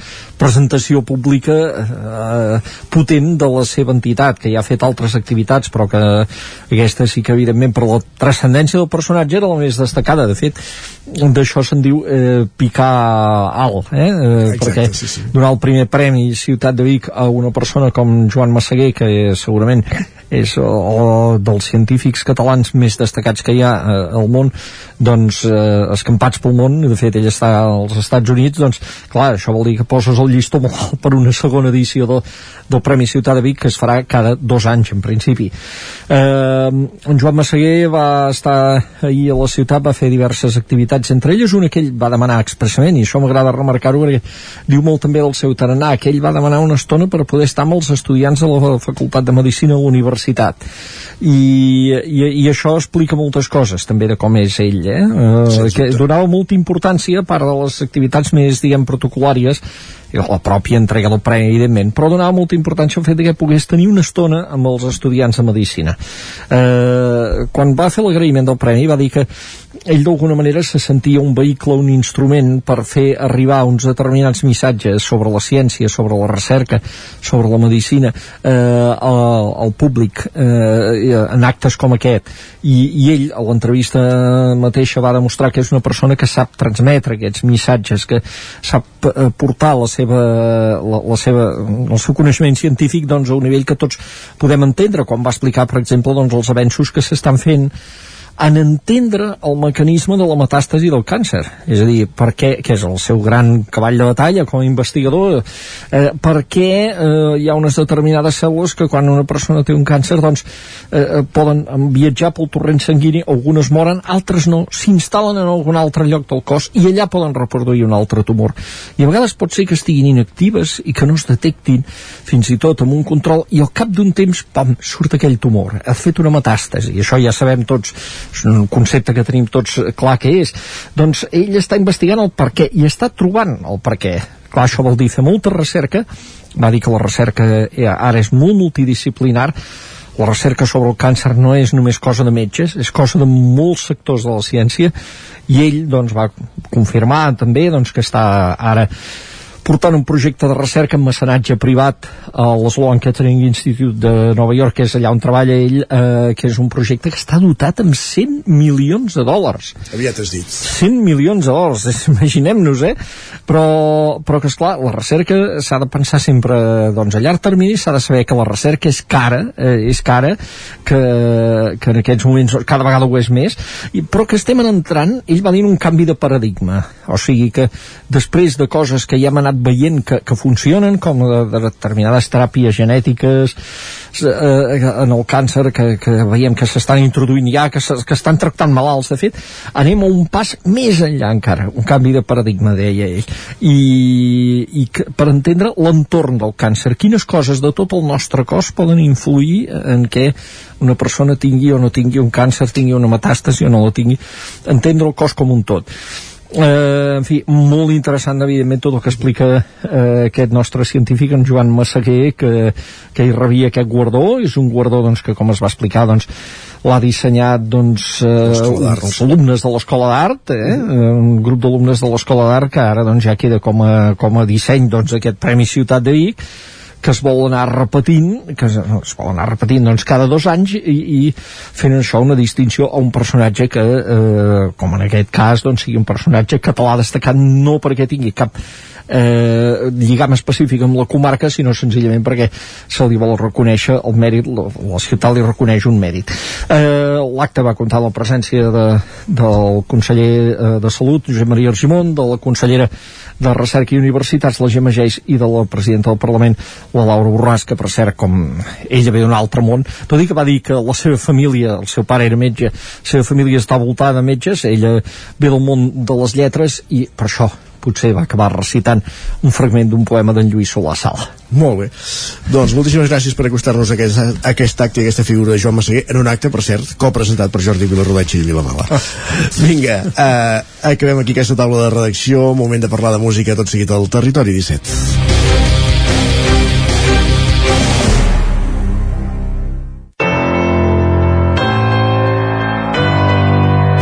presentació pública eh, potent de la seva entitat, que ja ha fet altres activitats, però que aquesta sí que evidentment per la transcendència del personatge era la més destacada. De fet, d'això se'n diu eh, picar alt, eh? eh Exacte, perquè sí, sí. donar el primer premi Ciutat de Vic a una persona com Joan Massaguer, que segurament és o, o dels científics catalans més destacats que hi ha eh, al món, doncs eh, escampats pel món, de fet ell està als Estats Units, doncs clar, això vol dir que poses el llistó molt alt per una segona edició del, del Premi Ciutat de Vic que es farà cada dos anys en principi. Eh, en Joan Massaguer va estar ahir a la ciutat, va fer diverses activitats, entre elles una que ell va demanar expressament, i això m'agrada remarcar-ho perquè diu molt també del seu tarannà, que ell va demanar una estona per poder estar amb els estudiants de la Facultat de Medicina a la universitat. I, i, i això explica moltes coses també de com és ell, eh? eh que donava molta importància, a part de les activitats més, diguem, protocolàries, la pròpia entrega del premi, evidentment, però donava molta importància al fet que pogués tenir una estona amb els estudiants de Medicina. Eh, quan va fer l'agraïment del premi va dir que ell d'alguna manera se sentia un vehicle, un instrument per fer arribar uns determinats missatges sobre la ciència, sobre la recerca, sobre la medicina eh, al, al públic eh, en actes com aquest. I, i ell, a l'entrevista mateixa, va demostrar que és una persona que sap transmetre aquests missatges, que sap eh, portar la seva, la, la seva, el seu coneixement científic doncs, a un nivell que tots podem entendre, com va explicar, per exemple, doncs, els avenços que s'estan fent en entendre el mecanisme de la metàstasi del càncer. És a dir, per què, que és el seu gran cavall de batalla com a investigador eh, per què eh, hi ha unes determinades cèl·lules que quan una persona té un càncer doncs eh, poden viatjar pel torrent sanguini algunes moren, altres no s'instal·len en algun altre lloc del cos i allà poden reproduir un altre tumor. I a vegades pot ser que estiguin inactives i que no es detectin fins i tot amb un control i al cap d'un temps, pam, surt aquell tumor. Ha fet una metàstasi, i això ja sabem tots és un concepte que tenim tots clar que és. Doncs ell està investigant el per què i està trobant el per què. Clar, això vol dir fer molta recerca. Va dir que la recerca eh, ara és molt multidisciplinar. La recerca sobre el càncer no és només cosa de metges, és cosa de molts sectors de la ciència. I ell doncs, va confirmar també doncs, que està ara portant un projecte de recerca en mecenatge privat a l'Sloan Kettering Institute de Nova York, que és allà on treballa ell, eh, que és un projecte que està dotat amb 100 milions de dòlars. Aviat has dit. 100 milions de dòlars, imaginem-nos, eh? Però, però que, esclar, la recerca s'ha de pensar sempre doncs, a llarg termini, s'ha de saber que la recerca és cara, eh, és cara, que, que en aquests moments cada vegada ho és més, i, però que estem entrant, ell va dir un canvi de paradigma, o sigui que després de coses que ja hem anat veient que, que funcionen, com de, de determinades teràpies genètiques eh, en el càncer que, que veiem que s'estan introduint ja, que, que estan tractant malalts, de fet, anem a un pas més enllà encara, un canvi de paradigma, deia ell, i, i que, per entendre l'entorn del càncer, quines coses de tot el nostre cos poden influir en què una persona tingui o no tingui un càncer, tingui una metàstasi o no la tingui, entendre el cos com un tot eh, en fi, molt interessant evidentment tot el que explica eh, aquest nostre científic en Joan Massaguer que, que hi rebia aquest guardó. És un guardó doncs, que com es va explicar doncs, l'ha dissenyat doncs, eh, els alumnes de l'Escola d'Art eh, un grup d'alumnes de l'Escola d'Art que ara doncs, ja queda com a, com a disseny doncs, aquest Premi Ciutat de Vic que es vol anar repetint que es, es vol anar repetint doncs cada dos anys i, i fent això una distinció a un personatge que eh, com en aquest cas doncs sigui un personatge català destacat no perquè tingui cap eh, lligam específic amb la comarca, sinó senzillament perquè se li vol reconèixer el mèrit, la, la ciutat li reconeix un mèrit. Eh, L'acte va comptar la presència de, del conseller eh, de Salut, Josep Maria Argimon, de la consellera de Recerca i Universitats, la Gemma Geis, i de la presidenta del Parlament, la Laura Borràs, que per cert, com ella ve d'un altre món, tot i que va dir que la seva família, el seu pare era metge, la seva família està voltada de metges, ella ve del món de les lletres i per això potser va acabar recitant un fragment d'un poema d'en Lluís Solà Sala. Molt bé. Doncs moltíssimes gràcies per acostar-nos a aquest, a aquest acte i aquesta figura de Joan Massaguer, en un acte, per cert, copresentat per Jordi Vilarrodatge i Vilamala. Vinga, uh, acabem aquí aquesta taula de redacció, moment de parlar de música tot seguit al Territori 17.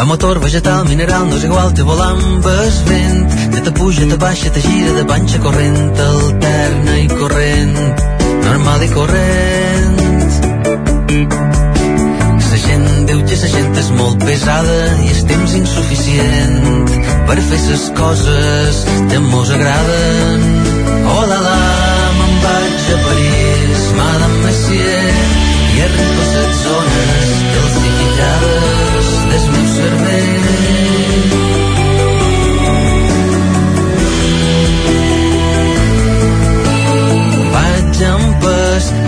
A motor vegetal, mineral, no és igual, te volant ves vent, que te puja, te baixa, te gira de panxa corrent, alterna i corrent, normal i corrent. La gent diu que la gent és molt pesada i el temps insuficient per fer les coses que mos agraden. Oh la la, me'n vaig a París, Madame Messier, i arribo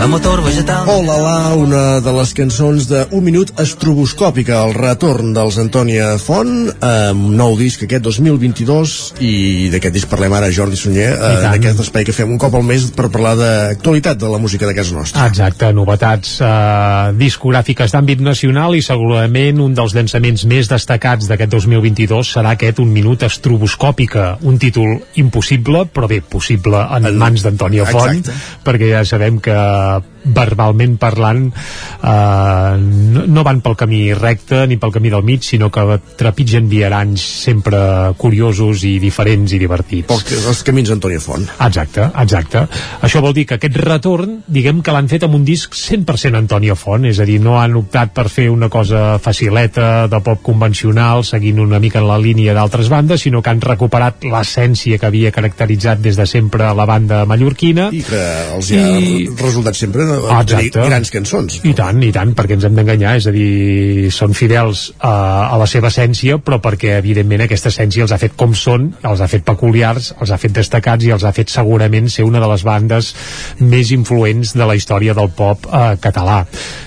a motor vegetal... Oh la una de les cançons de Un minut estroboscòpica, el retorn dels Antònia Font, amb nou disc aquest 2022, i d'aquest disc parlem ara Jordi Sunyer, eh, en aquest espai que fem un cop al mes per parlar d'actualitat de la música de casa nostra. Exacte, novetats eh, discogràfiques d'àmbit nacional i segurament un dels llançaments més destacats d'aquest 2022 serà aquest Un minut estroboscòpica, un títol impossible, però bé, possible en mans d'Antònia Font, Exacte. perquè ja sabem que uh, verbalment parlant eh, no, no van pel camí recte ni pel camí del mig, sinó que trepitgen viaranys sempre curiosos i diferents i divertits. Pels, els camins d'Antònia Font. Exacte, exacte. Això vol dir que aquest retorn, diguem que l'han fet amb un disc 100% Antonio Font, és a dir, no han optat per fer una cosa facileta, de pop convencional, seguint una mica en la línia d'altres bandes, sinó que han recuperat l'essència que havia caracteritzat des de sempre la banda mallorquina. I que els hi ha I- resultat sempre Ah, de exacte. grans cançons. I tant, i tant, perquè ens hem d'enganyar, és a dir, són fidels a, a la seva essència, però perquè, evidentment, aquesta essència els ha fet com són, els ha fet peculiars, els ha fet destacats i els ha fet segurament ser una de les bandes més influents de la història del pop eh, català.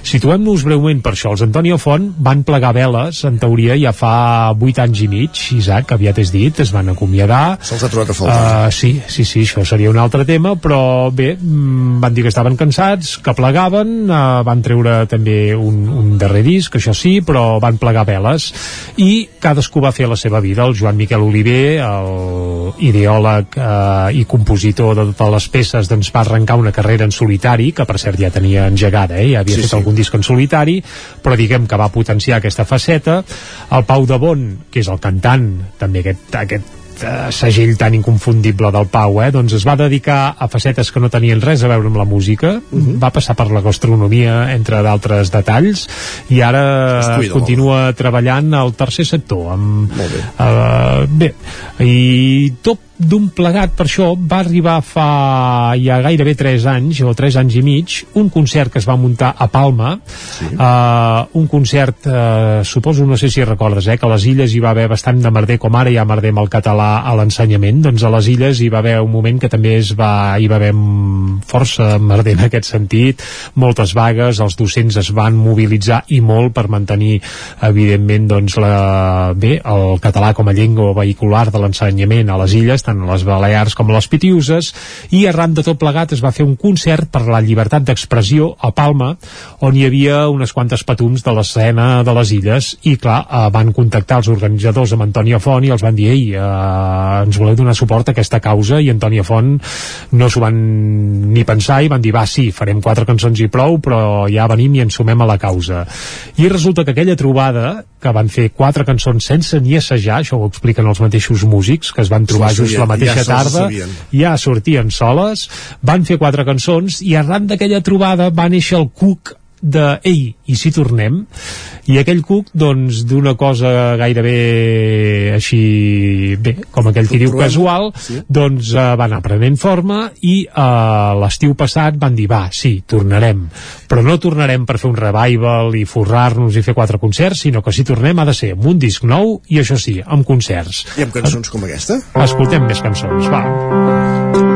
Situem-nos breument per això. Els Antonio Font van plegar veles, en teoria, ja fa 8 anys i mig, Isaac, aviat és dit, es van acomiadar. Se'ls ha trobat a faltar. Uh, sí, sí, sí, això seria un altre tema, però bé, mm, van dir que estaven cansats, que plegaven, uh, van treure també un, un darrer disc, això sí, però van plegar veles, i cadascú va fer la seva vida. El Joan Miquel Oliver, el ideòleg uh, i compositor de totes les peces, doncs va arrencar una carrera en solitari, que per cert ja tenia engegada, eh? ja havia Sí, fet sí. algun disc en solitari, però diguem que va potenciar aquesta faceta. El Pau de Bon, que és el cantant, també aquest, aquest eh, segell tan inconfundible del Pau, eh? doncs es va dedicar a facetes que no tenien res a veure amb la música, Mhm. va passar per la gastronomia, entre d'altres detalls, i ara continua treballant al tercer sector. Amb, Molt bé. Uh, bé, i tot d'un plegat per això va arribar fa ja gairebé 3 anys o 3 anys i mig un concert que es va muntar a Palma sí. uh, un concert uh, suposo, no sé si recordes eh, que a les illes hi va haver bastant de merder com ara hi ha merder amb el català a l'ensenyament doncs a les illes hi va haver un moment que també es va, hi va haver força merder en aquest sentit. Moltes vagues, els docents es van mobilitzar i molt per mantenir evidentment doncs la, bé, el català com a llengua vehicular de l'ensenyament a les illes tant a les Balears com a les Pitiuses, i arran de tot plegat es va fer un concert per la llibertat d'expressió a Palma, on hi havia unes quantes patums de l'escena de les illes, i clar, eh, van contactar els organitzadors amb Antònia Font i els van dir, ei, eh, ens voleu donar suport a aquesta causa, i Antònia Font no s'ho van ni pensar i van dir, va, sí, farem quatre cançons i prou, però ja venim i ens sumem a la causa. I resulta que aquella trobada, que van fer quatre cançons sense ni assajar, això ho expliquen els mateixos músics, que es van trobar Sí, just la mateixa ja tarda, sabien. ja sortien soles, van fer quatre cançons i arran d'aquella trobada va néixer el Cook de Ei, i si tornem? I aquell Cook, doncs, d'una cosa gairebé així, bé, com aquell que diu casual, Sí. doncs eh, va anar prenent forma i eh, l'estiu passat van dir, va, sí, tornarem, però no tornarem per fer un revival i forrar-nos i fer quatre concerts, sinó que si tornem ha de ser amb un disc nou i això sí, amb concerts. I amb cançons com aquesta? Escoltem més cançons, va.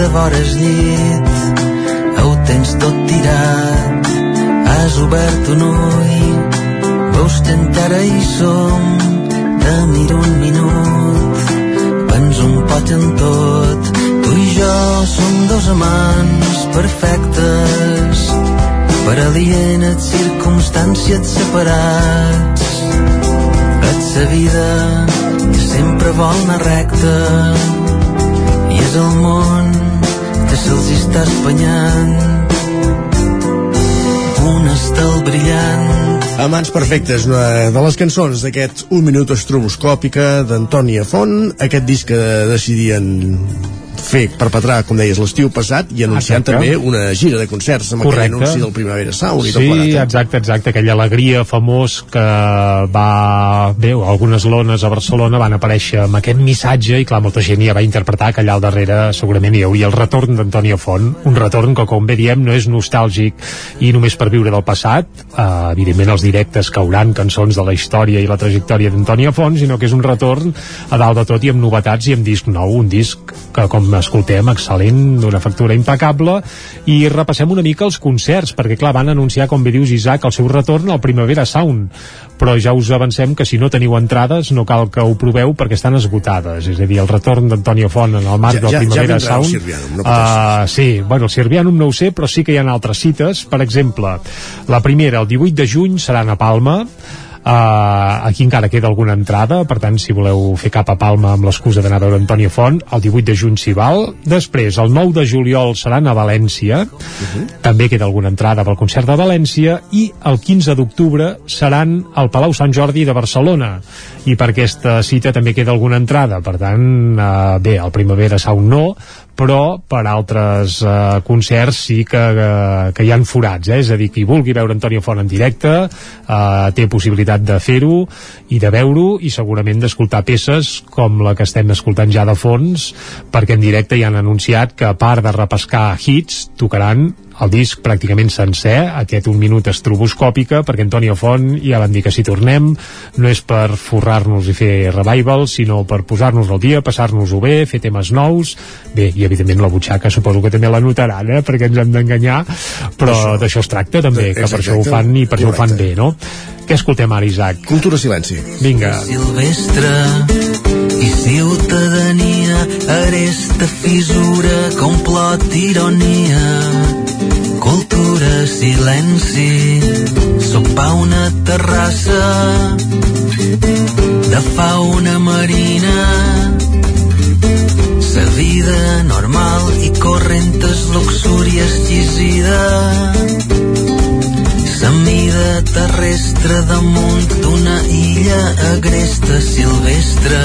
De vores llit, ho tens tot tirat, has obert un ull, veus que encara hi som, te miro un minut, penso un pot en tot, tu i jo som dos amants perfectes, per alienes circumstàncies separats, et sa vida que sempre vol anar recta, i és el món se'ls està espanyant un estel brillant. Amants perfectes, una de les cançons d'aquest Un minut estroboscòpica d'Antònia Font, aquest disc que decidien fer perpetrar, com deies, l'estiu passat i anunciant Exacte. també una gira de concerts amb aquell Correcte. anunci del Primavera Sound i tot Sí, plegat. eh? exacte, exacte, aquella alegria famós que va... Bé, algunes lones a Barcelona van aparèixer amb aquest missatge i clar, molta gent ja va interpretar que allà al darrere segurament hi hauria el retorn d'Antònia Font, un retorn que com bé diem no és nostàlgic i només per viure del passat, uh, evidentment els directes cauran cançons de la història i la trajectòria d'Antònia Font, sinó que és un retorn a dalt de tot i amb novetats i amb disc nou, un disc que com escoltem excel·lent, d'una factura impecable i repassem una mica els concerts perquè clar, van anunciar, com bé dius Isaac el seu retorn al Primavera Sound. Però ja us avancem que si no teniu entrades no cal que ho proveu perquè estan esgotades. És a dir, el retorn d'Antònia Font en el marc Ja- del ja- ja Primavera el Sound. Sirvianum, no uh, sí, bueno, el Sirvianum no ho sé però sí que hi ha altres cites. Per exemple, la primera, el 18 de juny serà a Palma Uh, aquí encara queda alguna entrada per tant si voleu fer cap a Palma amb l'excusa d'anar a veure Antònia Font el 18 de juny s'hi val. Després el 9 de juliol seran a València. També queda alguna entrada pel concert de València i el 15 d'octubre seran al Palau Sant Jordi de Barcelona. I per aquesta cita també queda alguna entrada. Per tant, eh, bé, el Primavera Sound no però per altres eh, concerts sí que, que, que hi han forats, eh? és a dir, qui vulgui veure Antonio Font en directe eh, té possibilitat de fer-ho i de veure-ho i segurament d'escoltar peces com la que estem escoltant ja de fons perquè en directe ja han anunciat que a part de repescar hits tocaran el disc pràcticament sencer, aquest un minut estroboscòpica, perquè Antonio Font ja van dir que si tornem no és per forrar-nos i fer revival, sinó per posar-nos al dia, passar-nos-ho bé, fer temes nous, bé, i evidentment la butxaca suposo que també la notaran, eh, perquè ens hem d'enganyar, però d'això es tracta també, que per això ho fan i per això ho fan bé, no? Què escoltem ara, Isaac? Cultura silenci. Vinga. silvestre i ciutadania aresta fissura complot ironia silenci. Sopar una terrassa de fauna marina. Sa vida normal i correntes luxúria exquisida. Sa mida terrestre terrestre damunt d'una illa agresta silvestre.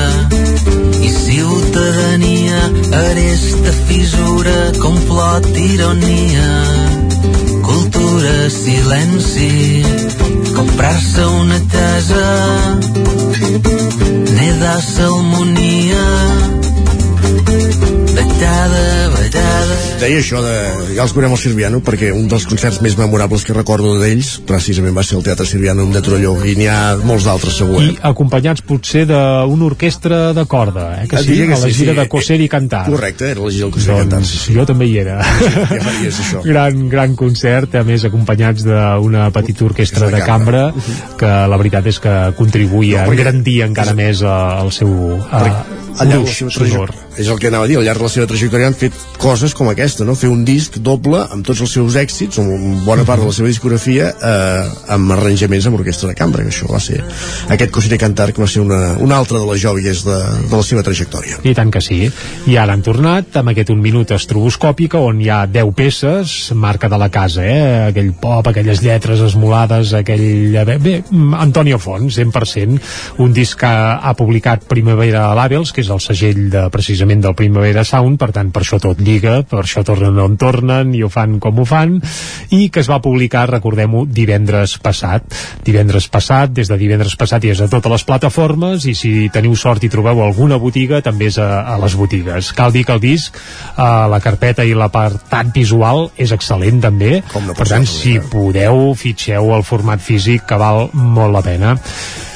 I ciutadania aresta fissura complot ironia cultura silenci comprar-se una casa neda salmonia Deia això de... Ja els veurem al Sirviano perquè un dels concerts més memorables que recordo d'ells precisament va ser el Teatre Sirviano de Torelló i n'hi ha molts d'altres segur I eh? acompanyats potser d'una orquestra de corda, eh? que Ah, sí, que a la sí, gira sí. de coser i cantar. Correcte, era la gira del Coser i Cantar, sí, Jo també hi era. Ja faries això. gran, gran concert, a més acompanyats d'una petita orquestra de cambra que la veritat és que contribuïa No, a engrandir encara més el seu al llarg de la gruix sonor. És el que anava a dir, al llarg de la seva trajectòria han fet coses com aquesta, no? fer un disc doble amb tots els seus èxits, amb bona part de la seva discografia eh, amb arranjaments amb orquestra de cambra que això va ser aquest Cosine Cantar que va ser una, una altra de les joies de, de la seva trajectòria I tant que sí. I ara han tornat amb aquest un minut estroboscòpica on hi ha 10 peces, marca de la casa, eh? aquell pop, aquelles lletres esmolades, aquell... Bé, bé Antonio Fons, 100%, un disc que ha publicat Primavera Labels, que és el segell de, precisament del Primavera Sound, per tant, per això tot lliga, per això tornen on tornen i ho fan com ho fan, i que es va publicar, recordem-ho, divendres passat. Divendres passat, des de divendres passat i és a totes les plataformes, i si teniu sort i trobeu alguna botiga, també és a, a les botigues. Cal dir que el disc, eh, la carpeta i l'apartat visual és excel·lent també, no per tant, si podeu, fitxeu el format físic, que val molt la pena.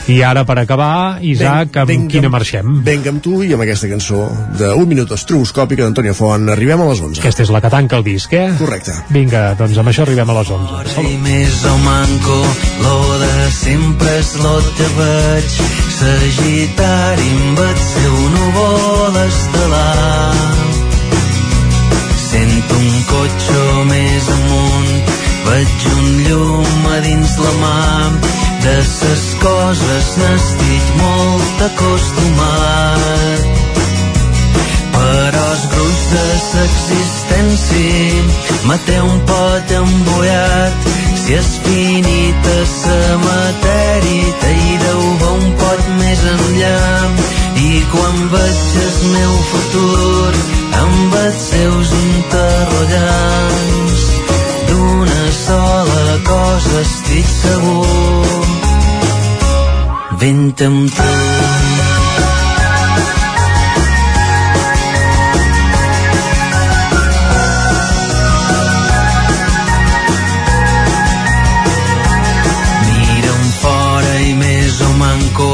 I ara, per acabar, Isaac, amb Vinga, quina marxem? Vinga amb tu i amb aquesta cançó d'un minut estroboscòpica d'Antònia Font arribem a les 11 Aquesta és la que tanca el disc, eh? Correcte. Vinga, doncs amb això arribem a les 11. I més o manco, lo de sempre és lo que veig. Sagitari amb el seu núvol estel·lar. Sento un cotxe més amunt, veig un llum a dins la mà. De ses coses n'estic molt acostumat. Però el gruix de l'existència me té un pot embullat. Si és finita sa matèria t'hi deu va un pot més enllà. I quan veig el meu futur amb els seus interrogants. D'una sola cosa estic segur vent amb tu Mira'm fora i més o manco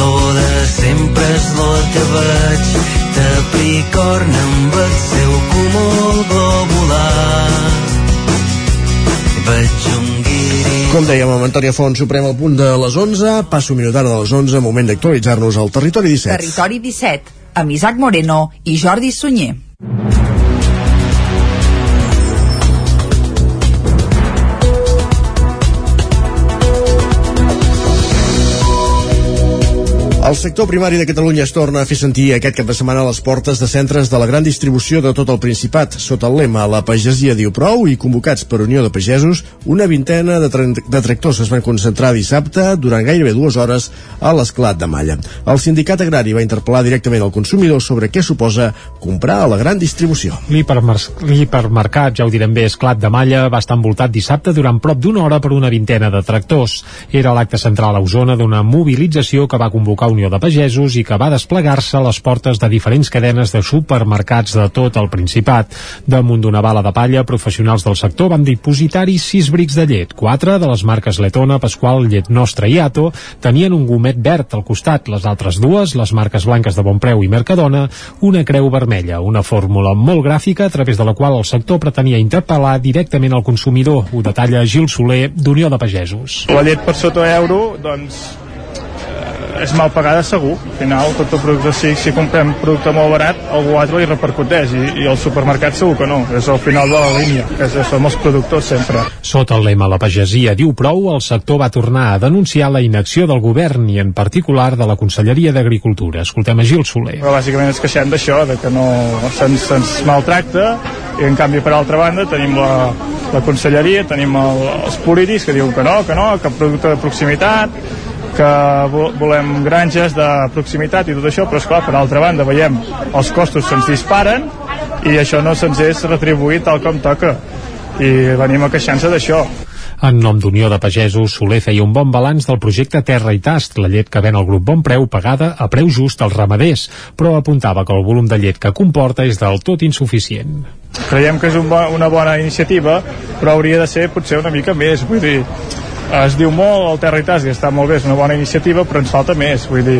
lo de sempre és lo que veig. Capricorn amb el seu cúmul globular. Veig un guiri Com dèiem amb Antònia Font, Suprem al punt de les 11, passo un minut ara de les 11, moment d'actualitzar-nos al Territori 17. Territori 17, amb Isaac Moreno i Jordi Sunyer. El sector primari de Catalunya es torna a fer sentir aquest cap de setmana a les portes de centres de la gran distribució de tot el Principat. Sota el lema La pagesia diu prou i convocats per Unió de Pagesos, una vintena de, tra de tractors es van concentrar dissabte durant gairebé dues hores a l'esclat de Malla. El sindicat agrari va interpel·lar directament al consumidor sobre què suposa comprar a la gran distribució. L'hipermercat, ja ho direm bé, Esclat de Malla va estar envoltat dissabte durant prop d'una hora per una vintena de tractors. Era l'acte central a Osona d'una mobilització que va convocar Unió de Pagesos i que va desplegar-se a les portes de diferents cadenes de supermercats de tot el Principat. Damunt d'una bala de palla, professionals del sector van dipositar-hi sis brics de llet. Quatre de les marques Letona, Pasqual, Llet Nostra i Ato tenien un gomet verd al costat. Les altres dues, les marques blanques de Bonpreu i Mercadona, una creu vermella, una fórmula molt gràfica a través de la qual el sector pretenia interpel·lar directament al consumidor. Ho detalla Gil Soler, d'Unió de Pagesos. La llet per sota euro, doncs, és mal pagada segur. Al final, tot el producte, si, si comprem producte molt barat, algú altre li repercuteix i, i el supermercat segur que no. És al final de la línia, que és, som els productors sempre. Sota el lema La pagesia diu prou, el sector va tornar a denunciar la inacció del govern i en particular de la Conselleria d'Agricultura. Escoltem a Gil Soler. Però bàsicament ens queixem d'això, de que no se'ns se maltracta i en canvi per altra banda tenim la, la conselleria, tenim el, els polítics que diuen que no, que no, que producte de proximitat, que volem granges de proximitat i tot això, però esclar, per altra banda veiem els costos se'ns disparen i això no se'ns és retribuït tal com toca i venim a queixar-nos d'això. En nom d'Unió de Pagesos, Soler feia un bon balanç del projecte Terra i Tast, la llet que ven el grup Bon Preu pagada a preu just als ramaders, però apuntava que el volum de llet que comporta és del tot insuficient. Creiem que és un bo, una bona iniciativa, però hauria de ser potser una mica més, vull dir, es diu molt el Terra i Tas i està molt bé, és una bona iniciativa, però ens falta més, vull dir,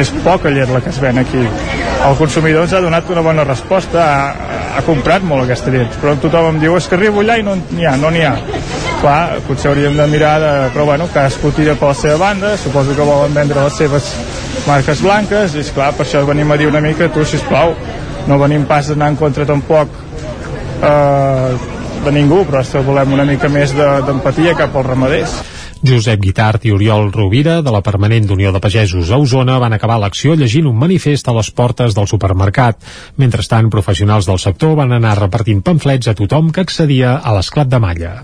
és poca llet la que es ven aquí. El consumidor ens ha donat una bona resposta, ha, ha comprat molt aquesta llet, però tothom em diu és que arribo allà i no n'hi ha, no n'hi ha. Clar, potser hauríem de mirar, de, però bueno, cadascú tira per la seva banda, suposo que volen vendre les seves marques blanques, i esclar, per això venim a dir una mica, tu, sisplau, no venim pas d'anar en contra tampoc eh, de ningú, però volem una mica més d'empatia de, cap als ramaders. Josep Guitart i Oriol Rovira, de la Permanent d'Unió de Pagesos a Osona, van acabar l'acció llegint un manifest a les portes del supermercat. Mentrestant, professionals del sector van anar repartint pamflets a tothom que accedia a l'esclat de malla.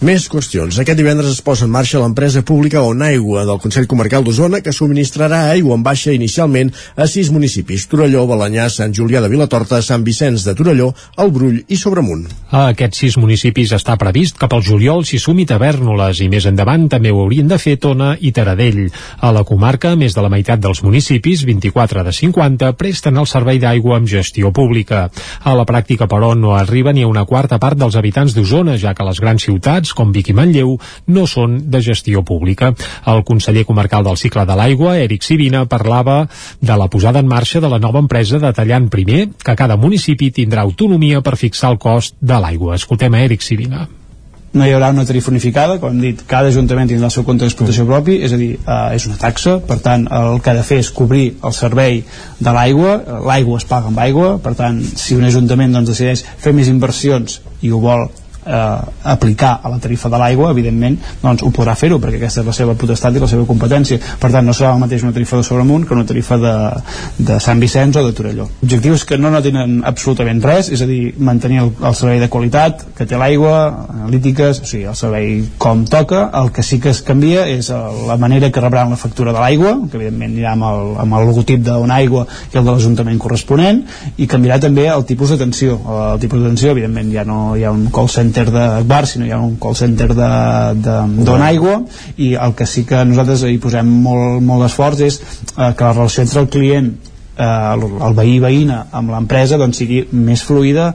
Més qüestions. Aquest divendres es posa en marxa l'empresa pública Onaigua del Consell Comarcal d'Osona que subministrarà aigua en baixa inicialment a sis municipis, Torelló, Balanyà, Sant Julià de Vilatorta, Sant Vicenç de Torelló, el Brull i Sobremunt. A aquests sis municipis està previst cap al juliol s'hi sumi Tavernoles i més endavant també ho haurien de fer Tona i Taradell. A la comarca, més de la meitat dels municipis, 24 de 50, presten el servei d'aigua amb gestió pública. A la pràctica, però, no arriba ni a una quarta part dels habitants d'Osona, ja que les grans ciutats municipis com Vic i Manlleu no són de gestió pública. El conseller comarcal del cicle de l'aigua, Eric Sivina, parlava de la posada en marxa de la nova empresa detallant primer que cada municipi tindrà autonomia per fixar el cost de l'aigua. Escoltem a Eric Sivina no hi haurà una tarifa unificada, com hem dit, cada ajuntament tindrà el seu compte d'explotació propi, és a dir, eh, és una taxa, per tant, el que ha de fer és cobrir el servei de l'aigua, l'aigua es paga amb aigua, per tant, si un ajuntament doncs, decideix fer més inversions i ho vol eh, aplicar a la tarifa de l'aigua, evidentment, doncs ho podrà fer-ho, perquè aquesta és la seva potestat i la seva competència. Per tant, no serà el mateix una tarifa de Sobremunt que una tarifa de, de Sant Vicenç o de Torelló. Objectius que no, no tenen absolutament res, és a dir, mantenir el, el servei de qualitat, que té l'aigua, analítiques, o sigui, el servei com toca, el que sí que es canvia és la manera que rebran la factura de l'aigua, que evidentment anirà amb el, amb el logotip d'una aigua i el de l'Ajuntament corresponent, i canviarà també el tipus d'atenció. El tipus d'atenció, evidentment, ja no hi ha un call center center de bar, sinó hi ha un call center de, de, d'on aigua i el que sí que nosaltres hi posem molt, molt esforç és eh, que la relació entre el client eh, el, el veí-veïna amb l'empresa doncs sigui més fluida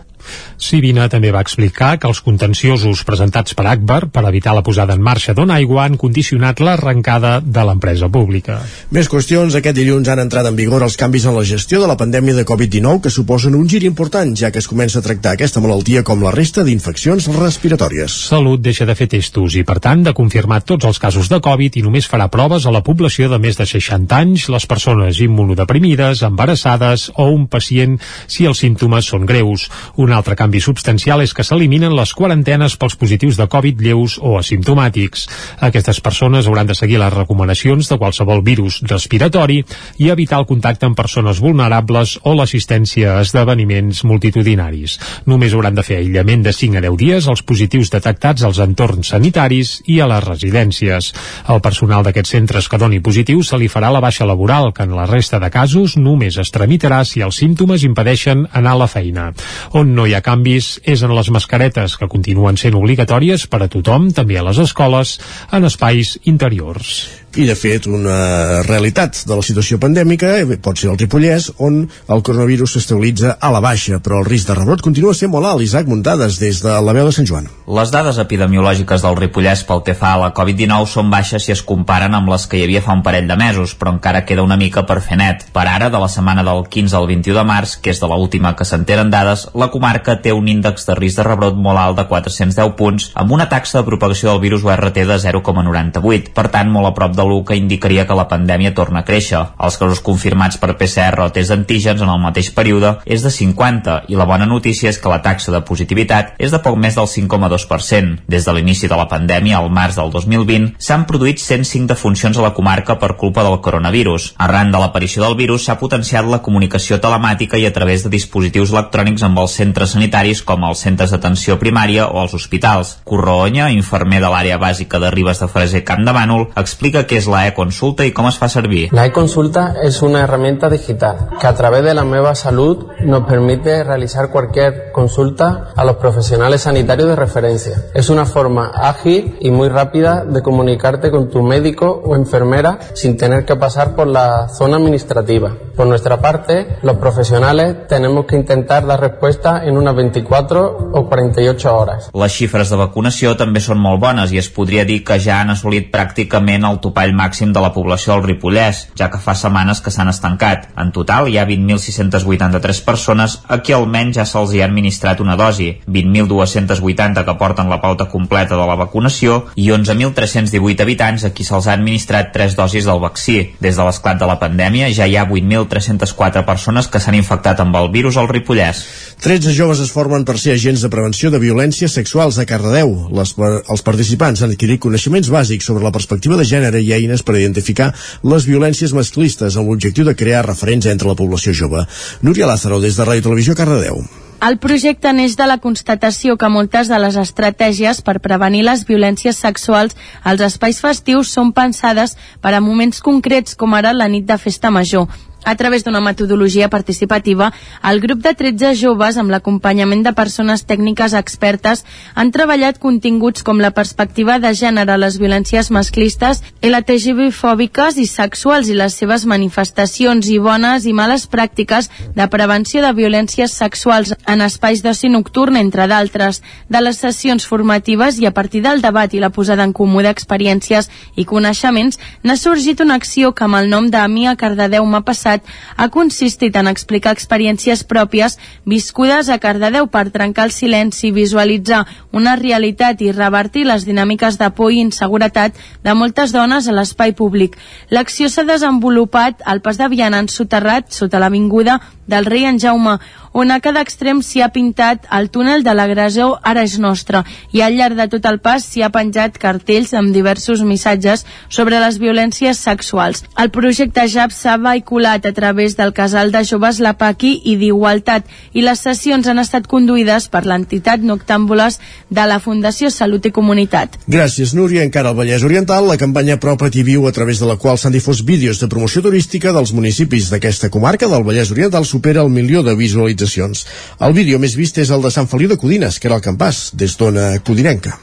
Sivina també va explicar que els contenciosos presentats per Akbar per evitar la posada en marxa d'Ona Aigua han condicionat l'arrencada de l'empresa pública. Més qüestions. Aquest dilluns han entrat en vigor els canvis en la gestió de la pandèmia de Covid-19 que suposen un gir important, ja que es comença a tractar aquesta malaltia com la resta d'infeccions respiratòries. Salut deixa de fer testos i, per tant, de confirmar tots els casos de Covid i només farà proves a la població de més de 60 anys, les persones immunodeprimides, embarassades o un pacient si els símptomes són greus. Un altre canvi substancial és que s'eliminen les quarantenes pels positius de Covid lleus o asimptomàtics. Aquestes persones hauran de seguir les recomanacions de qualsevol virus respiratori i evitar el contacte amb persones vulnerables o l'assistència a esdeveniments multitudinaris. Només hauran de fer aïllament de 5 a 10 dies els positius detectats als entorns sanitaris i a les residències. El personal d'aquests centres que doni positiu se li farà la baixa laboral, que en la resta de casos només es tramitarà si els símptomes impedeixen anar a la feina. On no hi ha canvis és en les mascaretes, que continuen sent obligatòries per a tothom, també a les escoles, en espais interiors i de fet una realitat de la situació pandèmica eh, pot ser el Ripollès on el coronavirus s'estabilitza a la baixa però el risc de rebrot continua sent molt alt Isaac Muntades des de la veu de Sant Joan. Les dades epidemiològiques del Ripollès pel que fa a la Covid-19 són baixes si es comparen amb les que hi havia fa un parell de mesos però encara queda una mica per fer net. Per ara de la setmana del 15 al 21 de març que és de l'última que s'enteren dades la comarca té un índex de risc de rebrot molt alt de 410 punts, amb una taxa de propagació del virus URT de 0,98, per tant molt a prop de l'1 que indicaria que la pandèmia torna a créixer. Els casos confirmats per PCR o test d'antígens en el mateix període és de 50 i la bona notícia és que la taxa de positivitat és de poc més del 5,2%. Des de l'inici de la pandèmia, al març del 2020, s'han produït 105 defuncions a la comarca per culpa del coronavirus. Arran de l'aparició del virus s'ha potenciat la comunicació telemàtica i a través de dispositius electrònics amb els centres sanitaris com els centres d'atenció primària o els hospitals. Corroonya, infermer de l'àrea bàsica de Ribes de Freser Camp de Bànol, explica què és la e-consulta i com es fa servir. La e-consulta es una herramienta digital que a través de la Nueva Salud nos permite realizar cualquier consulta a los profesionales sanitarios de referencia. Es una forma ágil y muy rápida de comunicarte con tu médico o enfermera sin tener que pasar por la zona administrativa. Por nuestra parte, los profesionales tenemos que intentar dar respuesta en unas 24 o 48 horas. Les xifres de vacunació també són molt bones i es podria dir que ja han assolit pràcticament el topall màxim de la població del Ripollès, ja que fa setmanes que s'han estancat. En total hi ha 20.683 persones a qui almenys ja se'ls hi ha administrat una dosi, 20.280 que porten la pauta completa de la vacunació i 11.318 habitants a qui se'ls ha administrat tres dosis del vaccí. Des de l'esclat de la pandèmia ja hi ha 8.304 persones que s'han infectat amb el virus al Ripollès. 13 joves es formen per ser agents de prevenció de violències sexuals a Cardedeu. Les, els participants han adquirit coneixements bàsics sobre la perspectiva de gènere i eines per identificar les violències masclistes amb l'objectiu de crear referents entre la població jove. Núria Lázaro, des de Ràdio Televisió Cardedeu. El projecte neix de la constatació que moltes de les estratègies per prevenir les violències sexuals als espais festius són pensades per a moments concrets com ara la nit de festa major. A través d'una metodologia participativa, el grup de 13 joves, amb l'acompanyament de persones tècniques expertes, han treballat continguts com la perspectiva de gènere, les violències masclistes, LTGB-fòbiques i sexuals i les seves manifestacions i bones i males pràctiques de prevenció de violències sexuals en espais d'oci nocturn, entre d'altres, de les sessions formatives i a partir del debat i la posada en comú d'experiències i coneixements, n'ha sorgit una acció que amb el nom de Mia Cardedeu m'ha passat ha consistit en explicar experiències pròpies viscudes a Cardedeu per trencar el silenci, visualitzar una realitat i revertir les dinàmiques de por i inseguretat de moltes dones a l'espai públic. L'acció s'ha desenvolupat al pas de Viana en soterrat sota l'avinguda del rei en Jaume, on a cada extrem s'hi ha pintat el túnel de l'agressor ara és nostre i al llarg de tot el pas s'hi ha penjat cartells amb diversos missatges sobre les violències sexuals. El projecte JAP s'ha vehiculat a través del casal de joves La Paqui i d'Igualtat i les sessions han estat conduïdes per l'entitat Noctàmbules de la Fundació Salut i Comunitat. Gràcies, Núria. Encara al Vallès Oriental, la campanya Propa't i Viu, a través de la qual s'han difós vídeos de promoció turística dels municipis d'aquesta comarca del Vallès Oriental supera el milió de visualitzacions. El vídeo més vist és el de Sant Feliu de Codines, que era el campàs, des d'ona codinenca.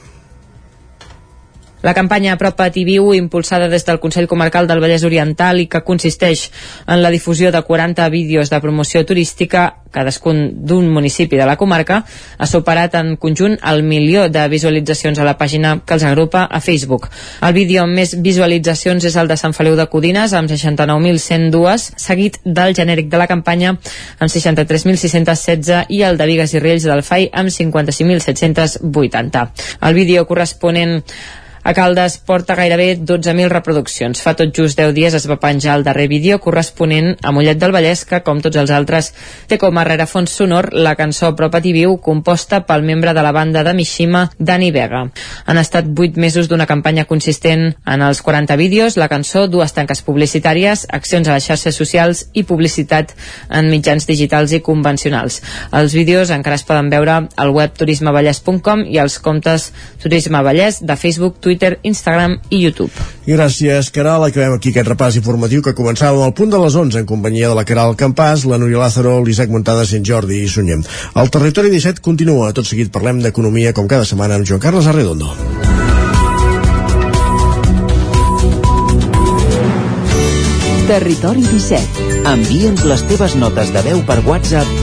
La campanya Apropa't i Viu, impulsada des del Consell Comarcal del Vallès Oriental i que consisteix en la difusió de 40 vídeos de promoció turística, cadascun d'un municipi de la comarca, ha superat en conjunt el milió de visualitzacions a la pàgina que els agrupa a Facebook. El vídeo amb més visualitzacions és el de Sant Feliu de Codines, amb 69.102, seguit del genèric de la campanya, amb 63.616, i el de Vigues i Riells del FAI, amb 55.780. El vídeo corresponent a Caldes porta gairebé 12.000 reproduccions. Fa tot just 10 dies es va penjar el darrer vídeo corresponent a Mollet del Vallès, que, com tots els altres, té com a rerefons sonor la cançó Propa't i Viu, composta pel membre de la banda de Mishima, Dani Vega. Han estat 8 mesos d'una campanya consistent en els 40 vídeos, la cançó, dues tanques publicitàries, accions a les xarxes socials i publicitat en mitjans digitals i convencionals. Els vídeos encara es poden veure al web turismevallès.com i als comptes Turisme Vallès de Facebook, Twitter Twitter, Instagram i YouTube. Gràcies, Caral. Acabem aquí aquest repàs informatiu que començava al punt de les 11 en companyia de la Caral Campàs, la Núria Lázaro, l'Isaac Montada, Sant Jordi i Sunyem. El territori 17 continua. Tot seguit parlem d'economia com cada setmana amb Joan Carles Arredondo. Territori 17. Envia'ns les teves notes de veu per WhatsApp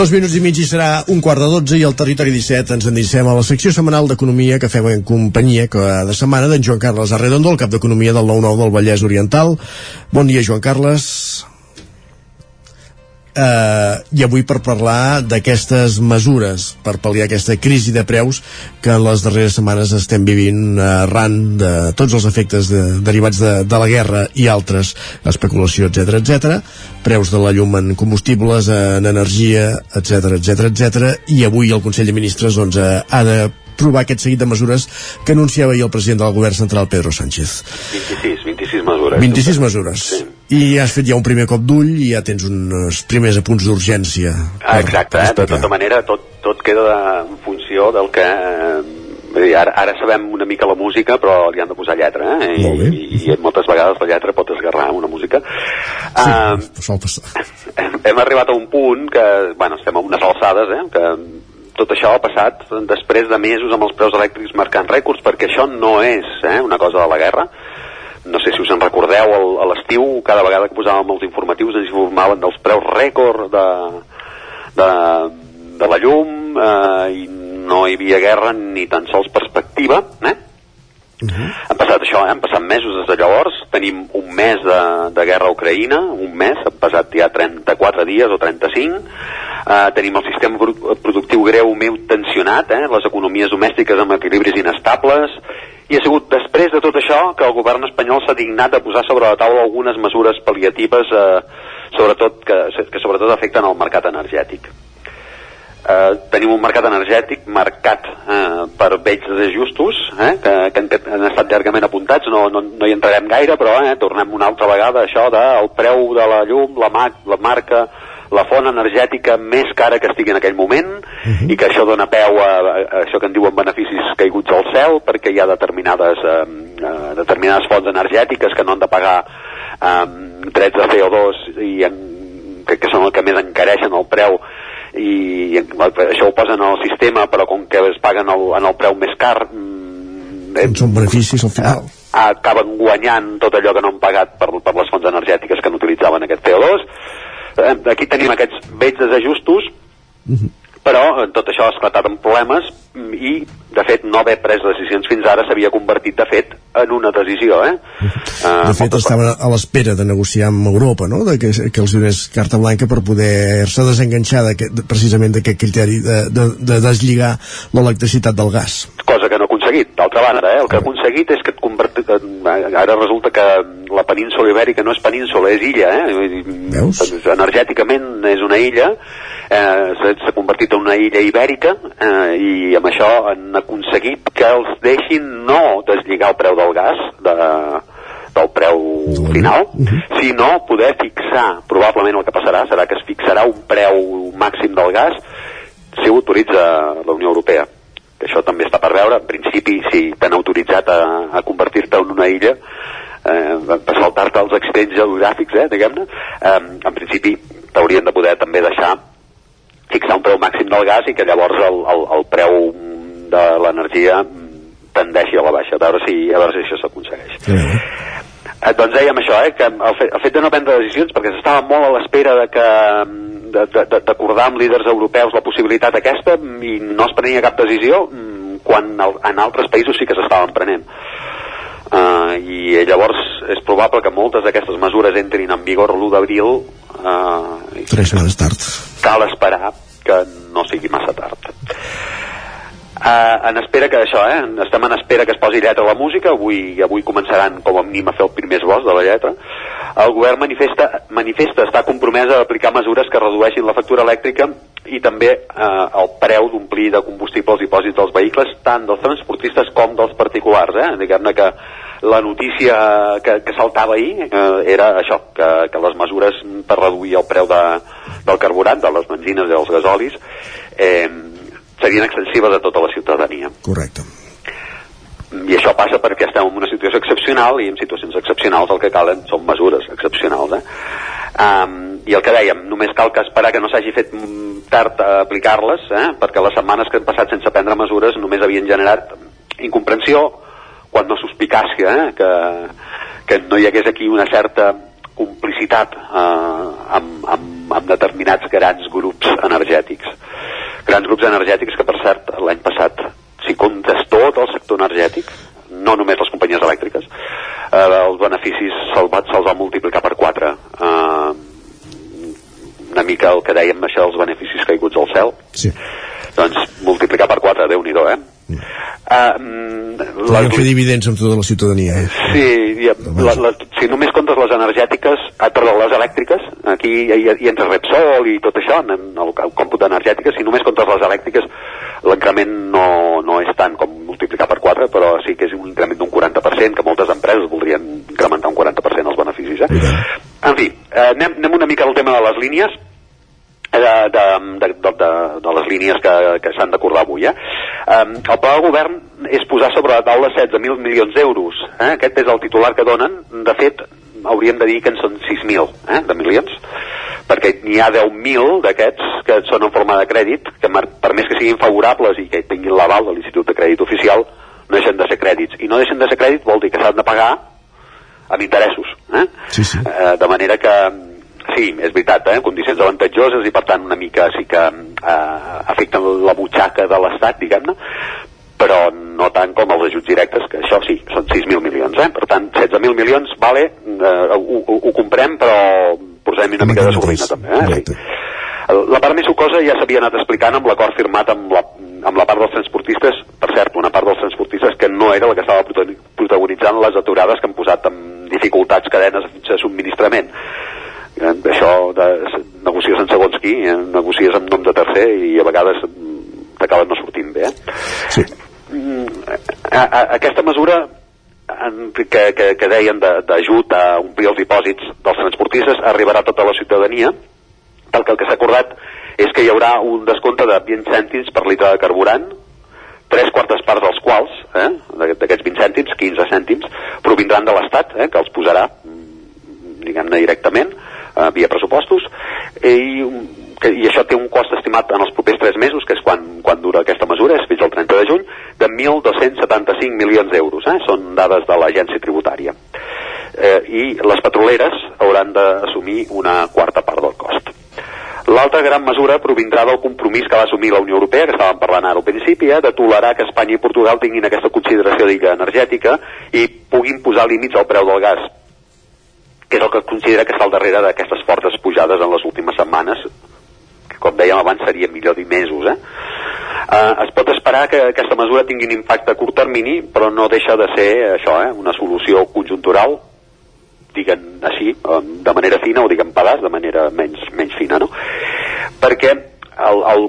Dos minuts i mig i serà un quart de dotze i al territori 17 ens endinsem a la secció setmanal d'Economia que fem en companyia cada setmana d'en Joan Carles Arredondo, el cap d'Economia del 9-9 del Vallès Oriental. Bon dia, Joan Carles. Uh, I avui per parlar d'aquestes mesures per pal·liar aquesta crisi de preus que en les darreres setmanes estem vivint arran de tots els efectes de, derivats de, de la guerra i altres, especulació, etc etc, preus de la llum en combustibles, en energia, etc etc etc, i avui el Consell de Ministres doncs, eh, ha de provar aquest seguit de mesures que anunciava ahir el president del govern central, Pedro Sánchez. 26, 26 mesures. 26 mesures. Sí. I has fet ja un primer cop d'ull i ja tens uns primers apunts d'urgència. Ah, exacte, eh? de tota manera tot, tot queda en funció del que... Eh, vull dir, ara, ara sabem una mica la música, però li han de posar lletra, eh? I, i, i moltes vegades la lletra pot esgarrar una música. Sí, uh, sol passar. hem arribat a un punt que, bueno, estem a unes alçades, eh? Que tot això ha passat després de mesos amb els preus elèctrics marcant rècords, perquè això no és eh, una cosa de la guerra. No sé si us en recordeu, el, a l'estiu, cada vegada que posàvem els informatius ens informaven dels preus rècord de, de, de la llum eh, i no hi havia guerra ni tan sols perspectiva, eh? Uh -huh. Han passat això, eh? han passat mesos des de llavors, tenim un mes de, de guerra a Ucraïna, un mes, han passat ja 34 dies o 35, uh, tenim el sistema pro- productiu greument tensionat, eh? les economies domèstiques amb equilibris inestables, i ha sigut després de tot això que el govern espanyol s'ha dignat a posar sobre la taula algunes mesures pal·liatives, eh, sobretot que, que sobretot afecten el mercat energètic eh, tenim un mercat energètic marcat eh, per vells desajustos eh, que, que han, han estat llargament apuntats no, no, no hi entrarem gaire però eh, tornem una altra vegada a això del preu de la llum, la, ma la marca la font energètica més cara que estigui en aquell moment uh -huh. i que això dona peu a, a això que en diuen beneficis caiguts al cel perquè hi ha determinades, eh, eh, determinades fonts energètiques que no han de pagar eh, drets de CO2 i en, que, que són el que més encareixen el preu i, i això ho posen en el sistema però com que es paguen el, en el preu més car mm, eh, Són beneficis al final. acaben guanyant tot allò que no han pagat per, per les fonts energètiques que no utilitzaven aquest CO2 Eh, aquí tenim aquests vells desajustos però eh, tot això ha esclatat en problemes i de fet no haver pres decisions fins ara s'havia convertit de fet en una decisió eh? De fet, estaven a l'espera de negociar amb Europa, no? De que, que els donés carta blanca per poder-se desenganxar de- precisament d'aquest criteri de, de, de deslligar l'electricitat del gas. cosa que no aconseguit. D'altra banda, eh, el que ha aconseguit és que et converti... eh, ara resulta que la península ibèrica no és península, és illa, eh? Veus? Energèticament és una illa, eh, s'ha convertit en una illa ibèrica eh, i amb això han aconseguit que els deixin no deslligar el preu del gas de, del preu final, sinó poder fixar, probablement el que passarà serà que es fixarà un preu màxim del gas si ho autoritza la Unió Europea això també està per veure, en principi si t'han autoritzat a, a convertir-te en una illa eh, per saltar-te els accidents geogràfics, eh, diguem-ne eh, en principi t'haurien de poder també deixar fixar un preu màxim del gas i que llavors el, el, el preu de l'energia tendeixi a la baixa, a veure si, a veure si això s'aconsegueix. Eh, doncs dèiem això, eh, que el fet, el fet de no prendre decisions, perquè s'estava molt a l'espera de que d'acordar amb líders europeus la possibilitat aquesta i no es prenia cap decisió mm, quan en altres països sí que s'estaven prenent. Uh, I llavors és probable que moltes d'aquestes mesures entrin en vigor l'1 d'abril uh, Tres setmanes tard. cal esperar que no sigui massa tard. Uh, en espera que això, eh? Estem en espera que es posi lletra a la música, avui, avui començaran com a mínim a fer el primer esbós de la lletra. El govern manifesta, manifesta estar compromès a aplicar mesures que redueixin la factura elèctrica i també eh, el preu d'omplir de combustible els dipòsits dels vehicles, tant dels transportistes com dels particulars. Eh? Diguem-ne que la notícia que, que saltava ahir eh, era això, que, que les mesures per reduir el preu de, del carburant, de les benzines i dels gasolis, eh, serien extensives a tota la ciutadania. Correcte. I això passa perquè estem en una situació excepcional i en situacions excepcionals el que calen són mesures excepcionals. Eh? Um, I el que dèiem, només cal que esperar que no s'hagi fet tard a aplicar-les, eh? perquè les setmanes que han passat sense prendre mesures només havien generat incomprensió, quan no suspicàcia, eh? que, que no hi hagués aquí una certa complicitat eh, amb, amb, amb determinats grans grups energètics. Grans grups energètics que, per cert, l'any passat, si comptes tot el sector energètic, no només les companyies elèctriques, eh, els beneficis se'ls va, se va multiplicar per 4. Eh, una mica el que dèiem això dels beneficis caiguts al cel. Sí. Doncs multiplicar per 4, déu nhi eh? Uh, Podríem fer dividends amb tota la ciutadania, eh? Sí, i, la, la, si només comptes les energètiques, ah, perdó, les elèctriques, aquí hi, hi, entra Repsol i tot això, en el, el còmput energètiques, si només comptes les elèctriques, l'increment no, no és tant com multiplicar per 4, però sí que és un increment d'un 40%, que moltes empreses voldrien incrementar un 40% els beneficis, eh? En fi, eh, anem, anem una mica al tema de les línies, de, de, de, de, de, de les línies que, que s'han d'acordar avui. Eh? Um, el pla del govern és posar sobre la taula 16.000 milions d'euros. Eh? Aquest és el titular que donen. De fet, hauríem de dir que en són 6.000 eh, de milions, perquè n'hi ha 10.000 d'aquests que són en forma de crèdit, que per més que siguin favorables i que tinguin l'aval de l'Institut de Crèdit Oficial, no deixen de ser crèdits. I no deixen de ser crèdits vol dir que s'han de pagar amb interessos. Eh? Sí, sí. Eh, de manera que sí, és veritat, eh? condicions avantatjoses i per tant una mica sí que eh, afecten la butxaca de l'Estat, diguem-ne, però no tant com els ajuts directes, que això sí, són 6.000 milions, eh? per tant 16.000 milions, vale, eh, ho, ho, ho comprem, però posem una mica de sordina també. Eh? Sí. La part més sucosa ja s'havia anat explicant amb l'acord firmat amb la, amb la part dels transportistes, per cert, una part dels transportistes que no era la que estava protagonitzant les aturades que han posat en dificultats cadenes de subministrament eh, això de, negocies en segons qui, eh, negocies amb nom de tercer i a vegades t'acaben no sortint bé. Eh? Sí. A, a, aquesta mesura en, que, que, que deien d'ajut a omplir els dipòsits dels transportistes arribarà a tota la ciutadania, tal que el que s'ha acordat és que hi haurà un descompte de 20 cèntims per litre de carburant, tres quartes parts dels quals, eh, d'aquests 20 cèntims, 15 cèntims, provindran de l'Estat, eh, que els posarà, diguem-ne, directament, eh, via pressupostos, i, que, i això té un cost estimat en els propers 3 mesos, que és quan, quan dura aquesta mesura, és fins al 30 de juny, de 1.275 milions d'euros. Eh? Són dades de l'agència tributària. Eh, I les petroleres hauran d'assumir una quarta part del cost. L'altra gran mesura provindrà del compromís que va assumir la Unió Europea, que estàvem parlant ara al principi, eh, de tolerar que Espanya i Portugal tinguin aquesta consideració d'illa energètica i puguin posar límits al preu del gas, que és el que considera que està al darrere d'aquestes fortes pujades en les últimes setmanes, que com dèiem abans seria millor dir mesos. Eh? Eh, es pot esperar que aquesta mesura tingui un impacte a curt termini, però no deixa de ser això, eh, una solució conjuntural diguen així, de manera fina o diguem pedaç, de manera menys, menys fina, no? Perquè el, el,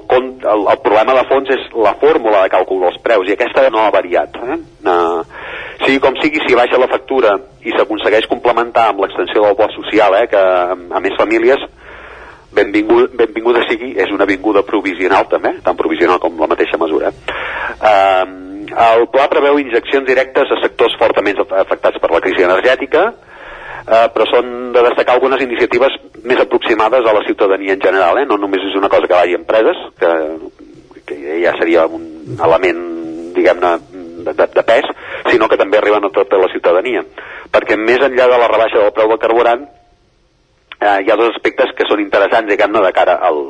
el, el problema de fons és la fórmula de càlcul dels preus i aquesta no ha variat. Eh? Uh, sigui com sigui, si baixa la factura i s'aconsegueix complementar amb l'extensió del bo social, eh, que a més famílies, benvingut, benvinguda sigui, és una vinguda provisional també, tan provisional com la mateixa mesura. Uh, el pla preveu injeccions directes a sectors fortament afectats per la crisi energètica, uh, però són de destacar algunes iniciatives més aproximades a la ciutadania en general, eh? no només és una cosa que vagi a empreses, que, que ja seria un element, diguem-ne, de, de, de pes, sinó que també arriben a tota la ciutadania. Perquè més enllà de la rebaixa del preu del carburant, eh, hi ha dos aspectes que són interessants, diguem-ne, de cara al,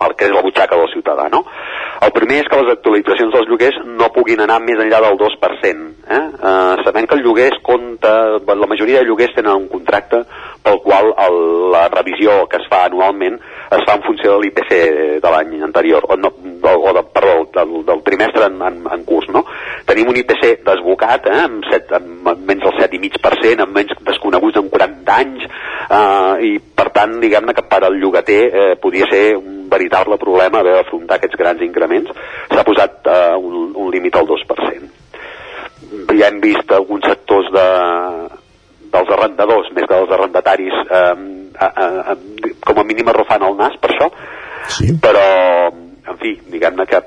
al que és la butxaca del ciutadà, no? El primer és que les actualitzacions dels lloguers no puguin anar més enllà del 2%. Eh? Eh, sabem que el lloguer es compta, la majoria de lloguers tenen un contracte pel qual el, la revisió que es fa anualment es fa en funció de l'IPC de l'any anterior, o, no, o de, perdó, del, del trimestre en, en, en curs, no? Tenim un IPC desbocat, eh, amb, set, amb menys del 7,5%, amb menys desconeguts en 40 anys, eh, i per tant, diguem-ne que per al llogater eh, podia ser un veritable problema haver d'afrontar aquests grans increments. S'ha posat eh, un, un límit al 2%. Ja hem vist alguns sectors de, dels arrendadors, més que dels arrendataris, eh, eh, eh, com a mínim arrufant el nas per això, sí. però, en fi, diguem-ne que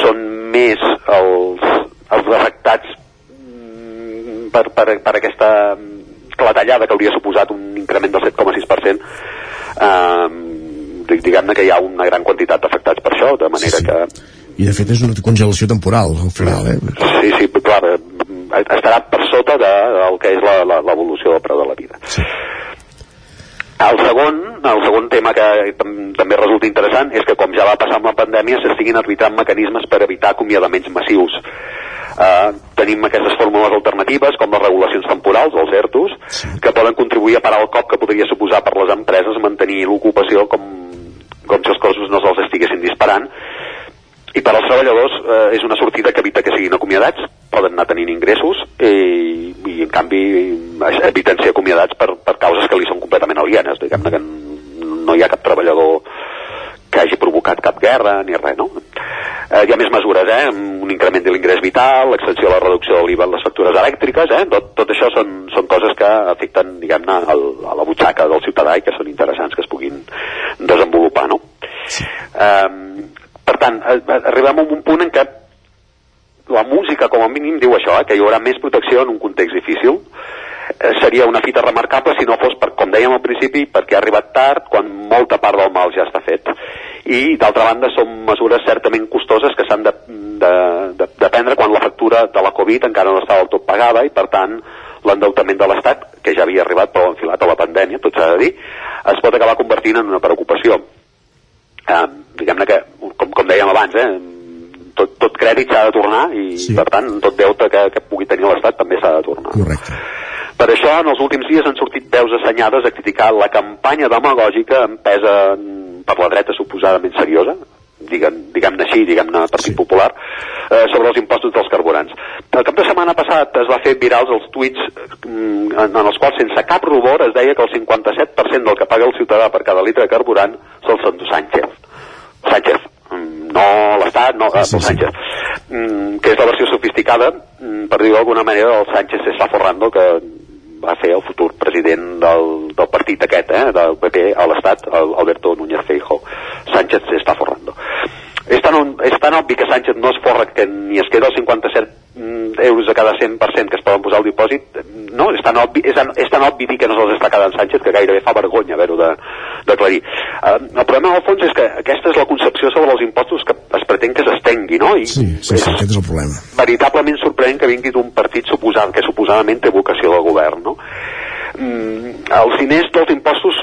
són més els, els afectats mm, per, per, per aquesta clatellada que hauria suposat un increment del 7,6%, eh, diguem-ne que hi ha una gran quantitat d'afectats per això, de manera sí, sí. que... I de fet és una congelació temporal, al final, eh? Sí, sí, clar, estarà per sota de, del que és l'evolució del preu de la vida. Sí. El segon, el segon tema que també resulta interessant és que, com ja va passar amb la pandèmia, s'estiguin arbitrant mecanismes per evitar acomiadaments massius. Uh, tenim aquestes fórmules alternatives, com les regulacions temporals, els ERTOs, sí. que poden contribuir a parar el cop que podria suposar per les empreses mantenir l'ocupació com, com si els costos no se'ls estiguessin disparant, i per als treballadors eh, és una sortida que evita que siguin acomiadats, poden anar tenint ingressos i, i en canvi eviten ser acomiadats per, per causes que li són completament alienes, diguem-ne que no hi ha cap treballador que hagi provocat cap guerra ni res, no? Eh, hi ha més mesures, eh? Un increment de l'ingrés vital, l'extensió de la reducció de l'IVA en les factures elèctriques, eh? Tot, tot això són, són coses que afecten, diguem-ne, a la butxaca del ciutadà i que són interessants que es puguin desenvolupar, no? Sí. Eh, per tant, arribem a un punt en què la música, com a mínim, diu això, eh, que hi haurà més protecció en un context difícil. Eh, seria una fita remarcable si no fos, per, com dèiem al principi, perquè ha arribat tard, quan molta part del mal ja està fet. I, d'altra banda, són mesures certament costoses que s'han de, de, de, de prendre quan la factura de la Covid encara no estava del tot pagada i, per tant, l'endeutament de l'Estat, que ja havia arribat però enfilat a la pandèmia, tot s'ha de dir, es pot acabar convertint en una preocupació eh, diguem-ne que, com, com dèiem abans, eh, tot, tot crèdit s'ha de tornar i, sí. per tant, tot deute que, que pugui tenir l'Estat també s'ha de tornar. Correcte. Per això, en els últims dies han sortit veus assenyades a criticar la campanya demagògica empesa per la dreta suposadament seriosa, diguem-ne diguem així, diguem-ne Partit sí. Popular, eh, sobre els impostos dels carburants. El cap de setmana passat es va fer virals els tuits mm, en, en els quals, sense cap rubor, es deia que el 57% del que paga el ciutadà per cada litre de carburant se'l s'endú Sánchez. Sánchez, mm, no l'Estat, no, sí, sí, Sánchez, mm, que és la versió sofisticada, per dir-ho d'alguna manera, el Sánchez se està forrando que va ser el futur president del, del partit aquest, eh, del PP a l'Estat, Alberto Núñez Feijo. Sánchez se està forrando. És tan, és tan obvi que Sánchez no es forra que ni es queda el 57 mm, euros a cada 100% que es poden posar al dipòsit, no, és tan obvi, és, és tan obvi dir que no se'ls està quedant Sánchez que gairebé fa vergonya haver-ho d'aclarir. Uh, el problema, al fons, és que aquesta és la concepció sobre els impostos que es pretén que s'estengui, no? I sí, sí, sí, aquest és el problema. Veritablement sorprenent que vingui d'un partit suposat, que suposadament té vocació de govern, no? Mm, els diners dels impostos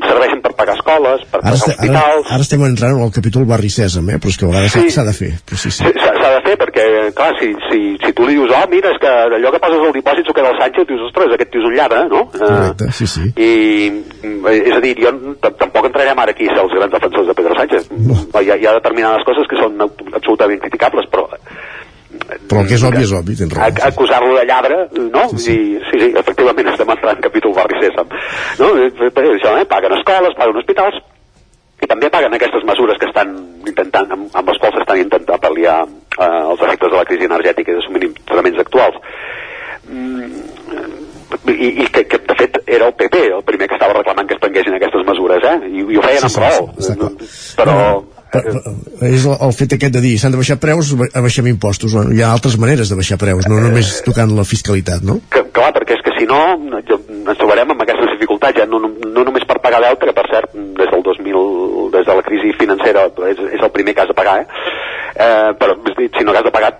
serveixen per pagar escoles, per pagar este, hospitals... Ara, ara estem entrant al capítol Barri Sèsam, eh? però és que a vegades s'ha sí. de fer. Però sí, sí. S'ha de fer perquè, clar, si, si, si tu li dius, oh, mira, és que allò que poses al dipòsit s'ho queda el Sánchez, dius, ostres, aquest tio és un lladre, no? Correcte, sí, sí. I, és a dir, jo tampoc entrarem ara aquí a ser els grans defensors de Pedro Sánchez. No. Hi, ha, hi ha determinades coses que són absolutament criticables, però però el que és obvi és obvi, tens raó. Acusar-lo de lladre, no? Sí, sí. I, sí, sí, efectivament estem entrant en capítol Barri César. No? Eh, eh, això, eh? Paguen escoles, paguen hospitals, i també paguen aquestes mesures que estan intentant, amb, amb les quals estan intentant pal·liar eh, els efectes de la crisi energètica i de subministraments actuals. Mm, i, i que, que de fet era el PP el primer que estava reclamant que es prenguessin aquestes mesures eh? I, i ho feien sí, amb sí, prou sí, però és el fet aquest de dir s'han de baixar preus, baixem impostos bueno, hi ha altres maneres de baixar preus, no només tocant la fiscalitat, no? Que, clar, perquè és que si no ens trobarem amb aquestes dificultats ja no, no, no només per pagar deute que per cert des del 2000 des de la crisi financera és, és el primer que has de pagar eh? Eh, però si no que has de pagar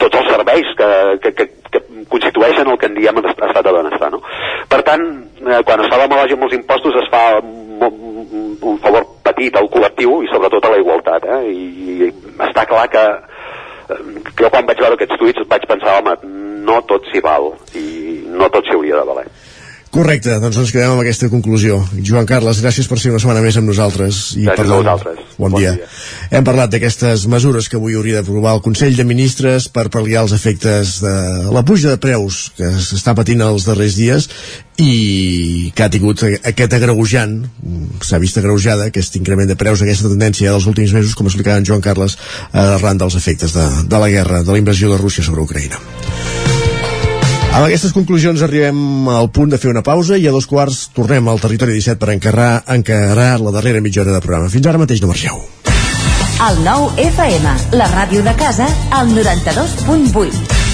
tots els serveis que, que, que, que constitueixen el que en diem estat de benestar no? per tant, eh, quan es fa la malàgia amb els impostos es fa un favor petit al col·lectiu i sobretot a la igualtat eh? I, i està clar que eh, jo quan vaig veure aquests tuits vaig pensar home, no tot s'hi val i no tot s'hi hauria de valer Correcte, doncs ens quedem amb aquesta conclusió. Joan Carles, gràcies per ser una setmana més amb nosaltres. I gràcies a vosaltres. Bon, bon dia. dia. Hem parlat d'aquestes mesures que avui hauria d'aprovar el Consell de Ministres per pal·liar els efectes de la puja de preus que s'està patint els darrers dies i que ha tingut aquest agreujant, s'ha vist agreujada aquest increment de preus, aquesta tendència dels últims mesos, com explicava en Joan Carles, arran dels efectes de, de la guerra, de la invasió de Rússia sobre Ucraïna. Amb aquestes conclusions arribem al punt de fer una pausa i a dos quarts tornem al territori 17 per encarrar, encarar la darrera mitja hora de programa. Fins ara mateix no marxeu. El 9 FM, la ràdio de casa, al 92.8.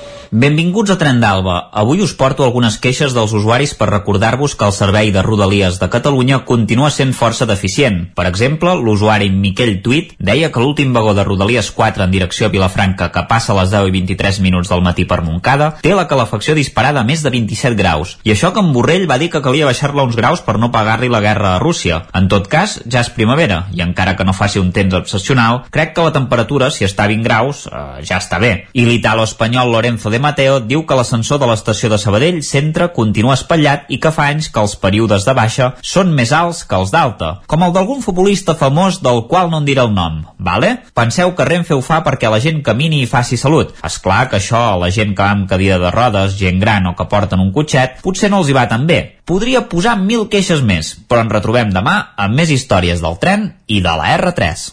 Benvinguts a Tren d'Alba. Avui us porto algunes queixes dels usuaris per recordar-vos que el servei de Rodalies de Catalunya continua sent força deficient. Per exemple, l'usuari Miquel Tuit deia que l'últim vagó de Rodalies 4 en direcció a Vilafranca, que passa a les 10 i 23 minuts del matí per Montcada, té la calefacció disparada a més de 27 graus. I això que en Borrell va dir que calia baixar-la uns graus per no pagar-li la guerra a Rússia. En tot cas, ja és primavera, i encara que no faci un temps obsessional, crec que la temperatura, si està a 20 graus, eh, ja està bé. I l'italo-espanyol Lorenzo de Mateo diu que l'ascensor de l'estació de Sabadell centre continua espatllat i que fa anys que els períodes de baixa són més alts que els d'alta, com el d'algun futbolista famós del qual no en diré el nom, vale? Penseu que Renfe ho fa perquè la gent camini i faci salut. És clar que això a la gent que va amb cadira de rodes, gent gran o que porten un cotxet, potser no els hi va tan bé. Podria posar mil queixes més, però ens retrobem demà amb més històries del tren i de la R3.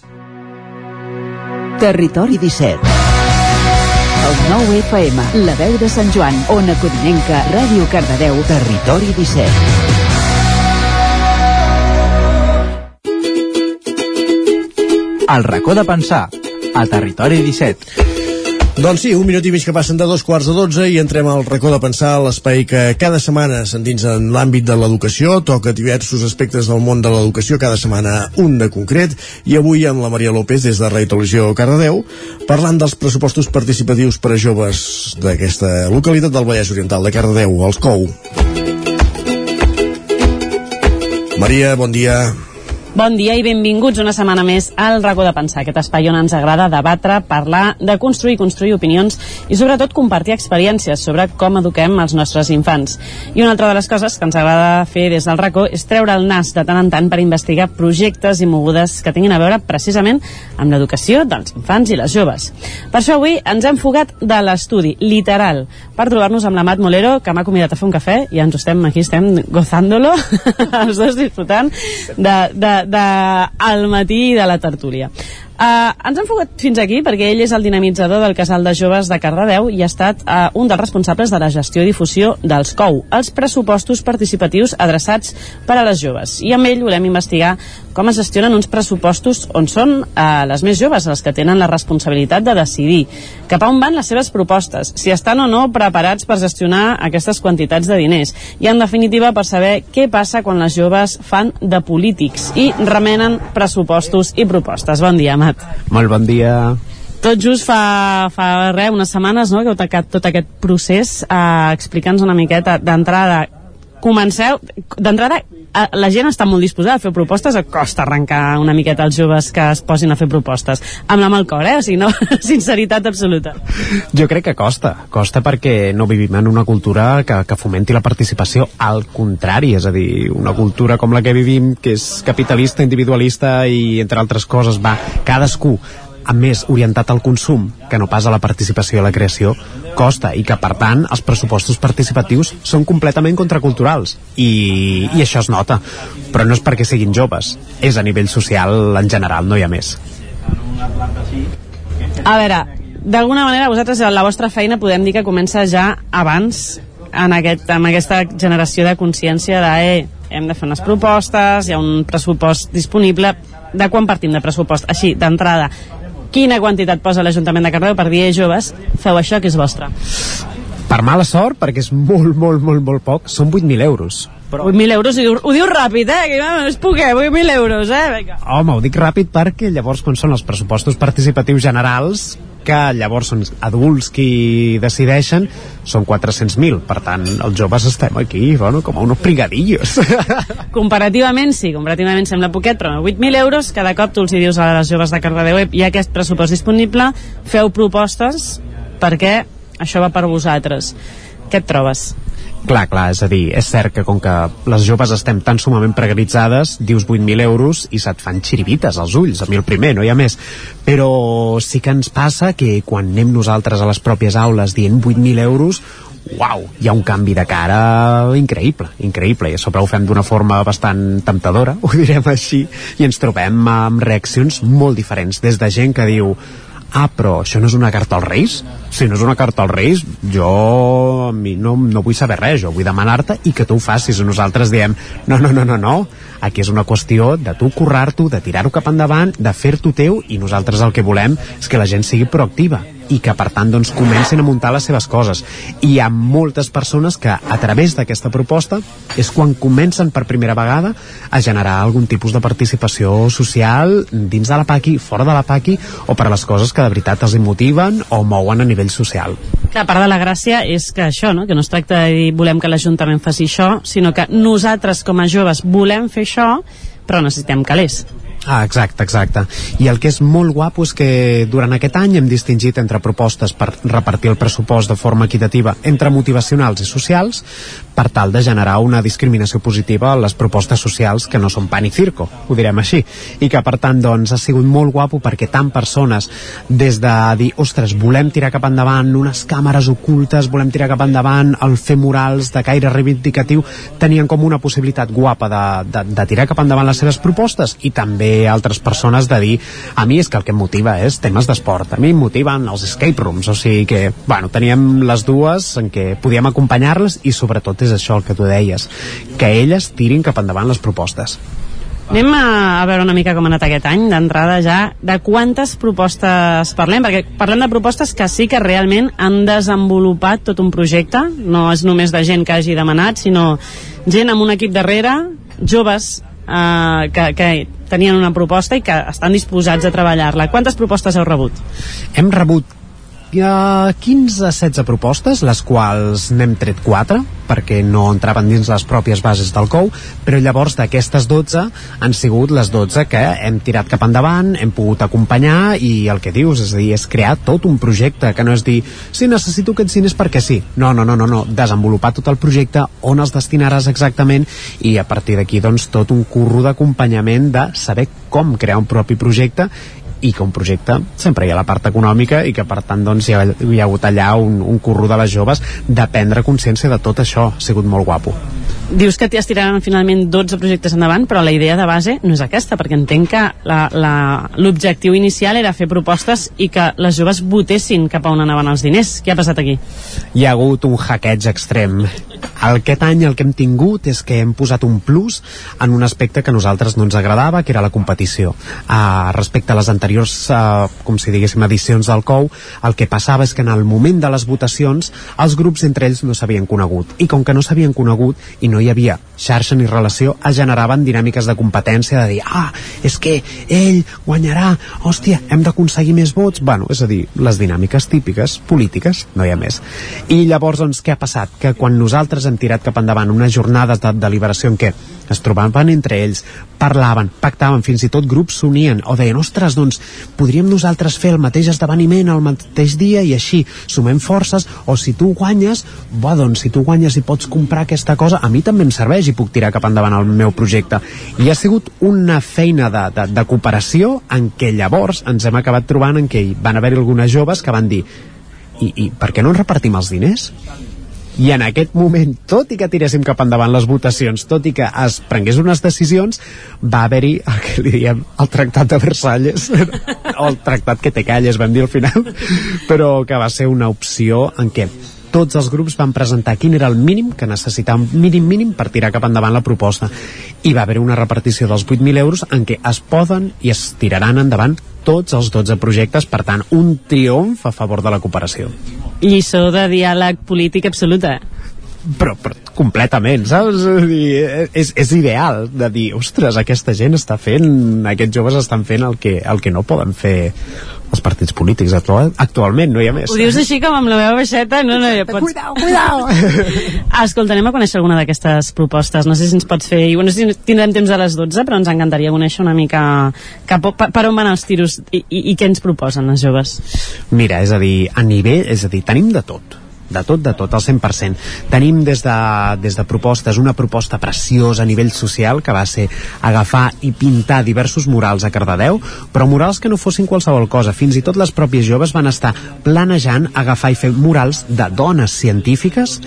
Territori 17 el 9 FM, la veu de Sant Joan, Ona Codinenca, Ràdio Cardedeu, Territori 17. El racó de pensar, a Territori 17. Doncs sí, un minut i mig que passen de dos quarts de dotze i entrem al racó de pensar l'espai que cada setmana s'endinsa en l'àmbit de l'educació, toca diversos aspectes del món de l'educació, cada setmana un de concret, i avui amb la Maria López des de Radio Televisió Cardedeu, parlant dels pressupostos participatius per a joves d'aquesta localitat del Vallès Oriental, de Cardedeu, els COU. Maria, bon dia. Bon dia i benvinguts una setmana més al racó de pensar, aquest espai on ens agrada debatre, parlar, de construir, construir opinions i sobretot compartir experiències sobre com eduquem els nostres infants. I una altra de les coses que ens agrada fer des del racó és treure el nas de tant en tant per investigar projectes i mogudes que tinguin a veure precisament amb l'educació dels infants i les joves. Per això avui ens hem fugat de l'estudi, literal, per trobar-nos amb la Mat Molero, que m'ha convidat a fer un cafè i ens estem, aquí estem gozándolo, els dos disfrutant de, de, de al matí de la tertúlia. Uh, ens han fugat fins aquí perquè ell és el dinamitzador del casal de joves de Cardedeu i ha estat uh, un dels responsables de la gestió i difusió dels COU, els pressupostos participatius adreçats per a les joves. I amb ell volem investigar com es gestionen uns pressupostos on són uh, les més joves els que tenen la responsabilitat de decidir cap a on van les seves propostes, si estan o no preparats per gestionar aquestes quantitats de diners i en definitiva per saber què passa quan les joves fan de polítics i remenen pressupostos i propostes. Bon dia, Mat. Molt bon dia. Tot just fa, fa res, unes setmanes no, que heu tacat tot aquest procés. Uh, Explica'ns una miqueta d'entrada. Comenceu, d'entrada, la gent està molt disposada a fer propostes, costa arrencar una miqueta als joves que es posin a fer propostes. Amb la mà al cor, eh? O sigui, no, sinceritat absoluta. Jo crec que costa. Costa perquè no vivim en una cultura que, que fomenti la participació. Al contrari, és a dir, una cultura com la que vivim, que és capitalista, individualista i, entre altres coses, va cadascú més orientat al consum que no pas a la participació i a la creació costa i que per tant els pressupostos participatius són completament contraculturals. I, i això es nota. Però no és perquè siguin joves. És a nivell social en general, no hi ha més. A veure, d'alguna manera vosaltres la vostra feina podem dir que comença ja abans en, aquest, en aquesta generació de consciència de eh, hem de fer unes propostes, hi ha un pressupost disponible. De quan partim de pressupost? Així, d'entrada, quina quantitat posa l'Ajuntament de Cardeu per dir, joves, feu això que és vostre? per mala sort, perquè és molt, molt, molt, molt poc, són 8.000 euros. Però... 8.000 euros, ho diu, ho diu ràpid, eh? Que no es pugui, 8.000 euros, eh? Vinga. Home, ho dic ràpid perquè llavors quan són els pressupostos participatius generals que llavors són adults qui decideixen, són 400.000. Per tant, els joves estem aquí, bueno, com a unos prigadillos. Comparativament, sí, comparativament sembla poquet, però 8.000 euros, cada cop tu els hi dius a les joves de Cardedeu, hi ha aquest pressupost disponible, feu propostes perquè això va per vosaltres. Què et trobes? Clar, clar, és a dir, és cert que com que les joves estem tan sumament precaritzades, dius 8.000 euros i se't fan xiribites als ulls, a mi el primer, no hi ha més. Però sí que ens passa que quan anem nosaltres a les pròpies aules dient 8.000 euros, uau, hi ha un canvi de cara increïble, increïble, i a sobre ho fem d'una forma bastant temptadora, ho direm així, i ens trobem amb reaccions molt diferents, des de gent que diu ah, però això no és una carta als Reis? Si no és una carta als Reis, jo no, no vull saber res, jo vull demanar-te i que tu ho facis. Nosaltres diem, no, no, no, no, no, aquí és una qüestió de tu currar-t'ho, de tirar-ho cap endavant, de fer-t'ho teu i nosaltres el que volem és que la gent sigui proactiva i que per tant doncs comencin a muntar les seves coses i hi ha moltes persones que a través d'aquesta proposta és quan comencen per primera vegada a generar algun tipus de participació social dins de la paqui, fora de la paqui o per a les coses que de veritat els motiven o mouen a nivell social a part de la gràcia és que això, no? que no es tracta de dir volem que l'Ajuntament faci això, sinó que nosaltres com a joves volem fer això, però necessitem calés. Ah, exacte, exacte. I el que és molt guapo és que durant aquest any hem distingit entre propostes per repartir el pressupost de forma equitativa entre motivacionals i socials per tal de generar una discriminació positiva a les propostes socials que no són pan i circo, ho direm així. I que, per tant, doncs, ha sigut molt guapo perquè tant persones, des de dir, ostres, volem tirar cap endavant unes càmeres ocultes, volem tirar cap endavant el fer murals de caire reivindicatiu, tenien com una possibilitat guapa de, de, de tirar cap endavant les seves propostes i també altres persones de dir, a mi és que el que em motiva és temes d'esport, a mi em motiven els escape rooms, o sigui que, bueno, teníem les dues en què podíem acompanyar-les i sobretot és això el que tu deies, que elles tirin cap endavant les propostes. Anem a, a veure una mica com ha anat aquest any, d'entrada ja, de quantes propostes parlem, perquè parlem de propostes que sí que realment han desenvolupat tot un projecte, no és només de gent que hagi demanat, sinó gent amb un equip darrere, joves eh, que, que tenien una proposta i que estan disposats a treballar-la. Quantes propostes heu rebut? Hem rebut uh, 15-16 propostes, les quals n'hem tret 4, perquè no entraven dins les pròpies bases del COU, però llavors d'aquestes 12 han sigut les 12 que hem tirat cap endavant, hem pogut acompanyar i el que dius, és a dir, és crear tot un projecte, que no és dir, sí, necessito aquests diners perquè sí. No, no, no, no, no. desenvolupar tot el projecte, on els destinaràs exactament i a partir d'aquí, doncs, tot un curro d'acompanyament de saber com crear un propi projecte i que un projecte sempre hi ha la part econòmica i que per tant doncs hi ha, hi ha hagut allà un, un curro de les joves de prendre consciència de tot això ha sigut molt guapo Dius que t'hi estiraran finalment 12 projectes endavant, però la idea de base no és aquesta, perquè entenc que l'objectiu inicial era fer propostes i que les joves votessin cap a on anaven els diners. Què ha passat aquí? Hi ha hagut un hackeig extrem. Aquest any el que hem tingut és que hem posat un plus en un aspecte que a nosaltres no ens agradava, que era la competició. Uh, respecte a les anteriors, uh, com si diguéssim, edicions del COU, el que passava és que en el moment de les votacions els grups entre ells no s'havien conegut. I com que no s'havien conegut i no hi havia xarxa ni relació, es generaven dinàmiques de competència, de dir, ah, és que ell guanyarà, hòstia, hem d'aconseguir més vots. Bueno, és a dir, les dinàmiques típiques, polítiques, no hi ha més. I llavors, doncs, què ha passat? Que quan nosaltres hem tirat cap endavant unes jornades de deliberació en què es trobaven entre ells, parlaven, pactaven, fins i tot grups s'unien, o deien, ostres, doncs, podríem nosaltres fer el mateix esdeveniment el mateix dia i així sumem forces, o si tu guanyes, bo, doncs, si tu guanyes i pots comprar aquesta cosa, a mi també em serveix i puc tirar cap endavant el meu projecte. I ha sigut una feina de, de, de cooperació en què llavors ens hem acabat trobant en què van haver algunes joves que van dir i, i per què no ens repartim els diners? I en aquest moment, tot i que tiréssim cap endavant les votacions, tot i que es prengués unes decisions, va haver-hi el que li diem el tractat de Versalles, o el tractat que te calles, vam dir al final, però que va ser una opció en què tots els grups van presentar quin era el mínim que necessitàvem, mínim mínim per tirar cap endavant la proposta. I va haver una repartició dels 8.000 euros en què es poden i es tiraran endavant tots els 12 projectes, per tant, un triomf a favor de la cooperació. Lliçó de diàleg polític absoluta. Però, però completament, saps? És, és ideal de dir, ostres, aquesta gent està fent, aquests joves estan fent el que, el que no poden fer els partits polítics actual, actualment, no hi ha més. Ho dius així com amb la meva baixeta? No, no, ja pots... Cuidao, cuidao! Escolta, anem a conèixer alguna d'aquestes propostes. No sé si ens pots fer... No sé si tindrem temps a les 12, però ens encantaria conèixer una mica cap, per on van els tiros i, i, i què ens proposen les joves. Mira, és a dir, a nivell, és a dir, tenim de tot de tot, de tot, al 100%. Tenim des de, des de propostes, una proposta preciosa a nivell social, que va ser agafar i pintar diversos murals a Cardedeu, però murals que no fossin qualsevol cosa. Fins i tot les pròpies joves van estar planejant agafar i fer murals de dones científiques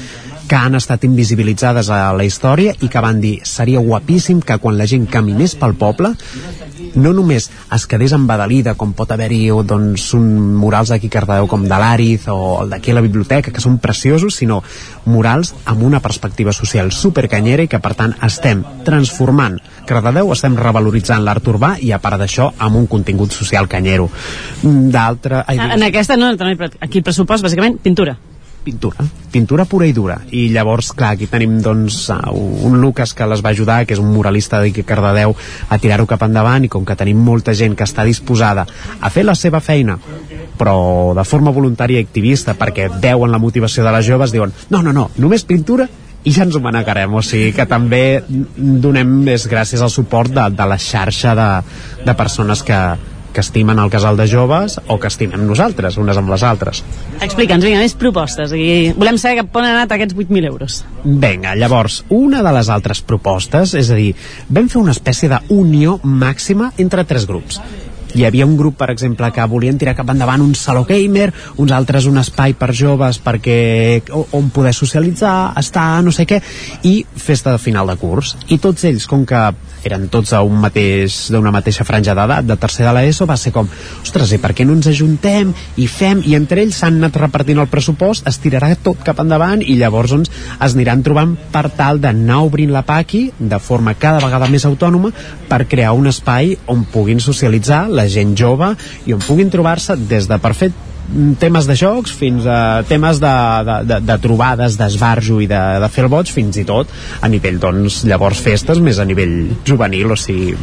que han estat invisibilitzades a la història i que van dir seria guapíssim que quan la gent caminés pel poble no només es quedés embadalida com pot haver-hi doncs, un murals d'aquí Cardedeu com de l'Àriz o el d'aquí a la biblioteca que són preciosos, sinó murals amb una perspectiva social supercanyera i que per tant estem transformant Cardedeu, estem revaloritzant l'art urbà i a part d'això amb un contingut social canyero. D'altre... En aquesta no, aquí el pressupost bàsicament pintura pintura, pintura pura i dura. I llavors, clar, aquí tenim doncs un Lucas que les va ajudar que és un muralista de Cardedeu a tirar-ho cap endavant i com que tenim molta gent que està disposada a fer la seva feina però de forma voluntària i activista perquè veuen la motivació de les joves diuen, no, no, no, només pintura i ja ens ho manegarem, o sigui que també donem més gràcies al suport de, de la xarxa de, de persones que, que estimen el casal de joves o que estimem nosaltres, unes amb les altres. Explica'ns, vinga, més propostes. I volem saber cap on han anat aquests 8.000 euros. Vinga, llavors, una de les altres propostes, és a dir, vam fer una espècie d'unió màxima entre tres grups hi havia un grup, per exemple, que volien tirar cap endavant un saló gamer, uns altres un espai per joves perquè on poder socialitzar, estar, no sé què, i festa de final de curs. I tots ells, com que eren tots d'un mateix, d'una mateixa franja d'edat, de tercer de l'ESO, va ser com, ostres, i per què no ens ajuntem i fem, i entre ells s'han anat repartint el pressupost, es tirarà tot cap endavant i llavors doncs, es aniran trobant per tal d'anar obrint la paqui de forma cada vegada més autònoma per crear un espai on puguin socialitzar la gent jove i on puguin trobar-se des de per fet temes de jocs fins a temes de, de, de, de trobades, d'esbarjo i de, de fer boig, fins i tot a nivell, doncs, llavors festes més a nivell juvenil, o sigui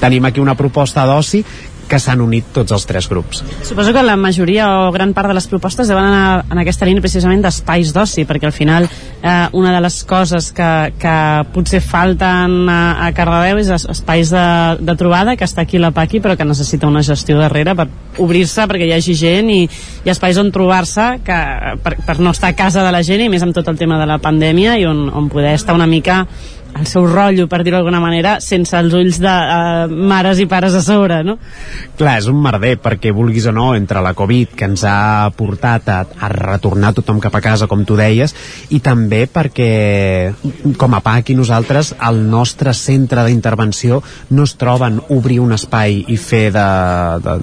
tenim aquí una proposta d'oci que s'han unit tots els tres grups. Suposo que la majoria o gran part de les propostes deuen anar en aquesta línia precisament d'espais d'oci, perquè al final eh, una de les coses que, que potser falten a, a Cardedeu és espais de, de trobada, que està aquí la Paqui, però que necessita una gestió darrere per obrir-se, perquè hi hagi gent i, i espais on trobar-se que, per, per no estar a casa de la gent i més amb tot el tema de la pandèmia i on, on poder estar una mica el seu rotllo, per dir-ho d'alguna manera, sense els ulls de uh, mares i pares a sobre, no? Clar, és un merder, perquè vulguis o no, entre la Covid, que ens ha portat a, a retornar tothom cap a casa, com tu deies, i també perquè, com a PAC i nosaltres, el nostre centre d'intervenció no es troben obrir un espai i fer de, de,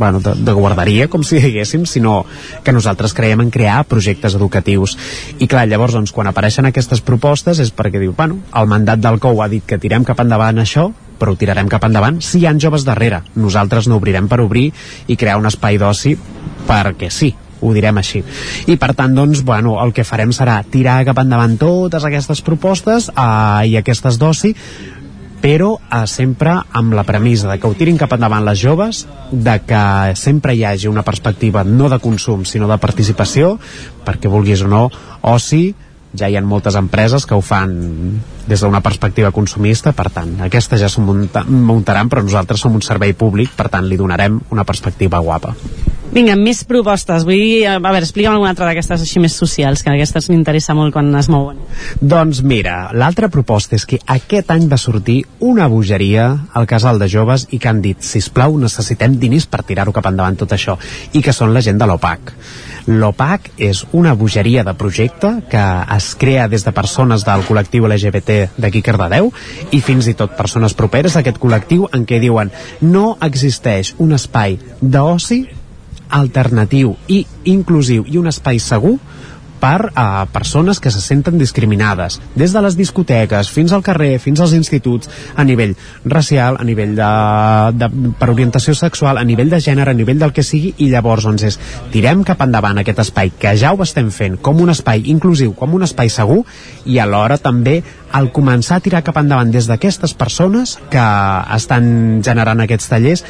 bueno, de, de guarderia, com si diguéssim, sinó que nosaltres creiem en crear projectes educatius. I clar, llavors, doncs, quan apareixen aquestes propostes és perquè diu, bueno, el mandat del COU ha dit que tirem cap endavant això, però ho tirarem cap endavant si hi han joves darrere. Nosaltres no obrirem per obrir i crear un espai d'oci perquè sí, ho direm així. I per tant, doncs, bueno, el que farem serà tirar cap endavant totes aquestes propostes eh, i aquestes d'oci, però eh, sempre amb la premissa de que ho tirin cap endavant les joves, de que sempre hi hagi una perspectiva no de consum, sinó de participació, perquè vulguis o no, oci, ja hi ha moltes empreses que ho fan des d'una perspectiva consumista, per tant, aquestes ja s'ho munta, muntaran, però nosaltres som un servei públic, per tant, li donarem una perspectiva guapa. Vinga, més propostes. Vull, a veure, explica'm alguna altra d'aquestes així més socials, que aquestes m'interessa molt quan es mouen. Doncs mira, l'altra proposta és que aquest any va sortir una bogeria al casal de joves i que han dit, si plau, necessitem diners per tirar-ho cap endavant tot això, i que són la gent de l'OPAC. L'OPAC és una bogeria de projecte que es crea des de persones del col·lectiu LGBT d'aquí Cardedeu i fins i tot persones properes a aquest col·lectiu en què diuen no existeix un espai d'oci alternatiu i inclusiu i un espai segur per a persones que se senten discriminades, des de les discoteques fins al carrer, fins als instituts, a nivell racial, a nivell de, de, per orientació sexual, a nivell de gènere, a nivell del que sigui, i llavors doncs és, tirem cap endavant aquest espai, que ja ho estem fent, com un espai inclusiu, com un espai segur, i alhora també al començar a tirar cap endavant des d'aquestes persones que estan generant aquests tallers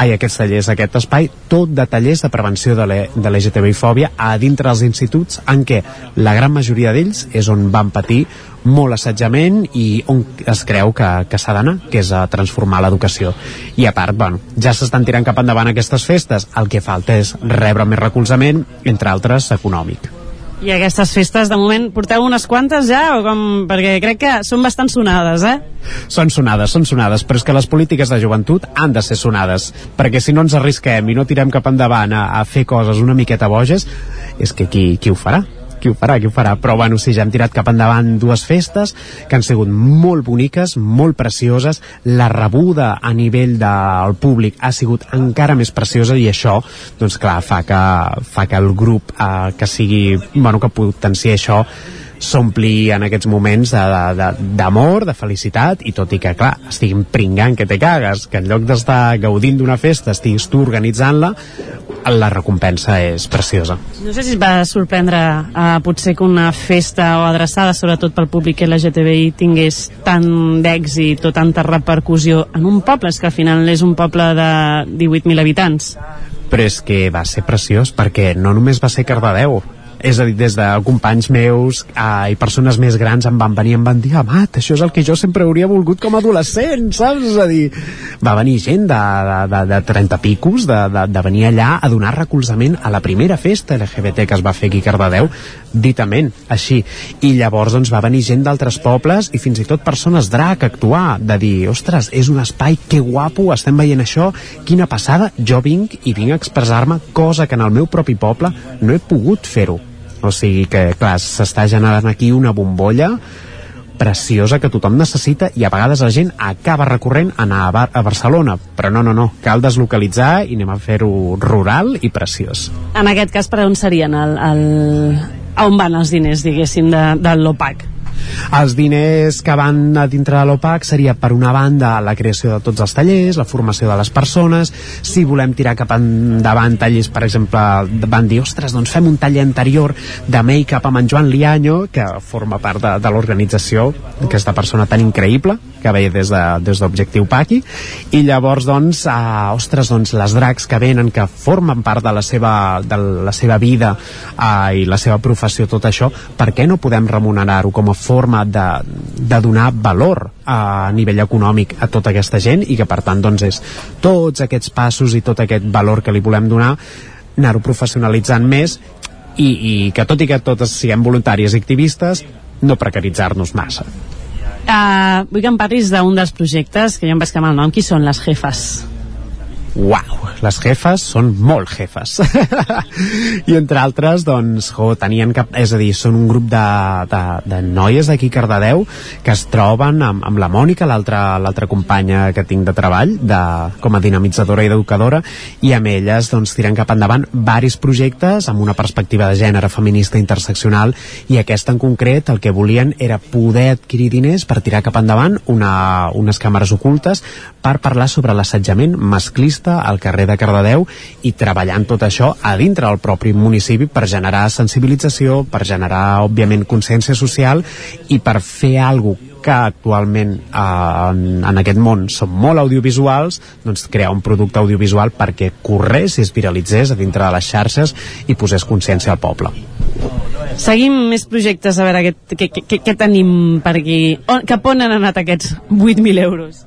ai, aquests tallers, aquest espai, tot de tallers de prevenció de l'LGTBI-fòbia a dintre dels instituts en què la gran majoria d'ells és on van patir molt assetjament i on es creu que, que s'ha d'anar, que és a transformar l'educació. I a part, bueno, ja s'estan tirant cap endavant aquestes festes, el que falta és rebre més recolzament, entre altres econòmic. I aquestes festes, de moment, porteu unes quantes ja? O com... Perquè crec que són bastant sonades, eh? Són sonades, són sonades, però és que les polítiques de joventut han de ser sonades, perquè si no ens arrisquem i no tirem cap endavant a, a fer coses una miqueta boges, és que qui, qui ho farà? Qui ho farà, qui ho farà, però bueno, sí, ja hem tirat cap endavant dues festes que han sigut molt boniques, molt precioses, la rebuda a nivell del públic ha sigut encara més preciosa i això, doncs clar, fa que, fa que el grup eh, que sigui, bueno, que potenciï això s'ompli en aquests moments d'amor, de, de, de felicitat, i tot i que, clar, estiguin pringant que te cagues, que en lloc d'estar gaudint d'una festa estiguis tu organitzant-la, la recompensa és preciosa. No sé si es va sorprendre uh, potser que una festa o adreçada sobretot pel públic LGTBI tingués tant d'èxit o tanta repercussió en un poble, és que al final és un poble de 18.000 habitants però és que va ser preciós perquè no només va ser Cardedeu és a dir, des de companys meus eh, i persones més grans em van venir em van dir, amat, això és el que jo sempre hauria volgut com a adolescent, saps? És a dir, va venir gent de, de, de, de 30 picos de, de, de venir allà a donar recolzament a la primera festa LGBT que es va fer aquí a Cardedeu, ditament, així. I llavors doncs, va venir gent d'altres pobles i fins i tot persones drac a actuar, de dir, ostres, és un espai, que guapo, estem veient això, quina passada, jo vinc i vinc a expressar-me, cosa que en el meu propi poble no he pogut fer-ho o sigui que, clar, s'està generant aquí una bombolla preciosa que tothom necessita i a vegades la gent acaba recorrent a anar a, Bar a Barcelona. Però no, no, no, cal deslocalitzar i anem a fer-ho rural i preciós. En aquest cas per on serien? El, el... on van els diners diguéssim de, de l'OPAC? Els diners que van a dintre de l'OPAC seria per una banda la creació de tots els tallers, la formació de les persones, si volem tirar cap endavant tallers, per exemple, van dir, ostres, doncs fem un taller anterior de make-up amb en Joan Lianyo, que forma part de, de l'organització, aquesta persona tan increïble, que ve des d'Objectiu de, des Paqui, i llavors, doncs, eh, ostres, doncs, les dracs que venen, que formen part de la seva, de la seva vida eh, i la seva professió, tot això, per què no podem remunerar-ho com a forma de, de donar valor a nivell econòmic a tota aquesta gent i que per tant doncs és tots aquests passos i tot aquest valor que li volem donar anar-ho professionalitzant més i, i que tot i que totes siguem voluntàries i activistes no precaritzar-nos massa Uh, vull que em parlis d'un dels projectes que jo em vaig quedar el nom, qui són les jefes? Uau, les jefes són molt jefes. I entre altres, doncs, jo, tenien cap... És a dir, són un grup de, de, de noies d'aquí Cardedeu que es troben amb, amb la Mònica, l'altra companya que tinc de treball, de, com a dinamitzadora i educadora, i amb elles, doncs, tiren cap endavant varis projectes amb una perspectiva de gènere feminista interseccional i aquest en concret el que volien era poder adquirir diners per tirar cap endavant una, unes càmeres ocultes per parlar sobre l'assetjament masclista al carrer de Cardedeu i treballant tot això a dintre del propi municipi per generar sensibilització, per generar, òbviament, consciència social i per fer alguna que actualment eh, en, en aquest món són molt audiovisuals, doncs crear un producte audiovisual perquè corrés i es viralitzés a dintre de les xarxes i posés consciència al poble. Seguim més projectes, a veure què, tenim per aquí. On, cap on han anat aquests 8.000 euros?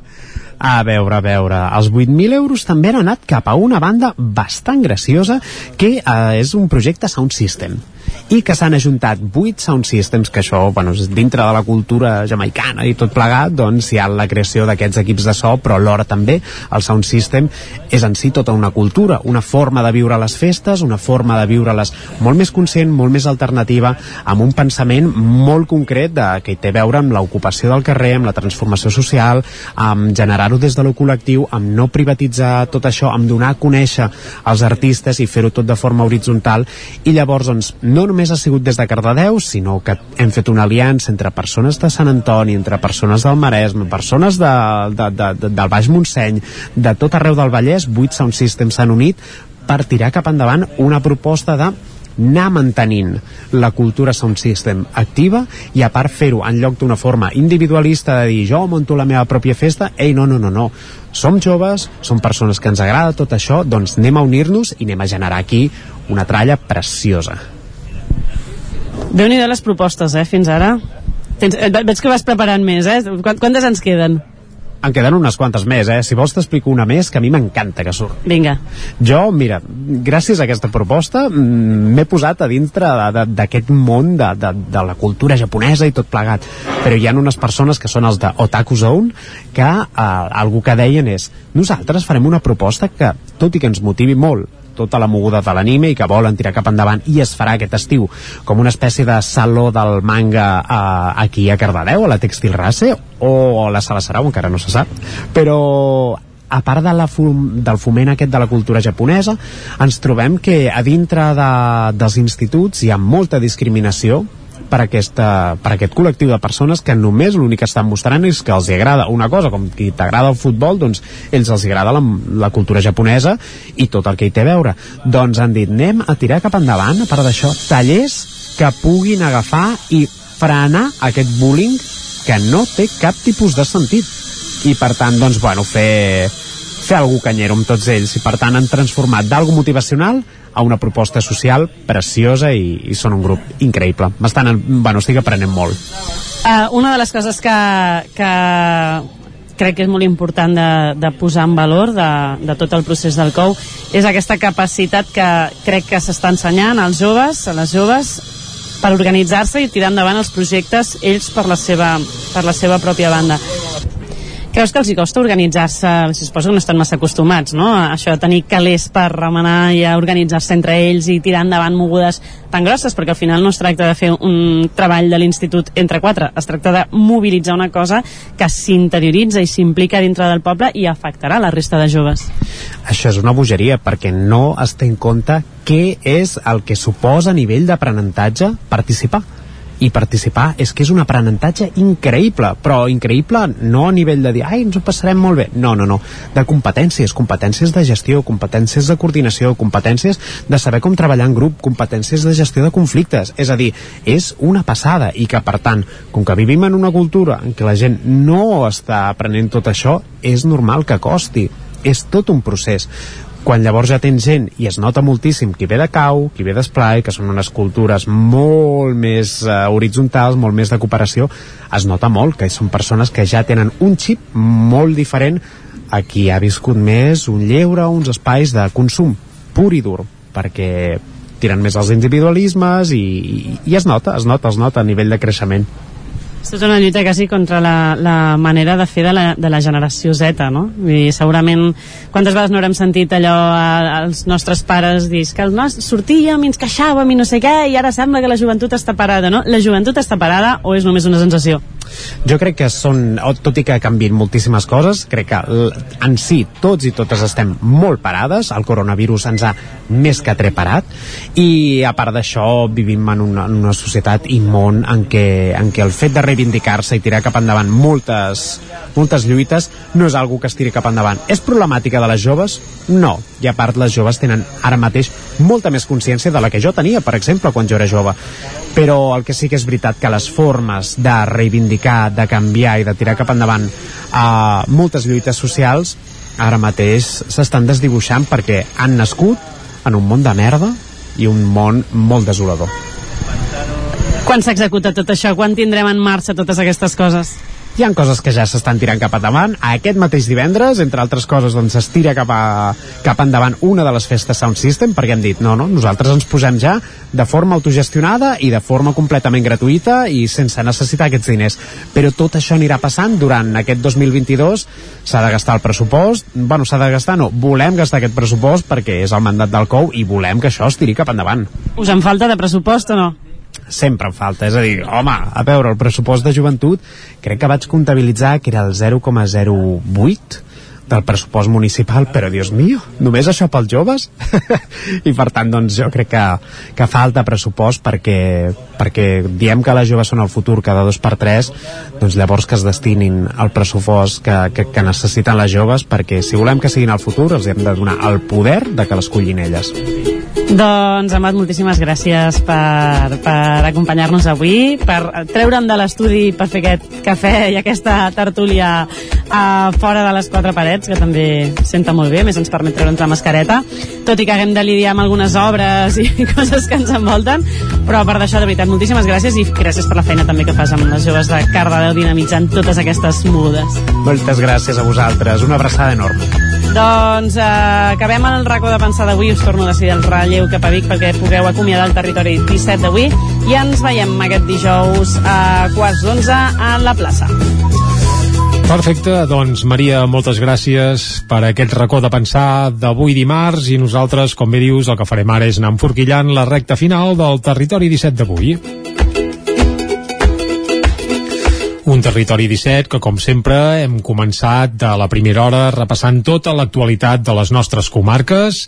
A veure, a veure, els 8.000 euros també han anat cap a una banda bastant graciosa que eh, és un projecte Sound System i que s'han ajuntat 8 sound systems, que això, bueno, dintre de la cultura jamaicana i tot plegat, doncs hi ha la creació d'aquests equips de so, però alhora també el sound system és en si tota una cultura, una forma de viure les festes, una forma de viure-les molt més conscient, molt més alternativa, amb un pensament molt concret de, que té a veure amb l'ocupació del carrer, amb la transformació social, amb generar-ho des de lo col·lectiu, amb no privatitzar tot això, amb donar a conèixer els artistes i fer-ho tot de forma horitzontal, i llavors, doncs, no només ha sigut des de Cardedeu, sinó que hem fet una aliança entre persones de Sant Antoni, entre persones del Maresme, persones de, de, de, de, del Baix Montseny, de tot arreu del Vallès, 8 Sound Systems s'han unit per tirar cap endavant una proposta de anar mantenint la cultura sound system activa i a part fer-ho en lloc d'una forma individualista de dir jo monto la meva pròpia festa, ei no, no, no, no. Som joves, som persones que ens agrada tot això, doncs anem a unir-nos i anem a generar aquí una tralla preciosa déu nhi les propostes, eh, fins ara. Tens, eh, veig que vas preparant més, eh? Quantes ens queden? En queden unes quantes més, eh? Si vols t'explico una més, que a mi m'encanta que surt. Vinga. Jo, mira, gràcies a aquesta proposta mm, m'he posat a dintre d'aquest món de, de, de la cultura japonesa i tot plegat. Però hi ha unes persones que són els de Otaku Zone que eh, algú que deien és nosaltres farem una proposta que, tot i que ens motivi molt, tota la moguda de l'anime i que volen tirar cap endavant i es farà aquest estiu com una espècie de saló del manga eh, aquí a Cardedeu, a la Textil Race o a la Sala Sarau, encara no se sap. Però a part de la fum, del foment aquest de la cultura japonesa, ens trobem que a dintre de, dels instituts hi ha molta discriminació per, aquesta, per aquest col·lectiu de persones que només l'únic que estan mostrant és que els agrada una cosa, com que t'agrada el futbol, doncs ells els agrada la, la cultura japonesa i tot el que hi té a veure. Doncs han dit, anem a tirar cap endavant, a part d'això, tallers que puguin agafar i frenar aquest bullying que no té cap tipus de sentit. I per tant, doncs, bueno, fer, fer algú canyero amb tots ells i per tant han transformat d'algo motivacional a una proposta social preciosa i, i són un grup increïble. M'estan, bueno, estic aprenent molt. Uh, una de les coses que, que crec que és molt important de, de posar en valor de, de tot el procés del COU és aquesta capacitat que crec que s'està ensenyant als joves, a les joves, per organitzar-se i tirar endavant els projectes ells per la seva, per la seva pròpia banda. Creus que els hi costa organitzar-se? Si suposo que no estan massa acostumats, no? A això de tenir calés per remenar i organitzar-se entre ells i tirar endavant mogudes tan grosses, perquè al final no es tracta de fer un treball de l'institut entre quatre, es tracta de mobilitzar una cosa que s'interioritza i s'implica dintre del poble i afectarà la resta de joves. Això és una bogeria, perquè no es té en compte què és el que suposa a nivell d'aprenentatge participar i participar és que és un aprenentatge increïble, però increïble no a nivell de dir, ai, ens ho passarem molt bé. No, no, no, de competències competències de gestió, competències de coordinació competències de saber com treballar en grup competències de gestió de conflictes. És a dir, és una passada. I que per tant, com que vivim en una cultura en què la gent no està aprenent tot això, és normal que costi. És tot un procés quan llavors ja tens gent i es nota moltíssim qui ve de cau, qui ve d'esplai, que són unes cultures molt més uh, horitzontals, molt més de cooperació, es nota molt que són persones que ja tenen un xip molt diferent a qui ha viscut més un lleure, uns espais de consum pur i dur, perquè tiren més els individualismes i, i, i es nota, es nota, es nota a nivell de creixement. Això és una lluita quasi contra la, la manera de fer de la, de la generació Z, no? I segurament, quantes vegades no haurem sentit allò als nostres pares dir que el nostre, sortíem i ens queixàvem i no sé què, i ara sembla que la joventut està parada, no? La joventut està parada o és només una sensació? Jo crec que són, tot i que canvien moltíssimes coses, crec que en si tots i totes estem molt parades, el coronavirus ens ha més que treparat, i a part d'això vivim en una, en una societat i món en què, en què el fet de reivindicar-se i tirar cap endavant moltes, moltes lluites no és algo que es tiri cap endavant. És problemàtica de les joves? No. I a part, les joves tenen ara mateix molta més consciència de la que jo tenia, per exemple, quan jo era jove. Però el que sí que és veritat que les formes de reivindicar, de canviar i de tirar cap endavant uh, moltes lluites socials ara mateix s'estan desdibuixant perquè han nascut en un món de merda i un món molt desolador. Quan s'executa tot això? Quan tindrem en marxa totes aquestes coses? Hi han coses que ja s'estan tirant cap endavant. Aquest mateix divendres, entre altres coses doncs es tira cap, a, cap endavant una de les festes Sound System perquè hem dit no, no, nosaltres ens posem ja de forma autogestionada i de forma completament gratuïta i sense necessitar aquests diners. Però tot això anirà passant durant aquest 2022 s'ha de gastar el pressupost. Bueno, s'ha de gastar, no, volem gastar aquest pressupost perquè és el mandat del COU i volem que això es tiri cap endavant. Us en falta de pressupost o no? Sempre en falta, és a dir, home, a veure, el pressupost de joventut crec que vaig comptabilitzar que era el 0,08 del pressupost municipal, però Dios mío, només això pels joves? I per tant, doncs jo crec que, que falta pressupost perquè, perquè diem que les joves són el futur cada dos per tres, doncs llavors que es destinin al pressupost que, que, que necessiten les joves, perquè si volem que siguin el futur els hem de donar el poder de que l'escollin elles. Doncs, Amat, moltíssimes gràcies per, per acompanyar-nos avui, per treure'm de l'estudi per fer aquest cafè i aquesta tertúlia a fora de les quatre parets, que també senta molt bé, més ens permet treure'ns la mascareta, tot i que haguem de lidiar amb algunes obres i coses que ens envolten, però per d'això, de veritat, moltíssimes gràcies i gràcies per la feina també que fas amb les joves de Cardedeu dinamitzant totes aquestes mogudes. Moltes gràcies a vosaltres, una abraçada enorme. Doncs eh, acabem el racó de pensar d'avui, us torno a decidir el relleu cap a Vic perquè pugueu acomiadar el territori 17 d'avui i ens veiem aquest dijous a quarts d'onze a la plaça. Perfecte, doncs Maria, moltes gràcies per aquest racó de pensar d'avui dimarts i nosaltres, com bé dius, el que farem ara és anar enforquillant la recta final del territori 17 d'avui. Un territori 17 que, com sempre, hem començat de la primera hora repassant tota l'actualitat de les nostres comarques.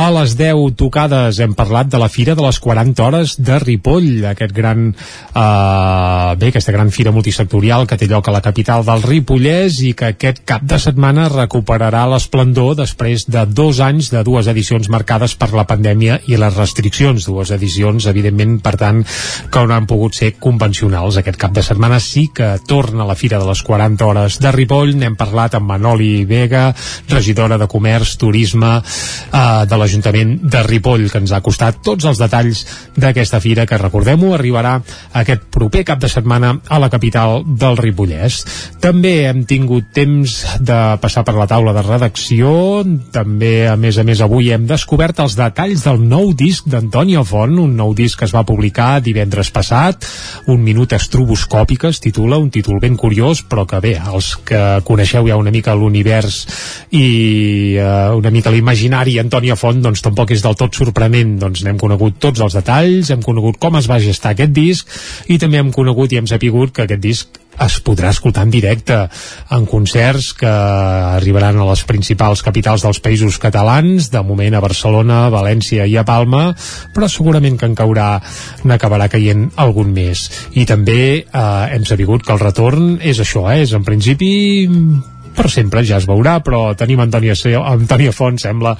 A les 10 tocades hem parlat de la Fira de les 40 hores de Ripoll, aquest gran, eh, bé, aquesta gran fira multisectorial que té lloc a la capital del Ripollès i que aquest cap de setmana recuperarà l'esplendor després de dos anys de dues edicions marcades per la pandèmia i les restriccions. Dues edicions, evidentment, per tant, que no han pogut ser convencionals. Aquest cap de setmana sí que torna a la Fira de les 40 Hores de Ripoll. N'hem parlat amb Manoli Vega, regidora de Comerç, Turisme eh, de l'Ajuntament de Ripoll, que ens ha costat tots els detalls d'aquesta fira, que recordem-ho, arribarà aquest proper cap de setmana a la capital del Ripollès. També hem tingut temps de passar per la taula de redacció, també, a més a més, avui hem descobert els detalls del nou disc d'Antònia Font, un nou disc que es va publicar divendres passat, un minut estroboscòpic es titula, un títol ben curiós, però que bé, els que coneixeu ja una mica l'univers i uh, una mica l'imaginari Antònia Font, doncs tampoc és del tot sorprenent, doncs n'hem conegut tots els detalls, hem conegut com es va gestar aquest disc i també hem conegut i hem sapigut que aquest disc es podrà escoltar en directe en concerts que arribaran a les principals capitals dels països catalans, de moment a Barcelona, València i a Palma, però segurament que en caurà, n'acabarà caient algun més. I també eh, hem sabut que el retorn és això, eh, és en principi per sempre, ja es veurà, però tenim Antònia, Antònia Font, sembla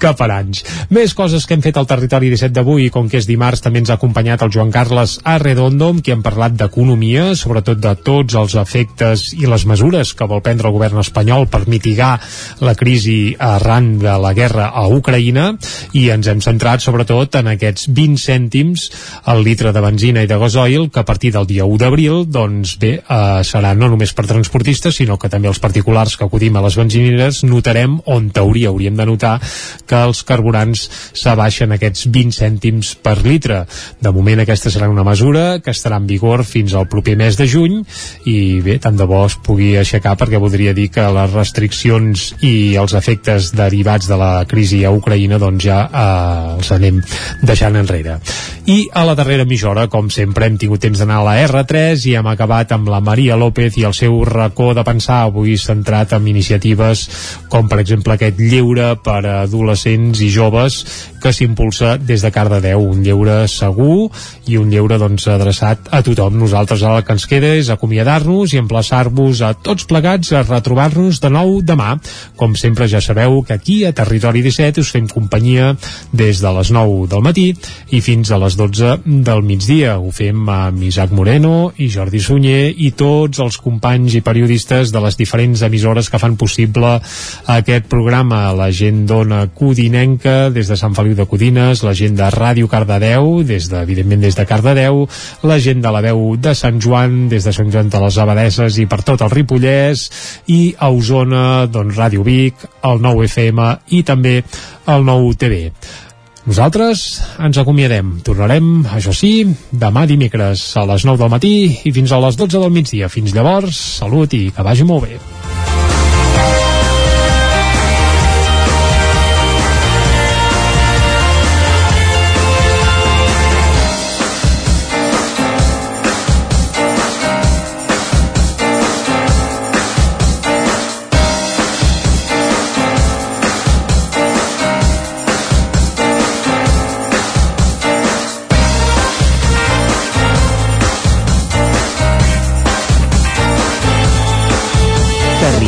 que per anys. Més coses que hem fet al territori 17 d'avui, com que és dimarts, també ens ha acompanyat el Joan Carles Arredondo, amb qui hem parlat d'economia, sobretot de tots els efectes i les mesures que vol prendre el govern espanyol per mitigar la crisi arran de la guerra a Ucraïna, i ens hem centrat sobretot en aquests 20 cèntims al litre de benzina i de gasoil, que a partir del dia 1 d'abril, doncs bé, eh, serà no només per transportistes, sinó que també els particulars particulars que acudim a les benzineres notarem, on teoria hauríem de notar, que els carburants s'abaixen aquests 20 cèntims per litre. De moment aquesta serà una mesura que estarà en vigor fins al proper mes de juny i bé, tant de bo es pugui aixecar perquè voldria dir que les restriccions i els efectes derivats de la crisi a Ucraïna doncs ja eh, els anem deixant enrere. I a la darrera mitja hora, com sempre, hem tingut temps d'anar a la R3 i hem acabat amb la Maria López i el seu racó de pensar avui centrat centrat en iniciatives com per exemple aquest lleure per a adolescents i joves que s'impulsa des de Cardedeu, un lleure segur i un lleure doncs adreçat a tothom. Nosaltres ara el que ens queda és acomiadar-nos i emplaçar-vos a tots plegats a retrobar-nos de nou demà. Com sempre ja sabeu que aquí a Territori 17 us fem companyia des de les 9 del matí i fins a les 12 del migdia. Ho fem amb Isaac Moreno i Jordi Sunyer i tots els companys i periodistes de les diferents emissores que fan possible aquest programa. La gent dona Codinenca des de Sant Feliu de Codines, la gent de Ràdio Cardedeu, des de, evidentment des de Cardedeu, la gent de la veu de Sant Joan, des de Sant Joan de les Abadesses i per tot el Ripollès, i a Osona, doncs Ràdio Vic, el 9 FM i també el 9 TV. Nosaltres ens acomiadem. Tornarem, això sí, demà dimecres a les 9 del matí i fins a les 12 del migdia. Fins llavors, salut i que vagi molt bé.